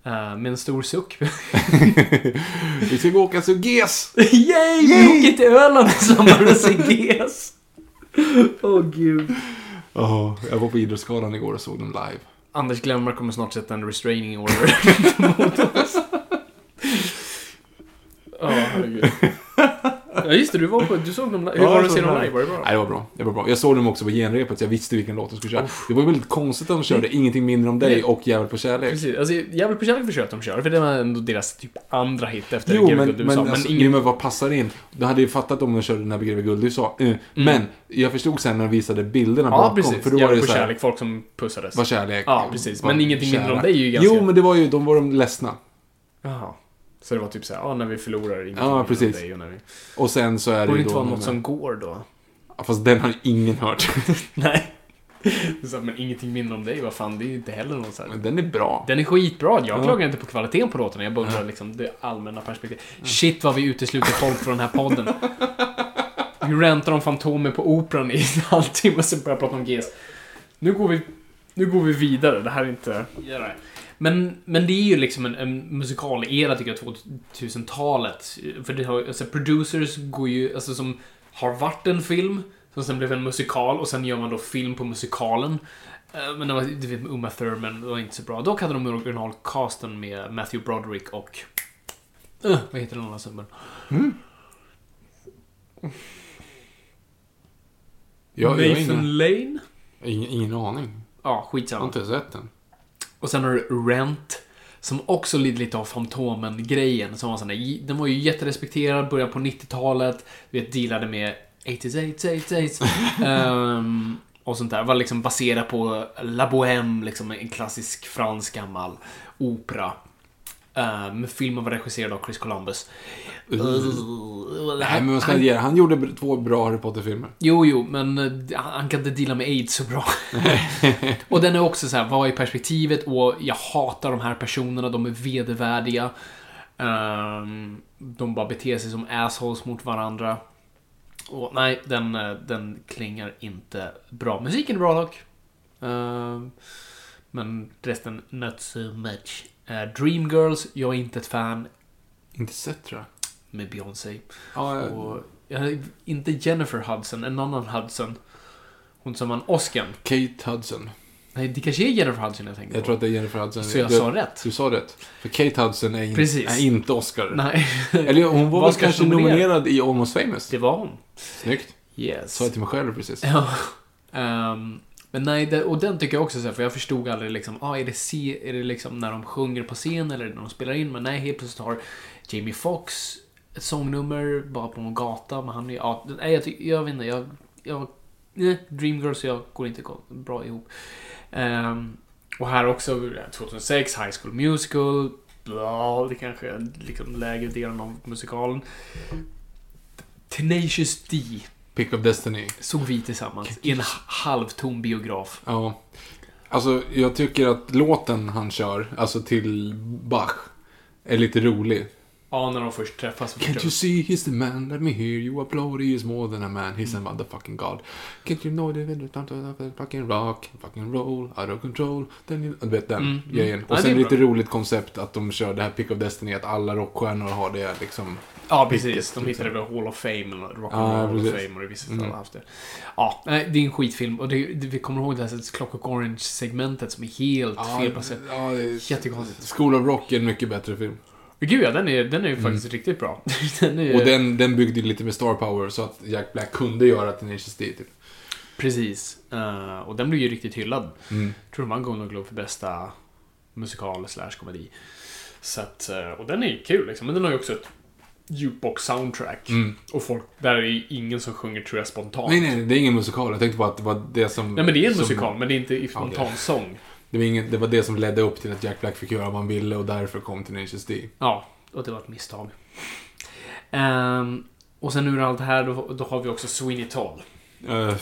Eh, med en stor suck. Vi ska gå och åka så GES! Yay! Vi åker till Öland i sommar och ser GES. Åh gud. Ja, jag var på Idrottsgalan igår och såg dem live. Anders Glenmark kommer snart sätta en restraining order mot oss. Ja, herregud. Ja, just det. Du, var på, du såg dem live. Hur var det att se dem live? Var det bra? Nej, det var bra. Det var bra. Jag såg dem också på genrepet så jag visste vilken låt de skulle köra. Det var ju väldigt konstigt att de körde Ingenting mindre om dig och Jävel på kärlek. Precis. Alltså, Jävel på kärlek förstår jag att de kör, för det var ändå deras typ andra hit efter Jo, Greve men, Guld men, USA. Men, alltså, ingen... men vad passar in? Du hade ju fattat om de körde När vi greve guld USA. Eh, Men, jag förstod sen när de visade bilderna Ja, bakom. precis. För då var det på här, kärlek, folk som pussades. var kärlek. Ja, precis. Men ingenting mindre om dig är ju ganska... Jo, men det var ju, de var de ledsna. Jaha. Så det var typ såhär, ja, när vi förlorar ingenting Ja, precis. dig och när vi... Och sen så är det Borde ju inte då... vara något som går då? Ja, Fast den har ju ingen hört. Nej. Så men ingenting mindre om dig, vad fan, det är ju inte heller något så här. Men den är bra. Den är skitbra, jag Ja. klagar inte på kvaliteten på låtarna, jag bara undrar liksom det allmänna perspektivet. Shit vad vi utesluter folk från den här podden. Vi rantar om Fantomen på Operan i en halvtimme, sen börjar prata om GES. Nu går vi, nu går vi vidare, det här är inte... Men, men det är ju liksom en, en musikalera tycker jag, 2000-talet. För det har, alltså producers går ju, alltså som har varit en film, som sen blev en musikal och sen gör man då film på musikalen. Eh, Men det var, du vet, Uma Thurman, det var inte så bra. Dock hade de originalcasten med Matthew Broderick och... Uh, vad heter den andra snubben? Jag har Nathan ingen, Lane? ingen, ingen aning. Ja, Jag har skitsamma. inte sett den. Och sen har du Rent. Som också lider lite av Fantomen-grejen. Som var sån där, den var ju jätterespekterad, början på 90-talet. Du vet, dealade med 80s, 80s, 80s. um, och sånt där. Var liksom baserad på La Bohème, liksom en klassisk fransk gammal opera. Med filmen var regisserad av Chris Columbus. Nej, men vad ska jag ge Han gjorde två bra Harry Potter-filmer. Jo, jo, men eh, han kan inte deala med aids så bra. och den är också så här, vad är perspektivet? Och jag hatar de här personerna, de är vedervärdiga. Ehm, de bara beter sig som assholes mot varandra. Och nej, den, eh, den klingar inte bra. Musiken är bra dock. Ehm, men resten, not so much. Uh, Dreamgirls, jag är inte ett fan Inte sett tror jag. Med Beyoncé. Ja, jag- Och, jag, inte Jennifer Hudson, en annan Hudson. Hon som vann Oscar. Kate Hudson. Nej, det kanske är Jennifer Hudson jag tänker Jag på. tror att det är Jennifer Hudson. Så jag du, sa rätt? Du sa rätt. För Kate Hudson är, in, är inte Oscar. Nej. Eller hon var väl Oscars kanske nominerad. i Almost famous. Det var hon. Snyggt. Yes. Sa jag till mig själv precis. Ja. Ehm, men nej, det, och den tycker jag också så här, för jag förstod aldrig liksom, ah, är det, se, är det liksom när de sjunger på scen eller när de spelar in? Men nej, helt plötsligt har Jamie Foxx ett sångnummer bara på någon gata, men han är, ja, nej, jag, jag vet inte, jag, jag, nej, Dreamgirls och jag går inte bra ihop. Ehm, och här också, 2006, High School Musical, bla, det kanske är liksom lägre delen av musikalen. Tenacious D Pick of Destiny. såg vi tillsammans i en halvtom biograf. Ja. Alltså, jag tycker att låten han kör, alltså till Bach, är lite rolig. Ja, när de först träffas. Can't you see he's the man, let me hear you upload, he is more than a man, he's a motherfucking god. Can't you know the fucking rock, fucking roll, out of control. Then you... Du vet den Mm, mm. grejen. Ja, Och är sen lite bra. roligt koncept att de kör det här Pick of Destiny, att alla rockstjärnor har det liksom. Ja, precis. De liksom. hittade väl Hall of Fame, eller Rock Ja, and Roll Hall of. Fame, och det vissa Mm. mm. har haft det. Ja, nej, det är en skitfilm. Och det, det, vi kommer ihåg det här Clockwork Orange-segmentet som är helt felplacerat. ja, det är- Jättekonstigt. School of Rock är en mycket bättre film. Gud ja, den är, den är ju faktiskt riktigt bra. den är, Mm. Och den, den byggde lite med star power så att Jack Black kunde göra Tenacious D typ. Precis. Eh, och den blev ju riktigt hyllad. Mm. tror de vann Golden Globe för bästa musikal slash komedi. Så att, eh, och den är ju kul liksom. Men den har ju också ett jukebox-soundtrack. Mm. Och folk, där är ju ingen som sjunger tror jag spontant. Nej, nej, det är ingen musikal. Jag tänkte bara att det var det som... Nej men det är en som- musikal, men det är inte i spontan Okej. sång. Det var, ingen, det var det som ledde upp till att Jack Black fick göra vad han ville och därför kom Tenacious D. Ja, och det var ett misstag. Ehm, och sen ur allt det här, då, då har vi också Sweeney Todd. Uh,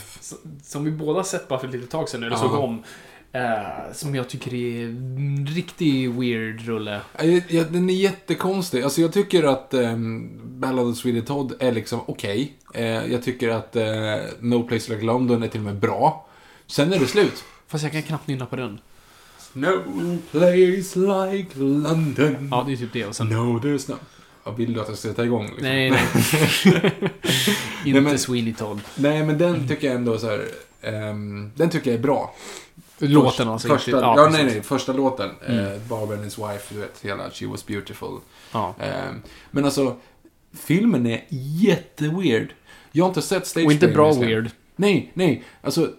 Som vi båda sett bara för ett litet tag sedan, eller Ja. såg om. Eh, som jag tycker är en riktig weird rulle. Ja, den är jättekonstig. Alltså jag tycker att um, Ballad of Sweden Todd är liksom okej. Eh, jag tycker att eh, No Place Like London är till och med bra. Sen är det slut. Fast jag kan knappt nynna på den. No place like London. Ja, det är typ det. Och sen... No, there's no... Ja, vill du att jag ska sätta igång? Liksom? Nej, nej. Inte men- Sweeney Todd. Nej, men den tycker jag ändå så här... ehm, den tycker jag är bra. Låten alltså. Första, inte, ja, precis. nej, nej. Första låten. Mm. Eh, Barbara and his wife, du vet. Hela She was beautiful. Ja. Ehm, men alltså, filmen är jätteweird. Jag har inte sett Stage Och inte bra weird. Nej, nej. Alltså,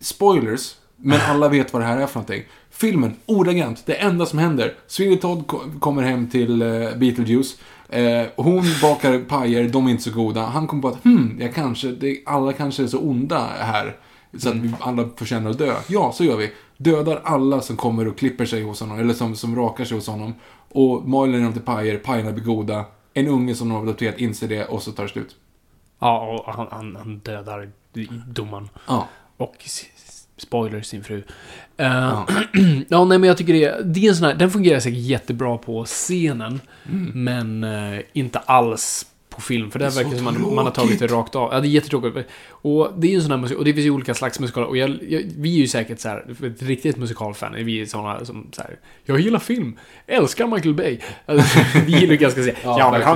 spoilers. Men alla vet vad det här är för någonting. Filmen, ordagrant, det enda som händer. Sweeney Todd ko- kommer hem till uh, Beetlejuice. Eh, hon bakar pajer, de är inte så goda. Han kommer på att, hmm, jag kanske, det, alla kanske är så onda här. Så att vi alla förtjänar att dö. Ja, så gör vi. Dödar alla som kommer och klipper sig hos honom, eller som, som rakar sig hos honom. Och maler dem till pajer, pajerna blir goda. En unge som de har adopterat inser det och så tar det slut. Ja, och han, han, han dödar domaren. Ja. Och spoiler sin fru. Eh, ja, nej men jag tycker det, det är en sån här, den fungerar säkert jättebra på scenen. Men eh, inte alls på film. För det Mm. Det är verkar som man, man har tagit det rakt av. Ja, det är jättetråkigt. Och det är ju en sån här musik, och det finns ju olika slags musikaler. Och jag, jag, vi är ju säkert så här, ett riktigt musikalfan, är vi såna som så här, jag gillar film, älskar Michael Bay. Alltså, vi gillar ju ganska säga, Ja, jag vill ha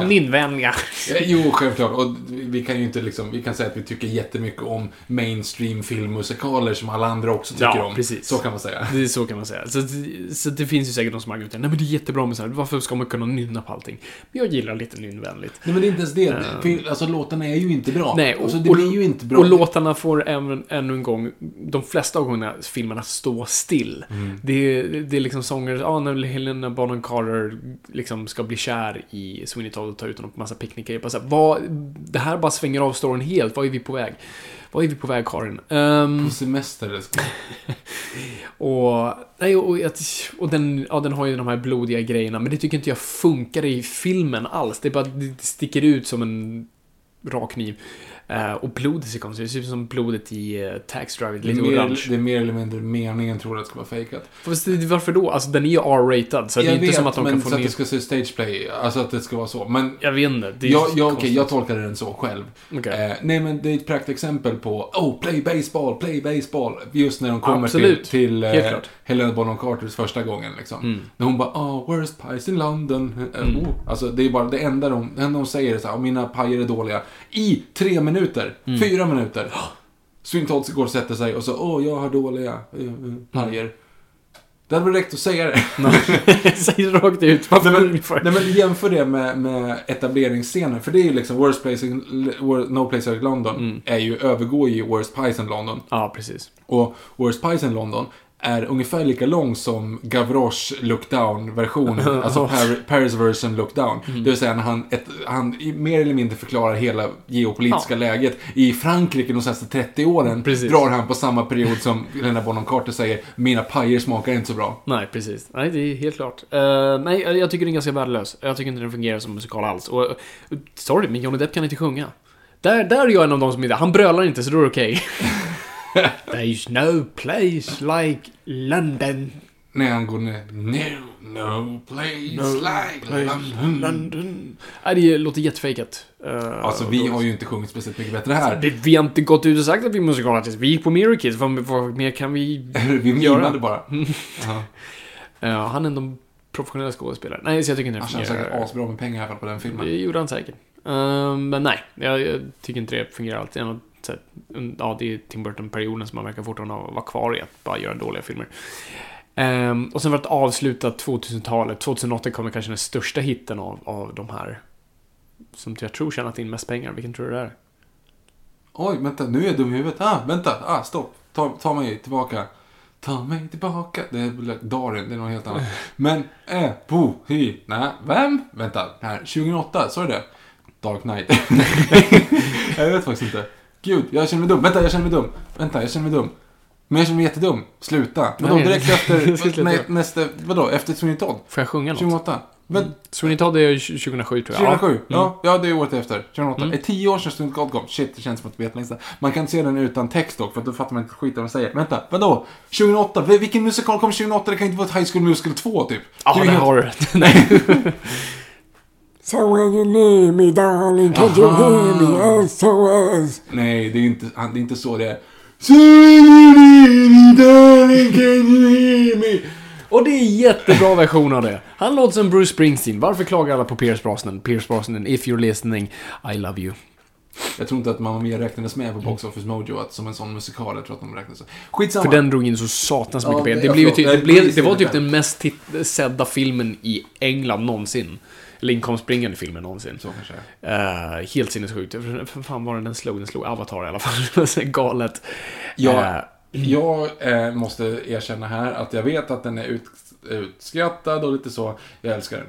Jo, självklart. Och vi kan ju inte liksom, vi kan säga att vi tycker jättemycket om mainstream filmmusikaler som alla andra också tycker Ja, om. precis. Så kan man säga. Det är så kan man säga. Så, så det finns ju säkert de som argumenterar, nej men det är jättebra med så här, varför ska man kunna nynna på allting? Men jag gillar lite nynnvänligt. Nej, men det är inte ens det. Fil- Alltså, låtarna är ju inte bra. Nej, och, alltså, det och, blir ju inte bra. Och låtarna får även, ännu en gång, de flesta av gångerna filmerna stå still. Mm. Det, är, det är liksom sånger, ja när Helena Bonham Carter liksom ska bli kär i Sweeney Todd och ta ut honom på massa picknickar. Bara så här, vad, det här bara svänger av storyn helt, vad är vi på väg? Vad är vi på väg Karin? Ehm, På semester. Och, nej, och, och den, ja, den har ju de här blodiga grejerna, men det tycker inte jag funkar i filmen alls. Det är bara, det sticker ut som en rak kniv. Eh, och blodet ser konstigt ut. Det ser ut som blodet i uh, Tax Det är, lite mer, orange. det är mer eller mindre meningen tror jag att det ska vara fejkat. Fast det- varför då? Alltså den är ju R-ratad, så det är jag inte vet, som att de men kan få så att det ska se stageplay, alltså att det ska vara så. Men Jag vet inte. Det är jag, jag, konstigt. jag tolkade den så själv. Okej. Eh, nej, men det är ett praktexempel på Oh, play baseball, play baseball. Just när de kommer Absolut. till, till. Mm. Helena Bonham Carters första gången. Liksom. När hon bara Oh, worst pies in London. Eh, oh. Alltså, det är bara det enda de, det enda de säger är så här, "Oh, mina pajer är dåliga. I tre minuter, Mm. fyra minuter. Swing Todd går och sätter sig och så Åh, jag har dåliga eh, eh, pajer. Det hade väl räckt att säga det. Säg det rakt ut. Nej men, nej, men jämför det med, med etableringsscenen. För det är ju liksom Worst Place in, No Place Like London. Mm. Är ju, övergår ju Worst Pies in London. Ja, precis. Och Worst Pies in London är ungefär lika lång som Gavroche Look Down-version. alltså Par Paris version Look Down. Mm. Det vill säga när han, ett, han mer eller mindre förklarar hela geopolitiska läget. I Frankrike de senaste 30 åren Precis. drar han på samma period som Helena Bonham Carter säger Mina pajer smakar inte så bra. Nej, precis. Nej, det är helt klart. Eh, nej, jag tycker den är ganska värdelös. Jag tycker inte den fungerar som musikal alls. Och, uh, sorry, men Johnny Depp kan inte sjunga. Där, där är jag en av de som inte... Han brölar inte, så då är det okej. There's no place like London. När han går ner. No, no place like London. London. Nej, det låter jättefejkat. Uh, Alltså vi har ju inte sjungit speciellt mycket bättre här. Det, vi har inte gått ut och sagt att vi är musikalartister. Vi gick på Mirror Kids. Vad, vad mer kan vi vi göra? bara. Ja, han är ändå professionell skådespelare. Nej, så jag tycker inte Han det tjänar säkert asbra med pengar i alla fall på den filmen. Det gjorde han säkert. Ehm, men nej, jag, jag tycker inte det fungerar alltid. Sett- Ja, det är Tim Burton-perioden som man verkar fortfarande vara kvar i, att bara göra dåliga filmer. Ehm, och sen var det ett avslutat 2000-talet. 2008 kommer kanske den största hitten av, av de här. Som jag tror tjänat in mest pengar. Vilken tror du det är? Oj, vänta, nu är jag dum i huvudet. Ah, vänta, ah, stopp. Ta, ta mig tillbaka. Ta mig tillbaka. Det är Darin, det är något helt annat. Men, eh, bo, hy, nej, vem? Vänta, här, 2008, sa du det? Dark Knight. jag vet faktiskt inte. Gud, jag känner mig dum. Vänta, jag känner mig dum. Vänta, jag känner mig dum. Men jag känner mig jättedum. Sluta. Vadå, Nej, direkt efter, nej, nästa, vadå, efter Sweeney Todd? Får jag sjunga något? 2008. Men Sweeney Todd är 2007 tror jag. 2007? Ja. Ja, ja, det är året efter. 2008. Mm. Är tio år sedan Stund God kom? Shit, det känns som att det vet längst. Man kan se den utan text dock, för då fattar man inte skit vad de säger. Vänta, vadå? 2008? V- Vilken musikal kom 2008? Det kan inte vara ett High School Musical 2, typ. Ja, Det är det helt- har du. Nej. So when you need me darling, can you hear me SOS? Nej, det är inte, det är inte så det är. So you need me, darling, can you hear me? Och det är en jättebra version av det. Han låter som Bruce Springsteen. Varför klagar alla på Pierce Brosnan? Pierce Brosnan, if you're listening, I love you. Jag tror inte att Mamma Mia räknades med på Box Office Mojo att, som en sån musikal. Jag tror att de räknades. Skitsamma. För den drog in så satans Ja, mycket pengar. det- Det, blev typ, det, blev, precis det var det typ den mest sedda filmen i England någonsin. Eller inkomstbringande filmen någonsin. Så kanske. Uh, helt sinnessjukt. För fan var det den slog? Den slog Avatar i alla fall. Galet. Ja, Eh, Jag eh, måste erkänna här att jag vet att den är ut, utskrattad och lite så. Jag älskar den.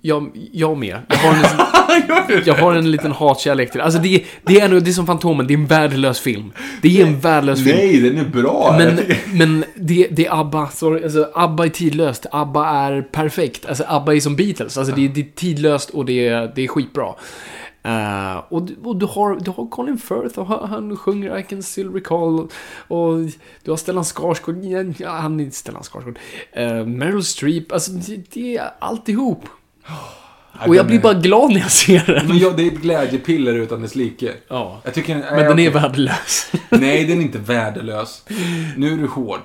Jag, jag med. Jag har en, jag har en liten hatkärlek till det. Alltså det, det är det är som Fantomen, det är en värdelös film. Det är en värdelös film. Nej, den är bra. Men, men det, det är ABBA, sorry, alltså ABBA är tidlöst. ABBA är perfekt. Alltså ABBA är som Beatles. Alltså det, det är tidlöst och det är, det är skitbra. Eh, och du- och du, har, du har Colin Firth och han, sjunger I can still recall. Och du har Stellan Skarsgård, ja, han är inte Stellan Skarsgård. Uh, Meryl Streep, alltså det, det är alltihop. Och jag blir är- bara glad när jag ser den. Men ja, det är ett glädjepiller utan dess like. Ja. Jag tycker, Men den är okej. värdelös. Nej, den är inte värdelös. Nu är du hård.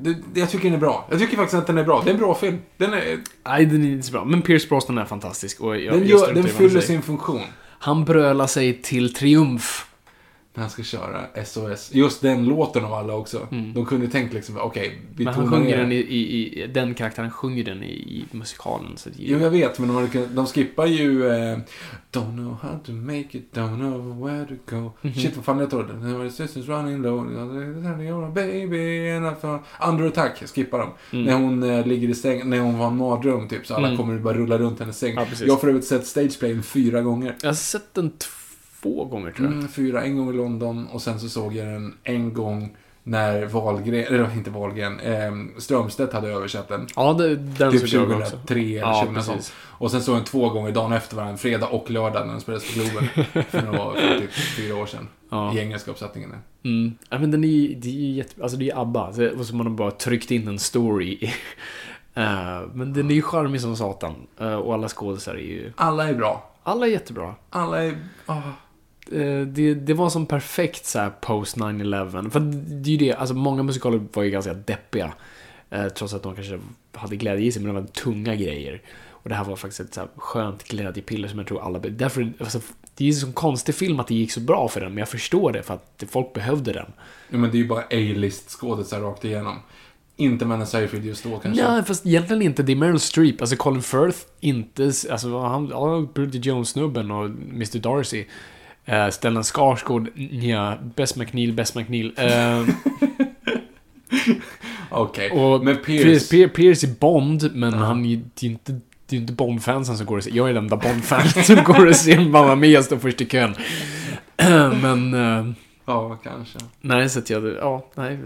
Det, det, jag tycker den är bra. Jag tycker faktiskt att den är bra. Det är en bra film. Den, är, Nej, den är inte så bra. Men Pierce Brosnan är fantastisk. Och jag, den, gör, den fyller sin funktion. Han brölar sig till triumf. När han ska köra SOS. Just den låten av alla också. De kunde tänkt liksom, okej, vi Men han sjunger ner den i, i, i, den karaktären sjunger den i, i musikalen. Så det, Jo, jag vet, men de, hade kunnat- de skippar ju eh, Don't know how to make it, don't know where to go. Mhm. Shit, vad fan heter den? Now the systems running low, baby, and. Under attack skippar de. När hon eh, ligger i säng, när hon har en mardröm typ, så alla Mm. kommer bara rulla runt hennes säng. Ja, jag har för övrigt sett stageplayen fyra gånger. Jag har sett den två gånger tror jag. Mm, fyra, en gång i London och sen så såg jag den en gång när Wahlgren, eller inte Wahlgren, eh, Strömstedt hade översatt den. Ja, det, den Typ såg jag 2003 också. eller Ja, 2000. precis. Och sen såg jag den två gånger dagen efter varandra, fredag och lördag när den spelades på Globen. för några, för typ fyra år sedan. Ja. I engelska uppsättningen. Mm. Ja, men den är ju, det är ju jätte, alltså det är ABBA. Och så man har bara tryckt in en story. Eh, men den är ju charmig som satan. Eh, och alla skådisar är ju, Alla är bra. alla är jättebra. Alla är... ah. Eh, det, det var som perfekt så här post 9-11. För det är ju det, alltså många musikaler var ju ganska deppiga. Eh, trots att de kanske hade glädje i sig, men det var tunga grejer. Och det här var faktiskt ett så här skönt glädjepiller som jag tror alla... Därför, alltså, det är ju en sån konstig film att det gick så bra för den, men jag förstår det för att folk behövde den. Ja, men det är ju bara A-list skådisar rakt igenom. Inte Mannen Seyfried just då kanske. Nej, fast egentligen inte. Det är Meryl Streep. Alltså Colin Firth, inte... Alltså han... Ja, Bridget Jones-snubben och Mr. Darcy. Uh, Stellan Skarsgård, ja, Bess McNeil, Bess McNeil. Eh, Okej. och Men Pierce, Pierce... Pierce, är Bond, men han är det är inte... Det är inte Bond-fansen som går och ser. Jag är den enda Bond-fan som går och ser Mamma Mia stå först i kön. men... eh, Ja, kanske. nej, så att jag... Ja, nej.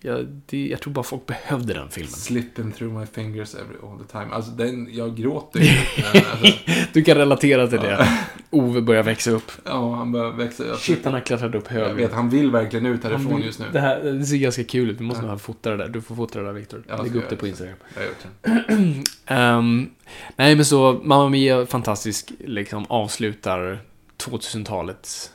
Jag, det, jag tror bara folk behövde den filmen. Slipping through my fingers every all the time. Alltså den, jag gråter ju. Alltså, Du kan relatera till det. Ove börjar växa upp. Ja, han börjar växa. Jag, Shit, han har klättrat upp jag högre. vet, han vill verkligen ut härifrån vill- just nu. Det här det ser ganska kul ut. Vi måste Ja. nog fota det där. Du får fota det där, Viktor. Ja, Lägg upp jag det på. Instagram. Jag har gjort det. Ehm, nej, men så Mamma Mia, fantastisk, liksom avslutar 2000-talet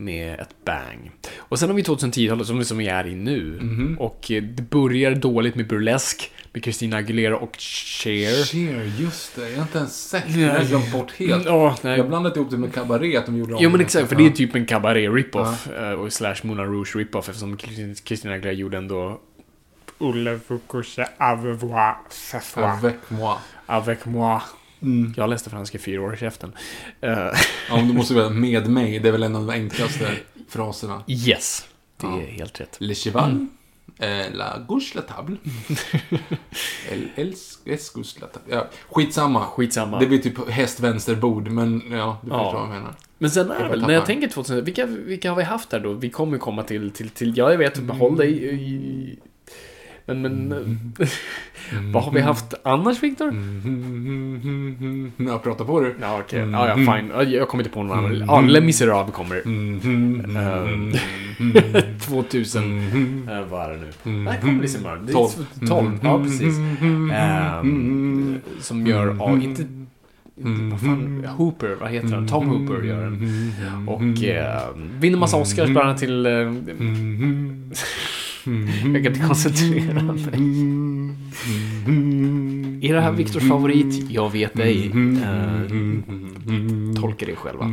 med ett bang. Och sen har vi 2010-talet som, som vi är i nu. Mhm. Och eh, det börjar dåligt med Burlesque, med Christina Aguilera och Cher. Cher, just det. Jag har inte ens sett den. Jag har glömt bort helt. Ja, nej. Jag har blandat ihop det med Cabaret, att de gjorde om Jo men exakt, för det är typ en cabaret rip-off. eh, Och slash Moulin Rouge rip-off eftersom Christin- Christina Aguilera gjorde ändå Olle Foucault avec moi, ce soir. Avec moi. Avec moi. Mm. Jag läste franska i fyra år i käften. Ja, men du måste väl med mig. Det är väl en av de enklaste fraserna. yes, det Ja. är helt rätt. Le cheval. Eh, la gauche la table. El, els, es gauche la table. Ja, skitsamma. Skitsamma. Det blir typ häst-vänsterbord, men ja, du Ja. förstår vad jag menar. Men sen är väl, när jag tänker 2000, vilka, vilka har vi haft där då? Vi kommer komma till, till, till ja jag vet, Mm. håll dig Men, men vad har vi haft annars, Viktor? Ja, prata på du. Ja, okej. Ja, ja, fine. Ja, Jag kommer inte på någon annan. Ja, Les Misérables kommer. Eh, 2000... eh, vad är det nu? Nej, kommer är Tolv. 12. Ja, precis. Ehm, som gör... Ja, inte... inte- Vad fan, Hooper, vad heter han? Tom Hooper gör den. Och eh, vinner massa Oscars bland annat till... Eh, jag kan inte koncentrera mig. Är det här Viktors favorit? Jag vet ej. Eh, tolka det själva.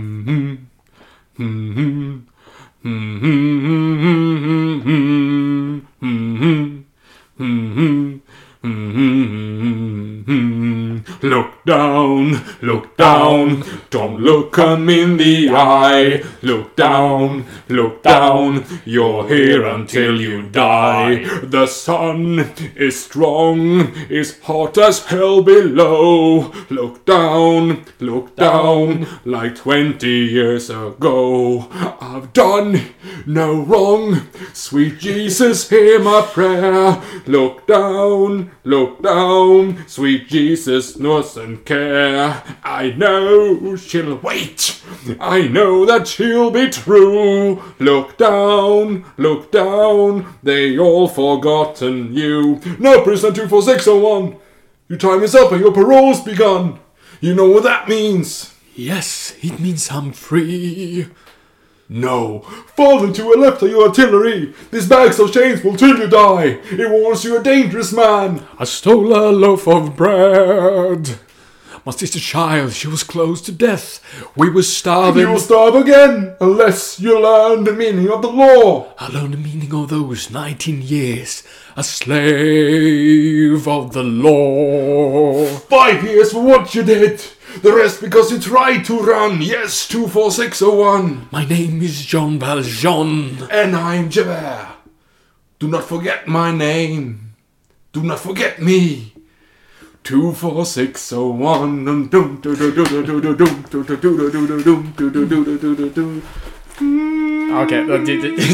Hmm, hmm, hmm, look down, look down, don't look him in the eye. Look down, look down, you're here until you die. The sun is strong, is hot as hell below. Look down, look down, like 20 years ago. I've done no wrong, sweet Jesus, hear my prayer. Look down, look down, sweet Jesus, doesn't care. I know she'll wait, I know that she'll be true. Look down, look down, they all forgotten you. No, prisoner 24601, your time is up and your parole's begun. You know what that means. Yes, it means I'm free. No, fall into a left of your artillery. These bags of chains will till you die. It warns you a dangerous man. I stole a loaf of bread. My sister child, she was close to death. We were starving. You will starve again unless you learn the meaning of the law. I learned the meaning of those 19 years. A slave of the law. Five years for what you did. The rest because you tried to run. Yes, 24601. My name is Jean Valjean. And I'm Javert. Do not forget my name. Do not forget me. 24601. Okej,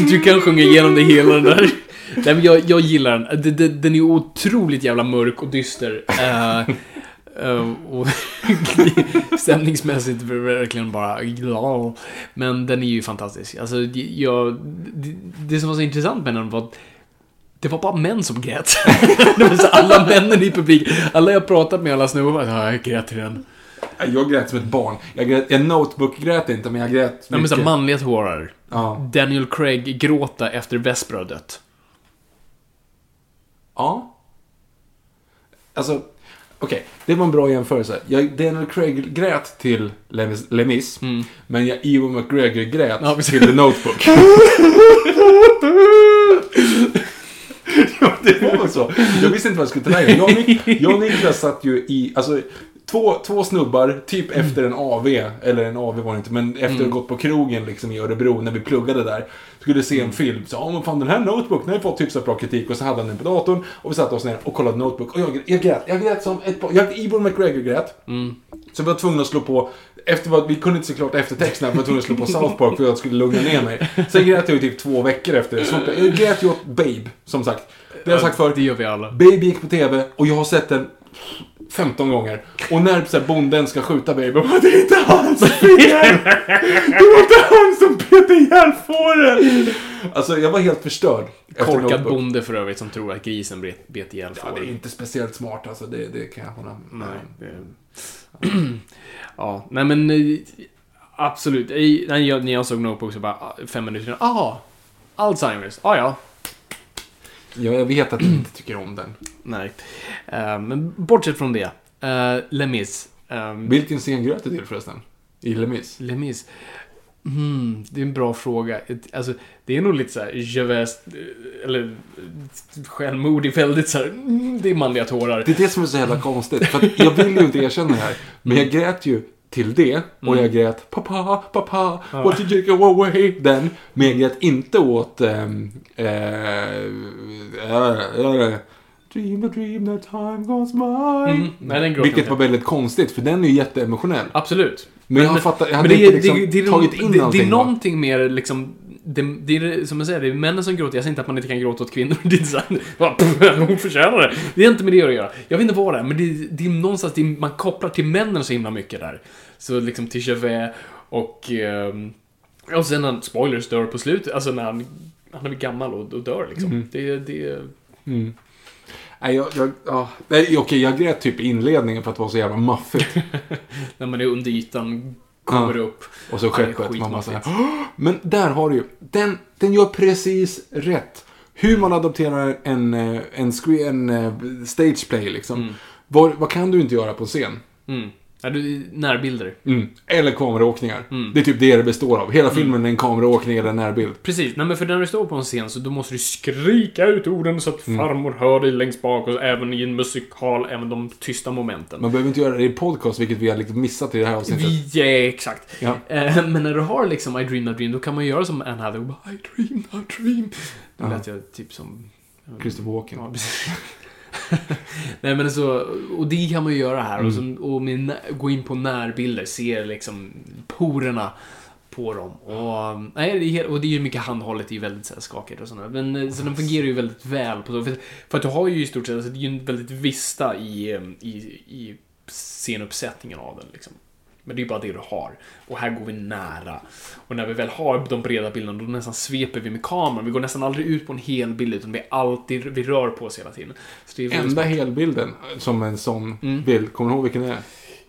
du, kan sjunga igenom det hela den där. Nej, men jag, jag gillar den. Den, den. den är otroligt jävla mörk och dyster. Uh, och stämningsmässigt verkligen bara glad. Men den är ju fantastisk. Alltså, jag, det, det som var så intressant med den var att det var bara män som grät. det var så alla männen i publik. Alla jag pratat med, alla snubbar "Ja, jag grät till den. Jag grät som ett barn. Jag, grät, jag notebook-grät inte, men jag grät Ja, men så här, manliga tårar. Ja. Daniel Craig gråta efter Vesper dött. Ja. Alltså, okej. Det var en bra jämförelse. Jag, Daniel Craig grät till Les, Les Mis, men jag Ewan McGregor grät Ja, till The Notebook. ja, det var så. Jag visste inte vad jag skulle ta vägen. Jag och Niklas satt ju i, alltså, två, två snubbar, typ efter en AV, eller en AV var det inte, men efter att ha gått på krogen liksom i Örebro när vi pluggade där. Skulle se en film, så ja men fan den här Notebook, den har ju fått hyfsat bra kritik och så hade han den på datorn och vi satte oss ner och kollade Notebook och jag, jag grät, jag grät som ett. Jag, Ewan McGregor grät. Så vi var tvungna att slå på, efter vad, vi kunde inte se klart eftertexterna, vi var tvungna att slå på South Park för att jag skulle lugna ner mig. Sen grät jag ju typ två veckor efter det. Så jag grät ju åt Babe, som sagt. Det har jag sagt förut. Det gör vi alla. Baby gick på TV och jag har sett den 15 gånger. Och när så här, bonden ska skjuta Baby, bara, det är inte hans fel! Det var inte han som bet ihjäl fåren! Alltså jag var helt förstörd. Korkad bonde för övrigt som tror att grisen bet, bet ihjäl Ja, det är fåren. inte speciellt smart alltså, det, det kan jag hålla med Nej. det- ja, nej men eh, absolut. I- När jag, när jag såg Notebook så bara ah, fem minuter senare. Ah, Alzheimers. Ah, ja. Ja, jag vet att du inte tycker om den. Nej. Eh, men bortsett från det. Uh, Lemis. Um, Vilken scen grät du till förresten? I Les Mis? Lemis. Mm, det är en bra fråga. Alltså, det är nog lite så här Javest, eh, eller eh, självmord i väldigt så här, mm, det är manliga tårar. Det är det som är så jävla konstigt. För jag vill ju inte erkänna det här. Men jag grät ju till det. Och jag grät pappa, pappa, what did you go away? Den. Men jag grät inte åt... ehm, eh, eh, Dream a dream that time goes by. Mm, nej, Vilket var väldigt konstigt, för den är ju jätteemotionell. Absolut. Men jag fattar- jag hade men inte liksom tagit in det, det, det allting är någonting mer liksom det, det är som jag säger, det är männen som gråter. Jag säger inte att man inte kan gråta åt kvinnor. Det är inte så här, bara, pff, hon förtjänar det. Det är inte med det att göra. Jag vet inte vad det är, men det, det är någonstans, det är, man kopplar till männen så himla mycket där. Så liksom till Chauvet och... ehm, och sen när, spoilers, dör på slutet. Alltså när han, han är gammal och, och dör liksom. Det, det... Nej, jag, jag, ja. Nej, okej, jag grät typ i inledningen för att det var så jävla maffigt. När man är under ytan, kommer Ja. upp. Och så skeppet. Man bara så! Men där har du ju. Den, den gör precis rätt. Hur man adopterar en, eh, en, screen, en eh, stage play liksom. Vad, vad kan du inte göra på scen? Mm. Ja, du, närbilder. Mm. Eller kameraåkningar. Mm. Det är typ det det består av. Hela filmen är en kameraåkning eller en närbild. Precis, nej men för när du står på en scen så då måste du skrika ut orden så att Mm. farmor hör dig längst bak och även i en musikal, även de tysta momenten. Man behöver inte göra det i podcast, vilket vi har liksom missat i det här avsnittet. Ja, exakt. Ja. Eh, Men när du har liksom I dream, I dream, då kan man göra som Anne Hathaway. I dream, I dream. Då lät jag typ som... Christopher Walken. Ja, precis. Nej men så, och det kan man ju göra här. Och, så, och med, gå in på närbilder, se liksom porerna på dem. Och, nej, det är, och det är ju mycket handhållet, det är ju väldigt så här, skakigt och sådär. Men eh, så den fungerar ju väldigt väl på så. För, för att du har ju i stort sett, alltså, det är ju en väldigt vista i, eh, i, i scenuppsättningen av den liksom. Men det är bara det du har. Och här går vi nära. Och när vi väl har de breda bilderna, då nästan sveper vi med kameran. Vi går nästan aldrig ut på en hel bild, utan vi är alltid, vi rör på oss hela tiden. Så det är Enda helbilden som en sån Mm. bild, kommer du ihåg vilken det är?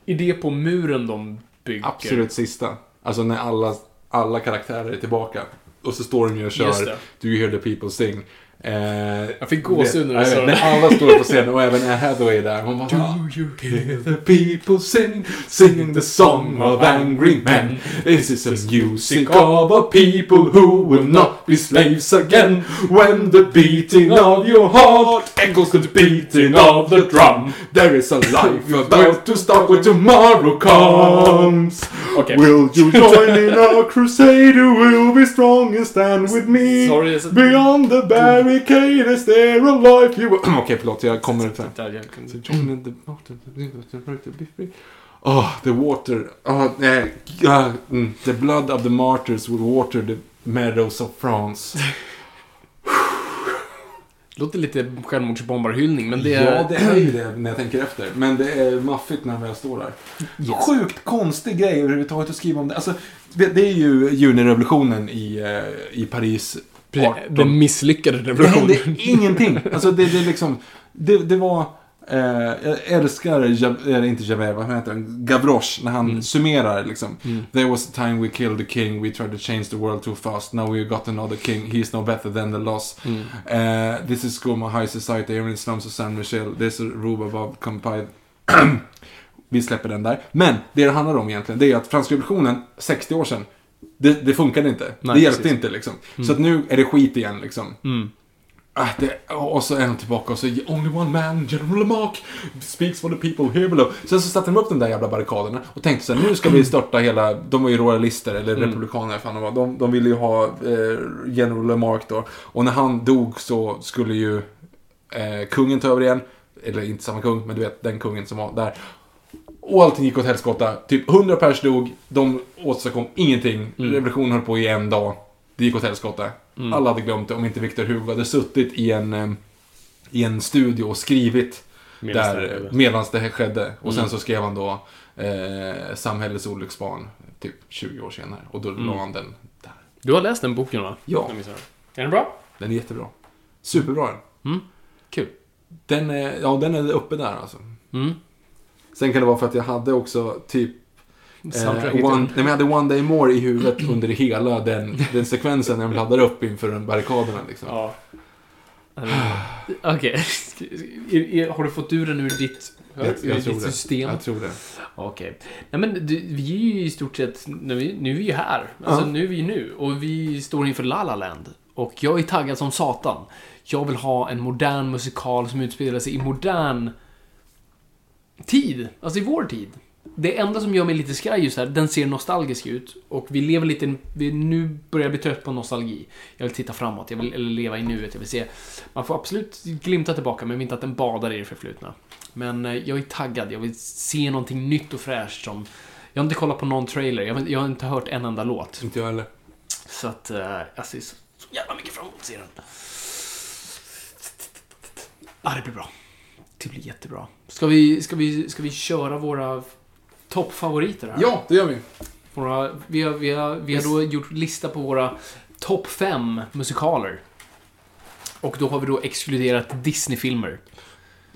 Idé på muren de bygger. Absolut sista. Alltså när alla, alla karaktärer är tillbaka. Och så står de ju och kör det. Do you hear the people sing? Eh, Jag fick gåshud när du sa det. När alla står på scenen och även Anne Hathaway är där. Hon bara, Do you hear the people sing? Singing the song of angry men. This is a music of a people who will not be slaves again. When the beating of your heart echoes to the beating of the drum. There is a life about to start when tomorrow comes. Okej. Will you join in our crusade? You will be strong and stand with me. Sorry, Beyond the barricade is there a life you. Okej, förlåt. Jag kommer inte... Join in the water. Oh, the water. Oh, nej. ah, mm. The blood of the martyrs will water the meadows of France. Låter lite självmordsbombarhyllning, men det... Ja, det är ju det när jag tänker efter. Men det är maffigt när jag står där. Yes. Sjukt konstig grej överhuvudtaget att skriva om det. Alltså, det det är ju junirevolutionen i, eh, i Paris. Precis, 18. Den misslyckade Det revolutionen. hände ingenting. Alltså det, det liksom, det, det var, eh, jag älskar, Jav- inte Javert, vad heter han, Gavroche, när han summerar liksom. There was a time we killed the king, we tried to change the world too fast, now we got another king, he's no better than the lost. Eh, this is Goma High Society, here in slums of San Michel, this is Rube above Compide. Vi släpper den där. Men det det handlar om egentligen, det är att franska revolutionen, 60 år sedan, det, det funkade inte. Nej, det hjälpte precis. inte liksom. Så att nu är det skit igen liksom. Mm. Ah, det, och så är de tillbaka och så Only one man, General Lamarck, speaks for the people here below. Sen så satte de upp de där jävla barrikaderna och tänkte så här, nu ska vi störta hela, de var ju royalister eller republikaner, fan de var. De, de ville ju ha eh, General Lamarck då. Och när han dog så skulle ju eh, kungen ta över igen. Eller inte samma kung, men du vet den kungen som var där. Och allting gick åt helskotta. Typ 100 pers dog, de åstadkom ingenting. Revolutionen höll på i en dag. Det gick åt helskotta. Alla hade glömt det om inte Victor Hugo hade suttit i en, eh, i en studio och skrivit Medans det där skedde. medans det skedde. Och sen så skrev han då eh, Samhällets olycksbarn typ 20 år senare. Och då la han den där. Du har läst den boken va? Ja. Är den bra? Den är jättebra. Superbra den. Kul. Den är, ja, den är uppe där alltså. Mm. Sen kan det vara för att jag hade också typ. Eh, one, nej, men jag hade One Day More i huvudet under hela den, den sekvensen när de laddar upp inför den barrikaderna. Liksom. Ja. Okej. Är- Har du fått ur den ur ditt, jag, ur jag tror ditt det. system? Jag tror det. Okej. Nej men du, vi är ju i stort sett, nu är vi, nu är vi ju här. Alltså Ja. nu är vi ju nu. Och vi står inför La La Land. Och jag är taggad som satan. Jag vill ha en modern musikal som utspelar sig i modern tid. Alltså i vår tid. Det enda som gör mig lite skraj just här, den ser nostalgisk ut. Och vi lever lite, vi nu börjar jag bli trött på nostalgi. Jag vill titta framåt, jag vill leva i nuet, jag vill se. Man får absolut glimta tillbaka, men inte att den badar i det förflutna. Men eh, jag är taggad, jag vill se någonting nytt och fräscht som... Jag har inte kollat på någon trailer, jag har, jag har inte hört en enda låt. Inte jag heller. Så att eh, jag ser så, jävla mycket fram emot att se den. Ja, det blir bra. Det blir jättebra. Ska vi, ska vi, ska vi köra våra toppfavoriter här? Ja, det gör vi. Våra, vi, har, vi, har, vi har då gjort lista på våra topp fem musikaler. Och då har vi då exkluderat Disney-filmer.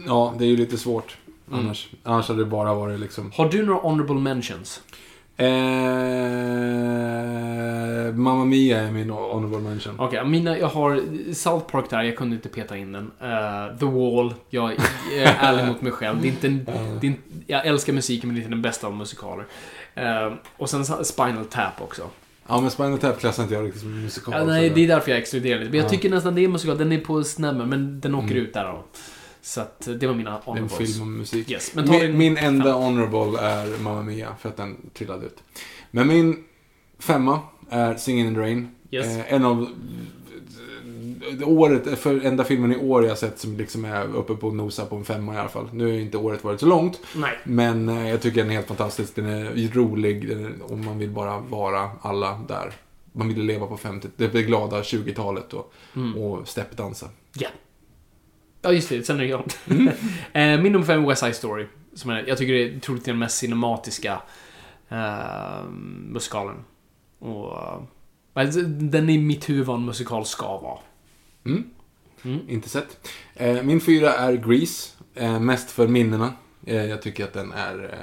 Ja, det är ju lite svårt. Annars, annars hade det bara varit liksom... Har du några honorable mentions? Eh, Mamma Mia är min honorable mention. Okej, mina, jag har South Park där, jag kunde inte peta in den. Eh, The Wall, jag är ärlig mot mig själv. Det är inte en, det är inte, jag älskar musiken men det är inte den bästa av musikaler. Eh, och sen Spinal Tap också. Ja, men Spinal Tap klassar inte jag riktigt som musikal. Ja, nej, det är därför jag exkluderar lite. Men jag Ja. tycker nästan det är musikal. Den är på snämmen, men den åker ut där då. Så att det var mina Det honorables. film om musik. Yes, men min, min enda femma. honorable är Mamma Mia, för att den trillade ut. Men min femma är Singin' in the Rain. Yes. Eh, en av eh, året, för enda filmen i år jag sett som liksom är uppe på nosa på en femma i alla fall. Nu har inte året varit så långt. Nej. Men eh, jag tycker den är helt fantastisk. Den är rolig och man vill bara vara alla där. Man vill leva på 50, det blir glada 20-talet och, och steppdansa. Ja. Ja, just det. Sen är det jag. Mm. eh, min nummer fem är West Side Story. Som är, jag tycker det är troligtvis den mest cinematiska eh, musikalen. Och, men den är mitt huvud vad en musikal ska vara. Mm. Mm. Inte sett. Eh, min fyra är Grease. Mest för minnena. Jag tycker att den är...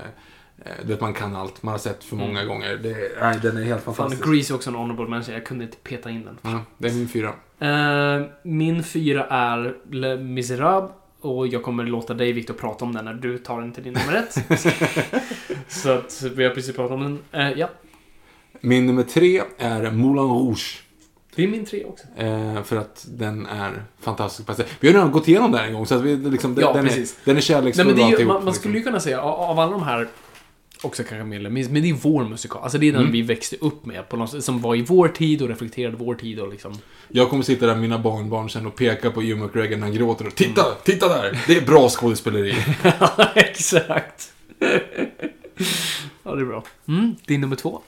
Eh, du vet, man kan allt. Man har sett för många gånger. Det, nej, den är helt Fan, fantastisk. Grease är också en honorable mention. Jag kunde inte peta in den. Ja, det är min fyra. Eh, min fyra är Le Misérables. Och jag kommer låta dig, Victor, prata om den när du tar den till din nummer ett. Så att vi har precis pratat om den. Eh, ja, Min nummer tre är Moulin Rouge. det är min tre också. Eh, för att den är fantastisk. Fast Vi har redan gått igenom den en gång, så att vi, liksom, Ja, den, är, den är kärleksfull Nej, men det är ju, man, man liksom. skulle ju kunna säga, av alla de här, också kanske mer eller mindre, men det är vår musikal. Alltså det är den Mm. vi växte upp med, på något som var i vår tid och reflekterade vår tid och liksom... Jag kommer sitta där med mina barnbarn sen och peka på Hugh McGregor när han gråter och Titta! Titta där! Det är bra skådespeleri. Ja, exakt. ja, det är bra. Mm, din nummer två.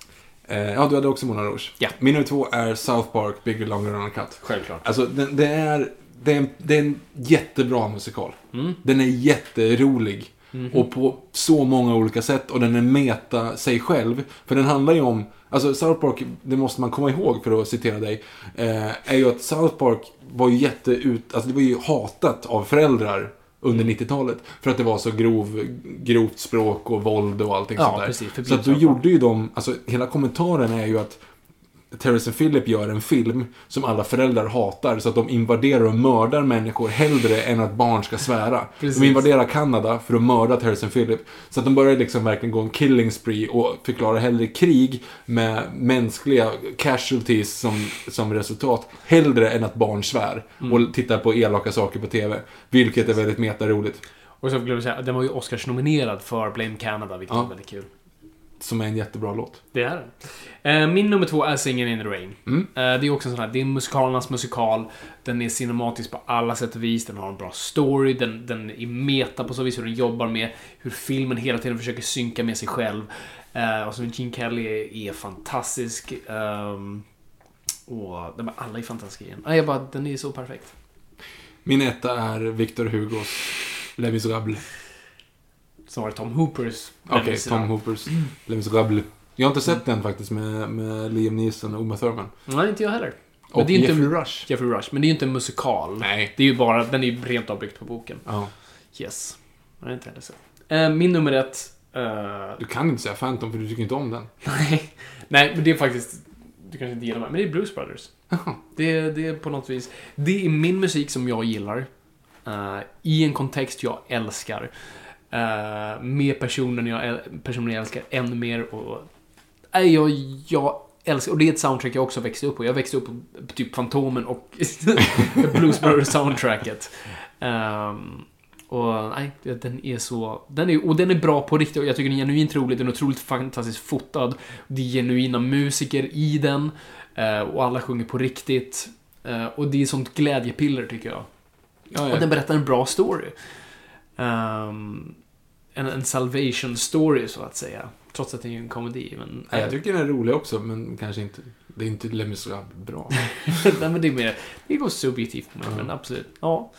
Eh, ja, du hade också Moulin Rouge. Ja. Min nummer två är South Park, Bigger, Longer, Uncut. Självklart. Alltså, den, det, är, det, är en, det är en jättebra musikal. Mm. Den är jätterolig. Mhm. Och på så många olika sätt. Och den är meta sig själv. För den handlar ju om... Alltså South Park, det måste man komma ihåg för att citera dig. Eh, är ju att South Park var ju jätteut... Alltså det var ju hatat av föräldrar under Mm. 90-talet. För att det var så grov, grovt språk och våld och allting Ja, sånt där. precis. Så att då gjorde ju de... Alltså hela kommentaren är ju att Terrence Phillip gör en film som alla föräldrar hatar så att de invaderar och mördar människor hellre än att barn ska svära. Precis. De invaderar Kanada för att mörda Terrence Phillip. Så att de börjar liksom verkligen gå en killing spree och förklara hellre krig med mänskliga casualties som, som resultat. Hellre än att barn svär Mm. och tittar på elaka saker på TV. Vilket är väldigt metaroligt. Och så glömde jag säga, den var ju Oscars-nominerad för Blame Canada, vilket Ja. var väldigt kul. Som är en jättebra låt. Det är den. Eh, min nummer två är Singin' in the Rain. Mm. Eh, det är också en sån här, det är musikalernas musikal. Den är cinematisk på alla sätt och vis. Den har en bra story. Den, den är meta på så vis hur den jobbar med hur filmen hela tiden försöker synka med sig själv. Eh, och så Gene Kelly är, är fantastisk. ehm, och alla är fantastiska igen. Jag bara, den är så perfekt. Min etta är Victor Hugos Les Misérables. Som var det Tom Hoopers. Okej, Tom Hoopers Les Misérables. Jag har inte sett den faktiskt med, med Liam Neeson och Uma Thurman. Nej, inte jag heller. Men Och det är inte- Jeffrey Rush. Jeffrey Rush. Men det är ju inte en musikal. Nej. Det är ju bara, den är ju rent av byggt på boken. Ja. Yes. Jag har inte heller sett. Eh, min nummer ett. eh, Du kan inte säga Phantom för du tycker inte om den. nej. nej, men det är faktiskt... Du kanske inte gillar mig, men det är Blues Brothers. Det, är- det är på något vis... Det är min musik som jag gillar. eh, I en kontext jag älskar. Uh, med personen jag, personen jag älskar ännu mer. Och, nej, jag, jag älskar... Och det är ett soundtrack jag också växte upp på. Jag växte upp på typ Fantomen och Blues Brothers soundtracket. Ehm, och nej, den är så... Den är, och den är bra på riktigt. och Jag tycker den är genuint rolig. Den är otroligt fantastiskt fotad. Det är genuina musiker i den. eh, och alla sjunger på riktigt. Eh, och det är sånt glädjepiller, tycker jag. Ja, Och den berättar en bra story. Ehm, en, en salvation story, så att säga. Trots att det är en komedi. Men, Nej, jag tycker den är rolig också, men kanske inte... Det är inte Les bra. Nej, men det är mer... Det går subjektivt på mig, men absolut. Ja.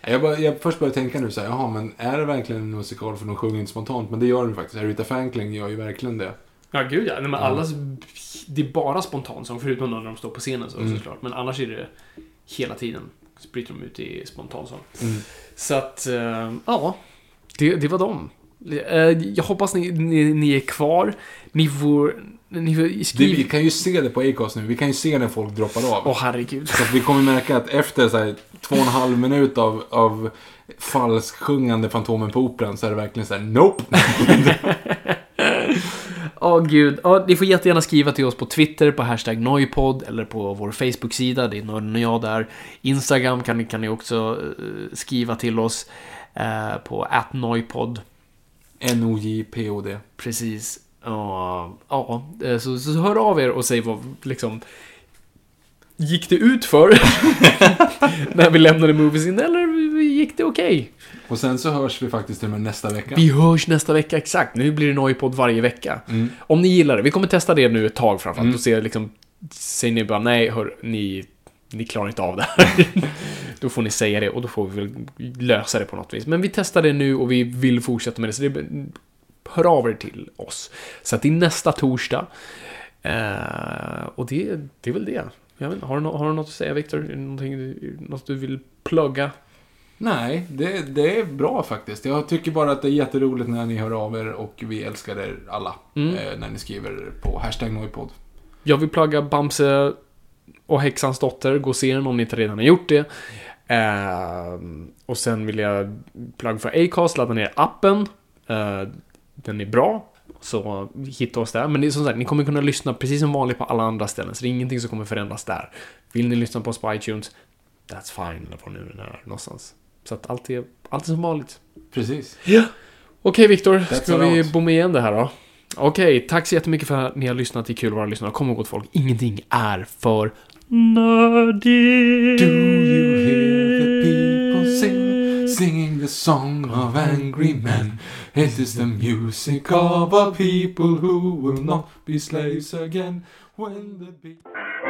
Jag, bara, jag först började tänka nu så här, jaha, men är det verkligen en musikal för de sjunger inte spontant? Men det gör de faktiskt. Aretha Franklin gör ju verkligen det. Ja, gud ja. Nej, men alla, det är bara spontansång, förutom när de står på scenen så, Mm. såklart. Men annars är det hela tiden så bryter de ut i spontansång. Mm. Så att, eh, ja. Det, det var dem. Eh, Jag hoppas ni, ni, ni är kvar. Ni får, ni får det. Vi kan ju se det på Acast nu. Vi kan ju se när folk droppar av. Åh herregud. Så vi kommer märka att efter så här, två och en halv minut av, av falsksjungande Fantomen på Operan så är det verkligen så här, nope. Åh gud. Ja, ni får jättegärna skriva till oss på Twitter på hashtag Noipod eller på vår Facebook-sida. Det är Nörden och jag där. Instagram kan kan ni också eh, skriva till oss eh, på atnoipod. N-O-J-P-O-D. Precis. Ja, ja eh, så, så hör av er och säg vad liksom Gick det ut för när vi lämnade Moviesin eller gick det okej? Och sen så hörs vi faktiskt till och med nästa vecka. Vi hörs nästa vecka, exakt. Nu blir det Noipod varje vecka. Om ni gillar det. Vi kommer testa det nu ett tag framförallt och se liksom... Säger ni bara nej, hör, ni, ni klarar inte av det här. då får ni säga det och då får vi väl lösa det på något vis. Men vi testar det nu och vi vill fortsätta med det. Så det, hör av er till oss. Så att det är nästa torsdag. Eh, och det, det är väl det. Vet, har, du, har du något att säga Viktor? Något du vill plugga? Nej, det, det är bra faktiskt. Jag tycker bara att det är jätteroligt när ni hör av er och vi älskar er alla. Mm. Eh, när ni skriver på hashtag Noipod. Jag vill plugga Bamse och Häxans dotter. Gå och se den om ni inte redan har gjort det. Ehm, och sen vill jag plugga för Acast. Ladda ner appen. Eh, den är bra. Så hitta oss där. Men det är som sagt, ni kommer kunna lyssna precis som vanligt på alla andra ställen. Så det är ingenting som kommer förändras där. Vill ni lyssna på oss på iTunes? That's fine. Eller var nu den är någonstans. Så att allt är, allt är som vanligt. Precis. Ja. Okej Viktor, That's ska vi bomma igen det här då? Okej, tack så jättemycket för att ni har lyssnat. Det är kul att vara lyssnare. Kom ihåg gott folk, ingenting är för nördigt. Do you hear the people sing, singing the song of angry men? It is the music of a people who will not be slaves again when the.